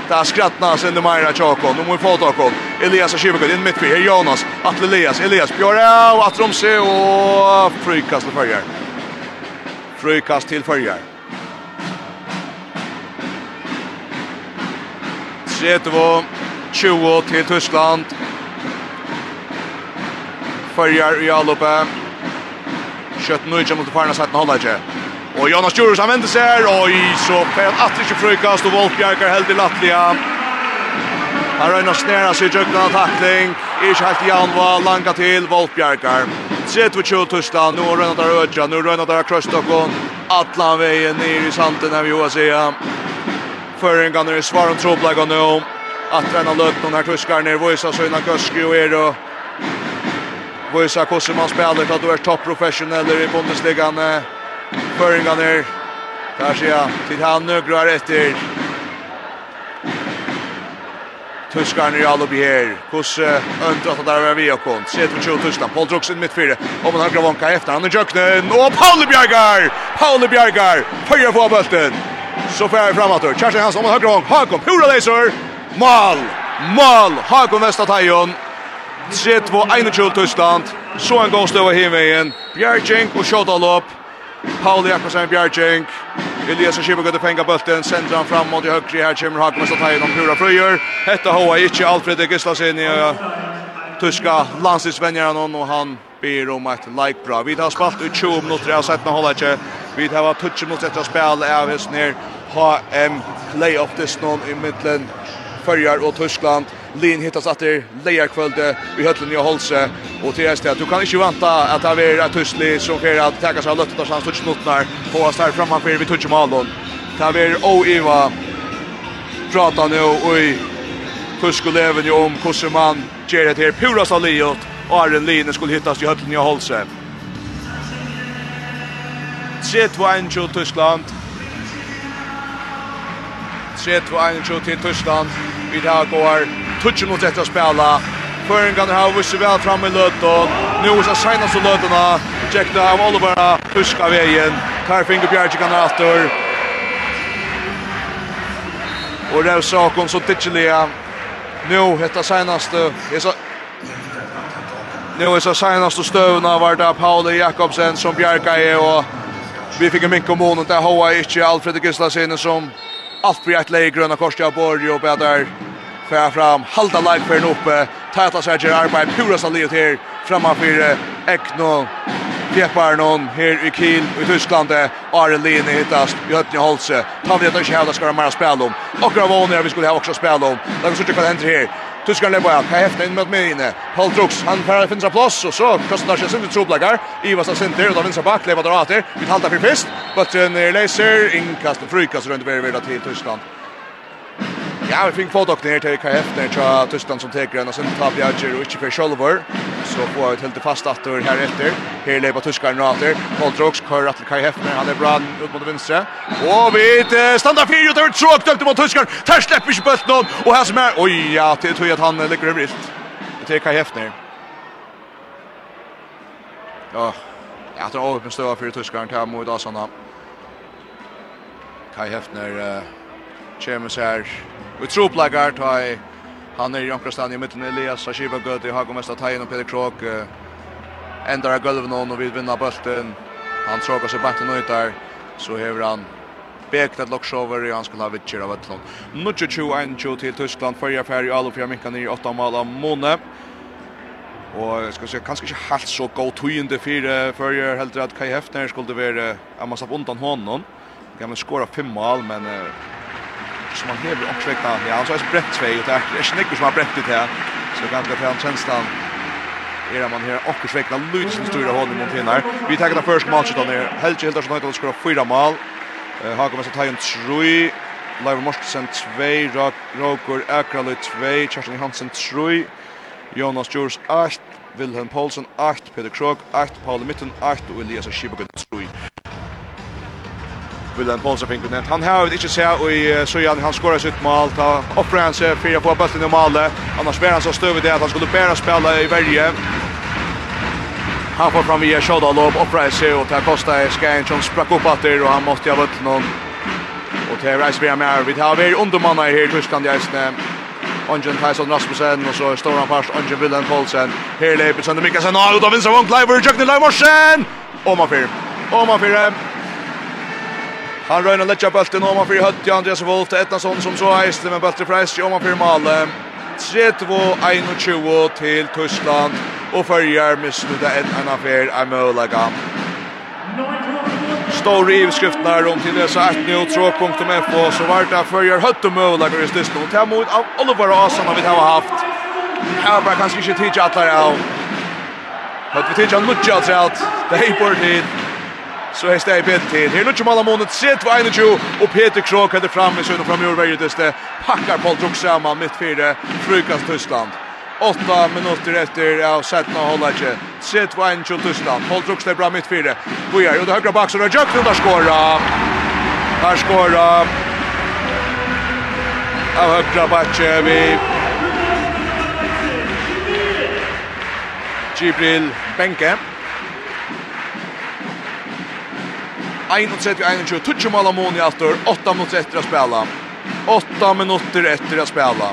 Där skrattnas under Maira Chakon. De vi få Chakon. Elias och Kivekon in mitt för Jonas. Att Elias, Elias Björra och att de ser och frykast till följer. Frykast till följer. Tretvo 20 till Tyskland. Följer i alloppe. Kött nu inte mot Farnas att hålla sig. Og Jonas Djurus använder sig här. og så kan att ikke frukast och Wolfbjerkar held i Latvia. Han røyner snära seg i djøkken av takling, ikke helt i Anva, langa till Wolfbjerkar. Sett vid tjol Tyskland, nå røyner der Ødja, nå røyner der Krøstokken, Atlan veien ned i santen här vid Joasia. Föringarna är svar om tråblaga nu. Att röjna lökna här tuskar ner, Voisa Søyna Köski og Ero. Voisa Kossi man spelar för du er topprofessionell i Bundesligan. Föringarna där ser jag till han nögrar efter Tuskarna är alla här. Kus önt att där var vi och kont. Sett för 20 Tuskland. Paul Drogsen mitt fyra. Om har gravonka efter han är Jöknen och Paul Bjergar. Paul Bjergar höjer på bulten. Så fär framåt då. Kerstin Hansson om högra vång. Hakon Pura Laser. Mål. Mål. Hakon Vestatajjon. 3-2 21 Tyskland. Så en gång stöva hemvägen. Bjergjink och shot all upp. Pauli Jakobsen Bjärking. Elias Schiber går det penga bulten, sender han fram mot i högre her kommer Hagman og tar in pura Frøyer. Hetta hoa inte Alfred Gislasen i uh, tyska landslagsvänjaren og han ber om ett like bra. Vi har spalt ut 20 minuter av sätta hålla inte. Vi har touch mot sätta spel av oss ner. HM playoff this någon i mitten Färjar og Tyskland. Lin hittas efter lejarkvölde i Hötlen i Holse och till resten du kan inte vänta att det är Tussli som sker att täcka sig av löttet och chans touchnotnar på oss här framför vid touch Malon. Det är Oiva prata nu och i Tysk Kuskuleven ju om hur man ger det här pura saliot och Arlen Lin skulle hittas i Hötlen i Holse. Tretvain till Tyskland. 3-2-1 til Tyskland. Vi tar går tutsi mot detta å spela. Føringan har visst väl fram i løtten. Nu er det så løttene. Check det av Oliver Tyska vägen. Karfing finger Bjerg kan åter. Och det er saken så titchliga. Nu detta senaste är så Nu är så senaste stövna var det Paul Jakobsen som Bjärka är och vi fick en mink om månen. Det har jeg Alfred Gislasen som Allt blir ett läge gröna kors till Borg och bäddar Fär fram, halda lag för en uppe. Täta sig här arbete, pura salit här. Framför Ekno. Pepar någon här i Kiel i Tyskland Are Lene hittast i Hötne Holse. Tar vi att inte hävda ska de mer spela om. Och Gravonera vi skulle ha också spela om. Där vi sitter kvar händer här. Tyskarna på han. Häftar in mot mig inne. Paul Drux, han färre finns plats och så kastar sig sin troblaggar. Ivas av center och då vinner back lever där åter. Vi haltar för fest. Bulten läser inkast och frykast runt över vidare till Tyskland. Ja, vi fick fått ner till KF när jag Tyskland som teker en, och sen tar Bjarger och ikke for Kjolvor. Så får vi det fast att det etter. Her Här lever tyskarna nu åter. Koldrox kör att KF när han er bra ut mot vänster. Och vi stannar fyra ut över tråk dömt mot tyskarna. Där släpper ikke bollen noen, och här som är oj ja, det tror jag han lägger över rist. Det är KF ner. Ja. Jag tror att det står för tyskarna tar mot Asana. Kai Hefner eh, kommer så här Vi tror plagar ta i han er i omkrastan i mitten Elias Shashiba Gödde har kommit att ta in och Peter Krok ändrar golvet og vi vill vinna bulten. Han tråkar seg bant nu där så hever han bekt et loksover og i han skulle ha vittjer av ett lån. Nu 21 til Tyskland förra färg Alofjär Mikkan i 8 mål av Måne. Og jeg skal si, kanskje ikke helt så god tøyende fire før jeg heldur at Kai Hefner skulle være, jeg må slapp undan hånden. Jeg kan skåra fem mål, men som han hever omsvekna. Ja, han så brett tvei, og det är ikke som har brett ut her. Så kan det fjern tjenstan er man her akkur svekna lutsen styrir av hånden mot hinnar. Vi tar det første matchet han helt Helge Hildarsson att skora fyra mål. Eh har kommit att ta en Trui. Leiva Mortensen 2, Roger Akralu 2, Kjerstin Hansen 3, Jonas Jurs 8, Wilhelm Poulsen 8, Peter Krog 8, Paul Mitten 8 og Elias Schibbergen 3. Willem Ponsa fick det. Han har inte se, och i Sojan han skorar sitt mål. Ta offrar han sig fyra på bollen i målet. Annars spelar han så stöv det att han skulle bära spela i Värje. Han får fram via Shada lob offrar sig och tar Costa Skån som sprack upp åter och han måste ha vunnit någon. Och det är vi med. Vi har vi undermanna här i Tyskland i Eisne. Ongen Tyson Rasmussen och så står han fast Ongen Willem Paulsen. Här löper Sander Mikkelsen ut av vinstra vångt. Leiver, Jökning Leivorsen! Och man fyra. Och man fyra. Han røyner lätta bulten om man för högt till Andreas Wolf till Etnason som så äste men bulten press om man för Malle. 3-2-1-2 till Tyskland och följer med sluta en annan affär av Mölaga. Stor rivskrift där runt till så 1 nu tråk.fo så vart där följer högt och Mölaga i stället och tar mot av Oliver Asan har vi har haft. Här bara kanske inte tidigt att där. Hade vi tidigt att nudga alltså det är bort dit. Så är det Peter till. Här nu mål målet sett var 21 och Peter Krok hade framme så nu framöver varje det packar på Drogsamma mitt fyra Frukas Tyskland. 8 minuter efter av hålla inte. Sett var 21 Tyskland. Paul Drogs det bra mitt fyra. Vi är ju det högra backen och Jack där skora. Där skora. Av högra backen vi Gibril Benke. 31-21, tutsi mål av Moni aftur, 8 minutter etter å spela. 8 minutter etter å spela.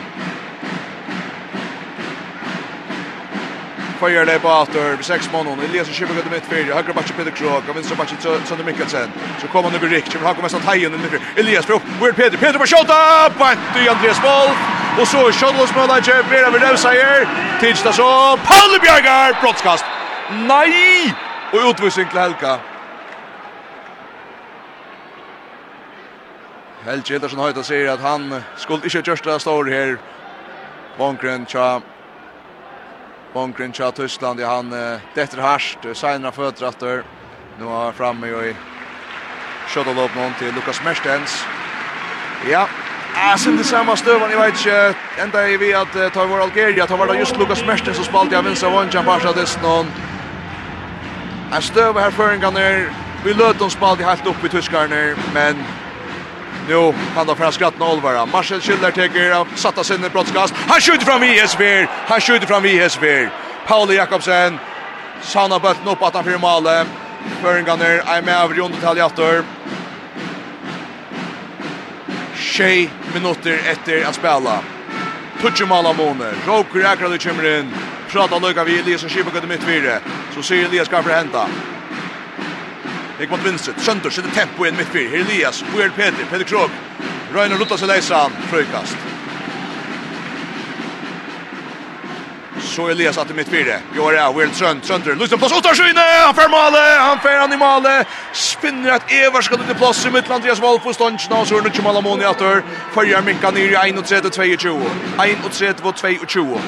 Føyer det på aftur, 6 månader, Elias og Kjibbe gøtter mitt fyrir, høyre bakke Peter Krog, og vinstre bakke Sønder Mikkelsen. Så kommer han over Rik, Kjibbe hakker mest av teien i mitt fyrir. Elias fyrir, hvor er Peter Peder på kjota! Bant i Andreas Wolf! Og så er måler ikke, Vera vil revsa her. Tidsdag så, Palle Bjørgar, brottskast! Nei! Og utvisning til Helga. Helge Andersen Høyta sier at han skulle ikke gjørst det står her. Bonkren tja Bonkren tja Tyskland, ja han uh, detter harsht, senere fødratter. Nu er han framme jo i kjøttalåp någon till Lukas Merstens. Ja, jeg synes det samma stövan jeg vet inte ända i vi att uh, ta vår Algeria, ta var det just Lukas Merstens som spalte av vinstra vondkjan stöv här för en her ner, vi löt dem spalt i helt upp i tyskarna men Nu kan då fram skratten Olvera. Marcel Schiller tar av satta sin brottskast. Han skjuter fram i Esbjerg. Han skjuter fram i Esbjerg. Paul Jakobsen sanna bøtten upp att han för målet. Föringarna är med över runt detaljator. Tjej minutter etter att spela. Tutsi mala måne. Roker akkurat kommer in. Prata lukka vi Elias og Kibakot i mitt Så sier Elias hva for henta. Nick mot vinstret. Sönder sitter tempo i en mittfyr. Her Elias, Hvor er Peter, Peter Krog. Røyner Röjner seg sig han. Frøykast. Så Elias att i mittfyr. Gör det. er Sönd. Sönder. Lysen plass. Åtta skyne. Han fer male. Han fer han i male. Spinner et Evers skal til plass i mittland. Andreas Wolf og Ståndsna. Og så er det ikke malamoni att hör. Följer Minka ner i 31-22. 31-22. 2 och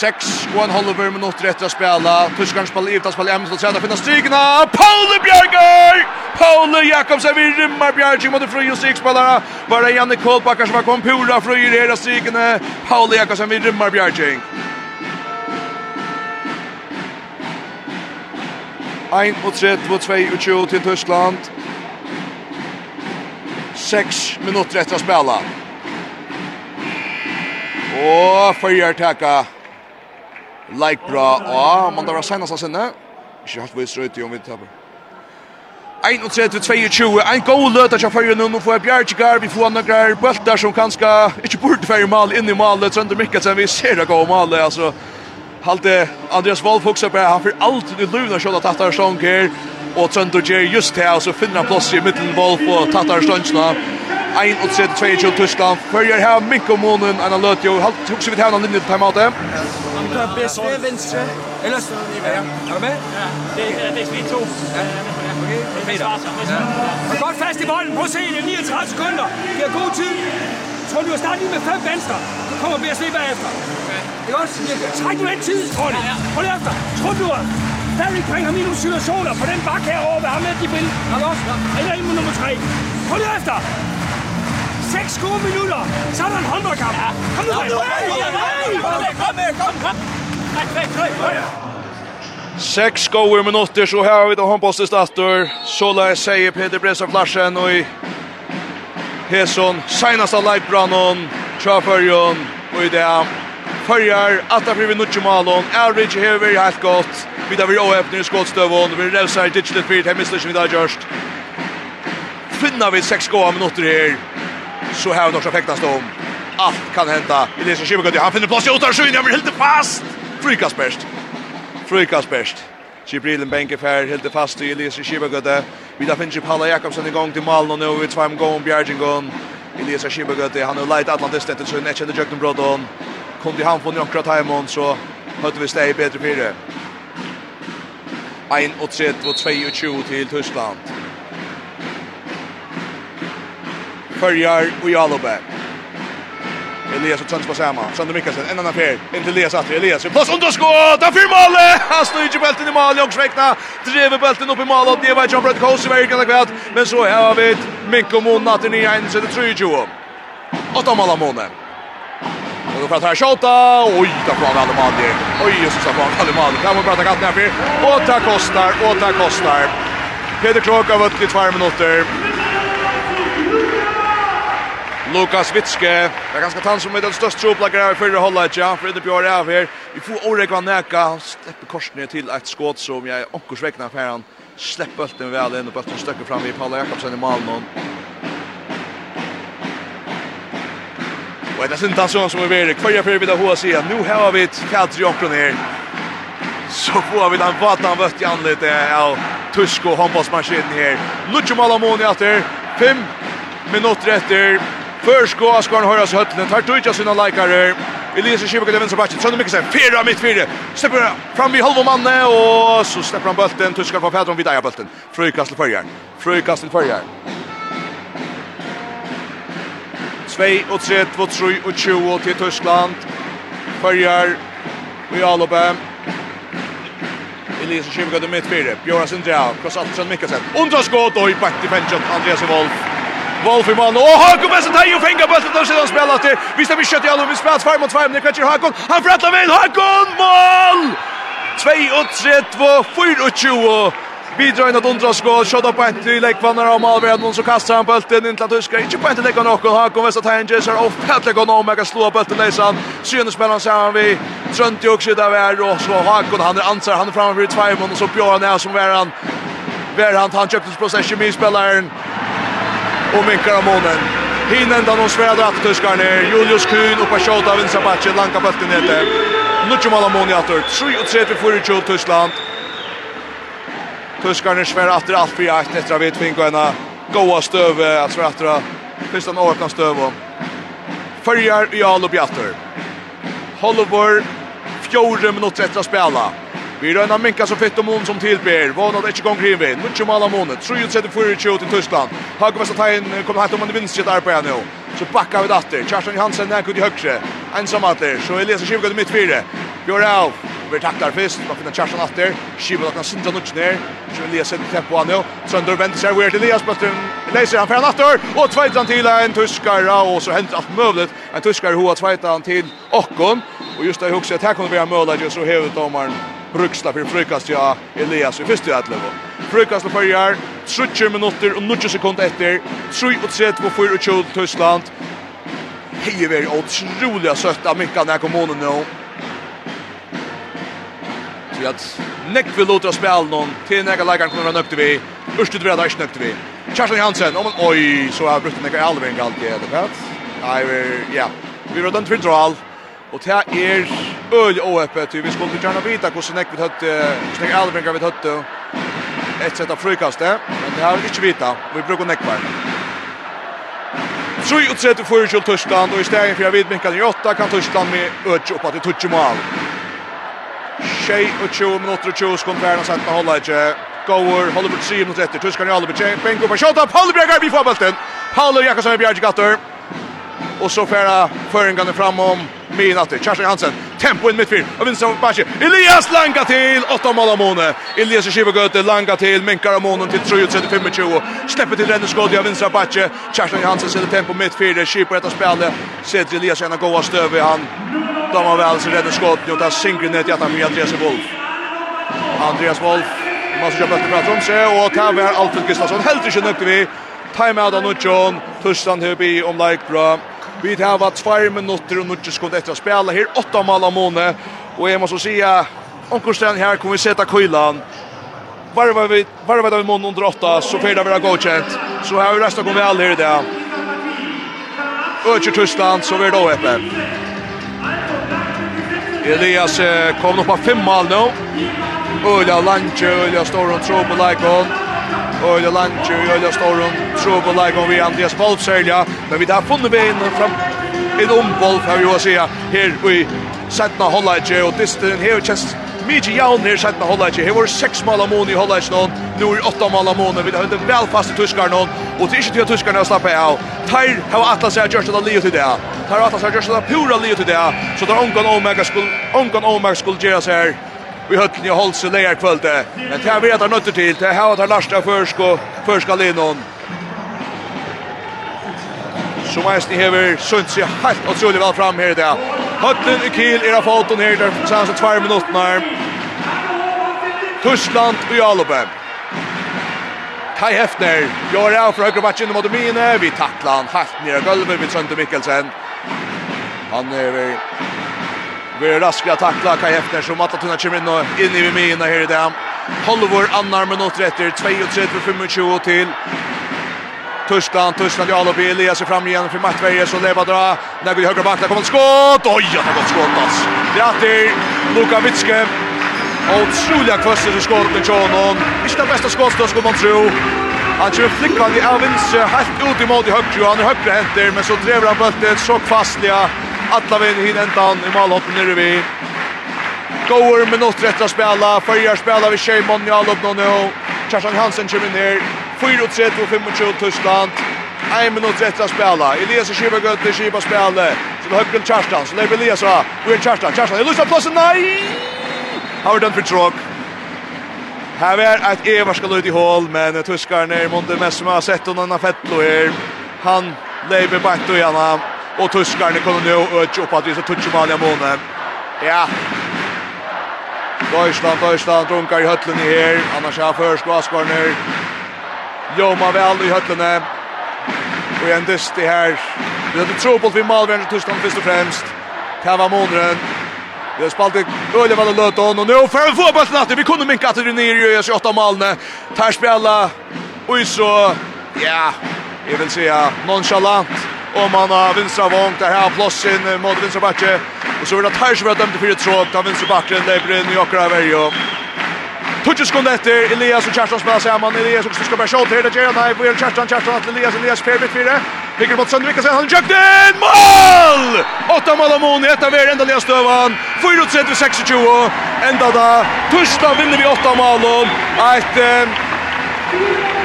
6 och en halv minuter efter att spela. Tyskland spelar ut utan spel Emil Sotsen finna strykna. Paul Björger! Paul Jakobsen vi rymmar Björger mot Fröjer sex spelare. Bara Janne Kolbackar som har kommit pura Fröj i hela strykna. Paul Jakobsen vi rymmar Björger. Ein og tredje på tvei og tjo til Tyskland. Seks minutter etter å spille. Og fyrir takka Like bra. Ja, man där senast sen där. Inte helt vis rött om vi tappar. 31-22, ein god løta til fyrir nu, nu får jeg bjergjegar, vi får noen bøltar som kanskje ikke burde fyrir mal inn i malet, Trønder Mikkelsen, vi ser det gode malet, altså, halte Andreas Wolf hugsa bara han fyrir alt í lúna skjóta tattar stong her og Trøndur ger just her og så finner han plass i middelen Wolf og tattar stongna 1-3-2 Tyskland. Följer här Mikko Månen, Anna Lötjo. Halt tog sig vid här någon linje på timeouten. Han tar bäst till vänstre. Eller så ni med. Är du med? Ja. Det är det vi tog. Okej. Han går fast i bollen. Prøv se, det er 39 sekunder. Vi har god tid. Tror du har med fem venstre. Nu kommer BSV bagefter. Det er godt. Træk nu den tid, Tony. Prøv efter. Tror du har stadig bringer minus situationer på den bak herovre. Hvad har med de vil? Han også. Eller ind nummer 3. Hold lige efter seks gode minutter, så er der en håndboldkamp. Ja. Kom nu, Kom nu, kom her, kom her. Sex gode minutter, så har vi då det håndbollsestator. Så la jag säga Peter Bresa Flarsen och i Heson. Senast av Leibbrannen, Traførjen och i det. Förjar, att det blir Atta Frivi Average Elridge Hever, helt gott. Vi tar vi åhøpner i skålstøvån, vi rälsar digitalt fyrt, her mister ikke vi da görst. Finna vi sex gode minutter här så har vi också fäktas om. Allt kan hända. Elias Schibberg han finner plats i Otarsjön, han blir helt fast. Frykast bäst. Frykast bäst. Gibrilen bänke fär helt fast i Elias Schibberg. Vi där finner Paula Jakobsen igång till Malmö nu vid två gång Bjergengång. Elias Schibberg han har leit Atlantis det så nästa det Jökten Brodon. Kom till han från Jokra Timon så hade vi steg bättre fyra. 1 och 3 och 2 till Tyskland. Följar och Jalobe. Elias och Tons på samma. Sander Mikkelsen, en annan fer. In till Elias Atri. Elias, plus underskott! Han fyr målet! Han står ju bulten i mål. Långsväckna driver bulten upp i mål. Och det var John Brett Kose var yrkande kväll. Men så har vi Mikko Minko Mona i nya en. Så det tror ju. Åtta mål av Mona. Och då pratar här Tjota. Oj, där får han Alimadi. Oj, Jesus, där får han Alimadi. Kan man prata katten här fyr. Och det kostar, och det kostar. Peter Krok har vunnit i två minuter. Lukas Witske. Det er ganske tann som er den største tropplager i fyrre holdet, ja. Fredrik bjør er her. Vi får Orek Van Neka. Han slipper korsene til et skåd som jeg omkorsvekna for han. Slipper bølten vel inn og bølten støkker fram i Paula Jakobsen i Malmøn. Og det er sin tann som er veldig. Kvarja fyrir vidda hoa sier. Nå har vi et kallt jokkron her. Så får vi den vatan vøtt i anlitt av tysk og håndballsmaskinen her. Lutsjumala Malamoni atter. Fem minutter etter Først går høyre oss høttene, tar Dujja sine leikere. Elias Kivik til venstre bakken, Sønne Mikkelsen, Fyre av mitt fire. Slipper fram i halve manne, og så slipper han bølten, tyskeren på Pedron vid eier bølten. Frøykast til førjeren, frøykast til førjeren. 2 og 3, 2, 3 og 20 til Tyskland. Førjer i Alope. Elias Kivik til midt fire, Bjørn Sindra, Kross Altsson Mikkelsen. Undraskått og i bakt i Andreas Wolf. Wolf i mål. Och Hakon Besson tar ju fänga bollen och sedan spelar till. Vi ska vi kött i alla vi spelar 5 mot 5. Det kan ju Hakon. Han frattar väl Hakon mål. 2-3-2-4-2. Bidrar in att undra skål, shot up point till läggvannar och Malvärden och så kastar han bulten in till att huska. Inte på ett lägga någon, Hakon Vestat Henges har ofta lägga någon, men kan slå bulten läsan. Synes han sig vi trönt ju också där Vär och så Hakon, han är ansar, han är framför i tvärmån och så Björn är som är han Ver han tar köptes possession med spelaren och minkar av månen. Hinen där de sväder att tyskar ner. Julius Kuhn uppe shot av vinstra backen, lanka bulten ner där. Nucci månen i ut. 3-3 för Tjul Tyskland. Tyskarna svär att allt för jakt efter vid finkarna. Goa stöve att svär att första åkna stöve. Följer i all och bjatter. Holloway 4 minuter efter spela. Vi røyna minka så fitt og mån som tilber. Vånad ikke gong krivi. Mycket mala månet. 3-34 til Tyskland. Hagevest at hein kommer hatt om han vinst sitt arbeid nå. Så backar vi datter. Kjartan Hansen nek ut i høgre. Ensam atter. Så Elias Kivgård i mitt fire. Bjør av. Vi taktar fyrst. Da finner Kjartan atter. Kivgård kan sindra nuttjo ner. Så Elias sitter tempo han nå. Sønder venter seg. Weird Elias bøtten. Leiser han færen atter. Og tvåtan til en tyskare. Og så henter alt møvlet. En tyskare hoa tvåtan til Okkon. Og just det huset här kommer vi ha möjlighet så hevet domaren bruksla för frukast ja Elias i första atlevo. Frukast för jar 30 minuter och 90 sekunder efter 3 och 3 på 4 och 2 Tyskland. Hej är otroliga sötta mycket när kommer nu. No. Så att Nick vill låta spela någon till några lägen kommer han upp till vi. Urstut vi där snökt vi. Kjartan Hansen, om oj så har brutit några allvarliga allt i det. Nej, ja. Vi var den två Og det er øl og öppet. Vi skulle gärna vita hur snäck vi hade, snäck Alvingar vi høtte ett sett av frukastet, Men det har vi inte vita. Vi brukar näckvar. Troi og tredje for Kjell Tyskland og i stedet for jeg vet Mikael i åtta kan Tyskland med Ötch oppa til tutsi mål. Shea og Chu minutter og Chu kom där och satt på hålla inte. Goer holder på sig minutter etter, Tyskland i alle betjeng, Bengo på shot up. Paul Bjerg i fotbollen. Paul Jakobsen i gatter. Och så färra föringarna fram om med in alltid. Hansen, tempo in mittfyr. Og vinner Bashi. Elias langa til, åtta mål av Måne. Elias i Kivegøte langa til, minkar av Månen til 3-35-20. Släpper till Rennes Godja, av vinner Bashi. Kjærsen Hansen sätter tempo mittfyr. Kipa etter spelet. Sätter Elias gärna goa stöv i han. De har väl så Rennes Godja. Och där synker ner till att han med Andreas Wolf. Andreas Wolf. Man ska köpa efter prat om sig. Och tar vi här Alfred Gustafsson. Helt inte nökte vi. Timeout av Nudjon. Turstan Høby om like bra. Vi tar varit två minutter og nu ska etter efter spela här åtta mål av Mone och må så säga Onkelsten här kommer vi sätta kylan. Varvar vi varvar vi mån under 8 så får det vara godkjent. Så har vi resten kommer väl här det. Öcher Tyskland så blir det öppet. Elias kom upp på fem mål nu. Ulla Lange, Ulla Storon, och tror på Lajkon. Like Øyla Lange, Øyla Storum, Trobo Leikon vi Andreas Wolf Øyla, men vi har funnet veien fram en Wolf, har vi jo si, her i Sætna Hollage, og disteren her er kjens mykje jaun her Sætna Hollage, her var seks mal amon i Hollage nå, nu er åtta mal amon, vi har høyde vel fast i tyskar nå, og det er ikke til at tyskarna slapper av, Tar har atlas seg gjørst av livet til det, Tar har atlas seg gjørst av pura livet til det, så der ongan omega skulle, ongan omega skulle gjøre seg her, i høtten i Holse leier kvölde. Men det här vet han nötter till. Det här har Larsta försk och förska linon. Som eisen hever sunt seg helt otroligt vel fram her i dag. I Kiel er av foten her, der sanns tvær minutter. Tyskland och Jalobe. Kai Hefner, gör av för høyre matchen mot mine. Vi tacklar han helt ner i golvet vid trønte Mikkelsen. Han er Blir raskare tackla Kai Hefner som att tunna kommer in och in i mina här i dem. Holvor annar med något 32-25 till Tyskland, Tyskland i Alobi, Elias är fram igen för Mattveier så lever dra. När vi högra backen kommer skott. Oj, det har gått skott alltså. Grattis Luka Vitske. Otroliga kvöster i skottet til honom. Inte den bästa skottet skulle man tro. Han kör flickvan i Avins helt ut i mål i högre. Han är högre händer men så drever han bulten så fastliga alla vinn hin ändan i målhoppen nere vi. Goer minutter etter å spela, Førjar spela ved Sheimon i allop nå nå. Kjartan Hansen kommer ner, 4-3-2-25 Tyskland. En minutter etter å spela, Elias og Kiva Gøtte, Kiva spela. Så det høyre Kjartan, så lever Elias og hvor er Kjartan, Kjartan, Elias har plassen, nei! Har vi den for tråk. Här är ett Eva ska ut i hål men tyskar ner mot mest som har sett honom av Fettlo här. Han lever bakt och gärna. Og tyskerne kommer nå och opp at vi så tutsi mal i måned. Ja. Deutschland, Deutschland drunkar i hötlen i her. Annars är först Askorner. Joma väl i hötlen. Och en dyst i här. Vi hade tro på att vi malvärn Tyskland först och främst. Kava Månren. Vi har spalt öle väl löt hon och nu får få bollen att vi kunde minka att det ner i ös 8 målne. Tar spela och så ja, jag vill säga nonchalant. Och man har vinstra vång där här plåsen mot vinstra backe. Och så är det Tyres som har dömt för ett tråd. Där vinstra backen lever in i Jokra Averjo. Tutsi sekunder etter, Elias og Kjerstan spiller sammen, Elias og skal bare shot her, det gjør han, nei, hvor er Kjerstan, Kjerstan til Elias, Elias per bit fire, ligger mot Søndvik, og så han jøkt inn, mål! Åtta mål av Moni, etter hver enda Elias Døvan, 4-3-26, enda da, Tursdag vinner vi åtta mål, et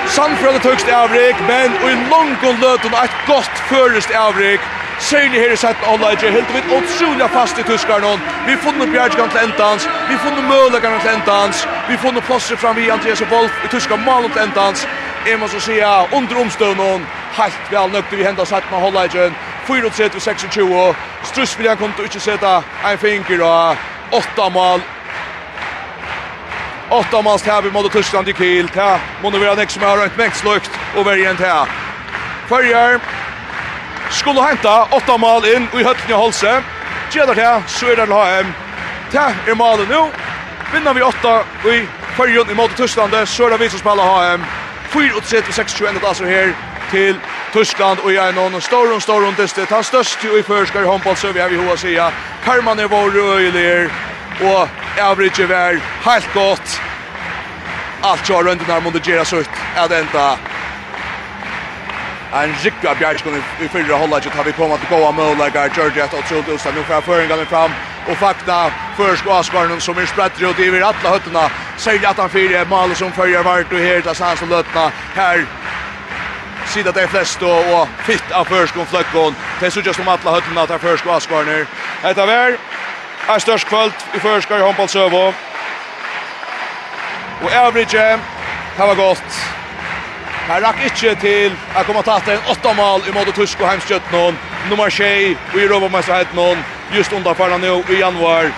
Samfrøyde tøkst avrik, men i långt löt løtun ett gott förrest avrik. Særlig her i setten avleidje, helt vidt åtsynlig fast i tyskaren Vi har funnet bjergjegan til endans, vi har funnet mølegan til endans, vi har funnet plåser fram i Andreas Wolf i tyska malen til endans. Jeg må så sija, under omstøvnen, helt vel nøkte vi henda setten av avleidjen. 34-26, struss kom til å ikke sette en finger og 8 mål åtta mans vi mot Tyskland i Kiel. Ta måste vara nästa med runt mäxlukt och värja en ta. Förjar skulle henta åtta mål in och i hötten i Holse. Gäller til, så er det HM. Ta er målet nu. Vinner vi åtta och i förjon mot Tyskland så er det vi som spelar HM. 4-6-21 altså här till Tyskland och jeg noen någon stor och stor och det är störst i førskar i håndball, så vi har vi hoa säga. Karman är vår røyler og average var helt gott. Allt kör runt där mot Gera sutt. Er det enda. en rikka bjärskon i förra hållet har vi kommet att gå av möjliga Georgia och Trond Usta. Nu får föringen fram Og fakta försk Asgarnen som är sprätter och driver alla høttene. Säger at han fyra mål som följer vart och her. där sans och løttene Här sida det flest då och fitt av förskon flöckon. Det är så just om alla hötterna tar och Asgarnen. Detta var er størst kvöld i førskar i håndballsøvå. Og Øvrige har gått. Her rakk ikke til å komme tatt en åtta i måte Tusk og Heimskjøtt noen. Nummer 6 og i Råbomesterhet noen. Just underfarna nå i januar.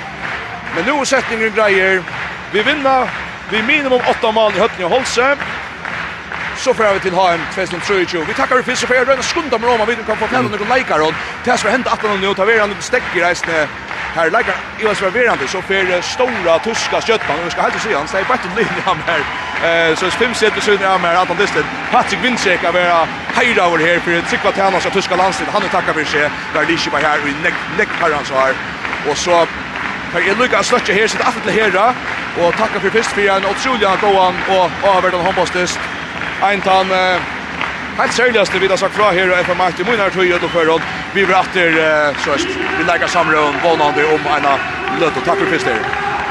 Men nå er setningen greier. Vi vinner. Vi minimum åtta mal i Høtning og Holse så får vi till HM 2023. Vi tackar för så för den skunda med Roma. Vi kan få fälla några likar och det tas för hända att någon nu tar vi den stäcker resten här likar ju så verande så för stora tyska köttman vi ska helt se han säger bättre linje han här eh så fem sätter sig när han är att han distet Patrick Winczek är vara hejda över här för ett cykla tärnas av tyska landslaget han är tackar för sig där Lishi var här i neck neck parents har och så För jag lyckas slutja här sitt affetla herra. Och tacka för fyrst för en otroliga gåan och avvärdan håndbostist ein tann helt seriøst vi har sagt fra her og FM Martin Munar tog ut og förråd vi blir efter så vi lägger samråd vånande om en løtt og takk for fyrst fisket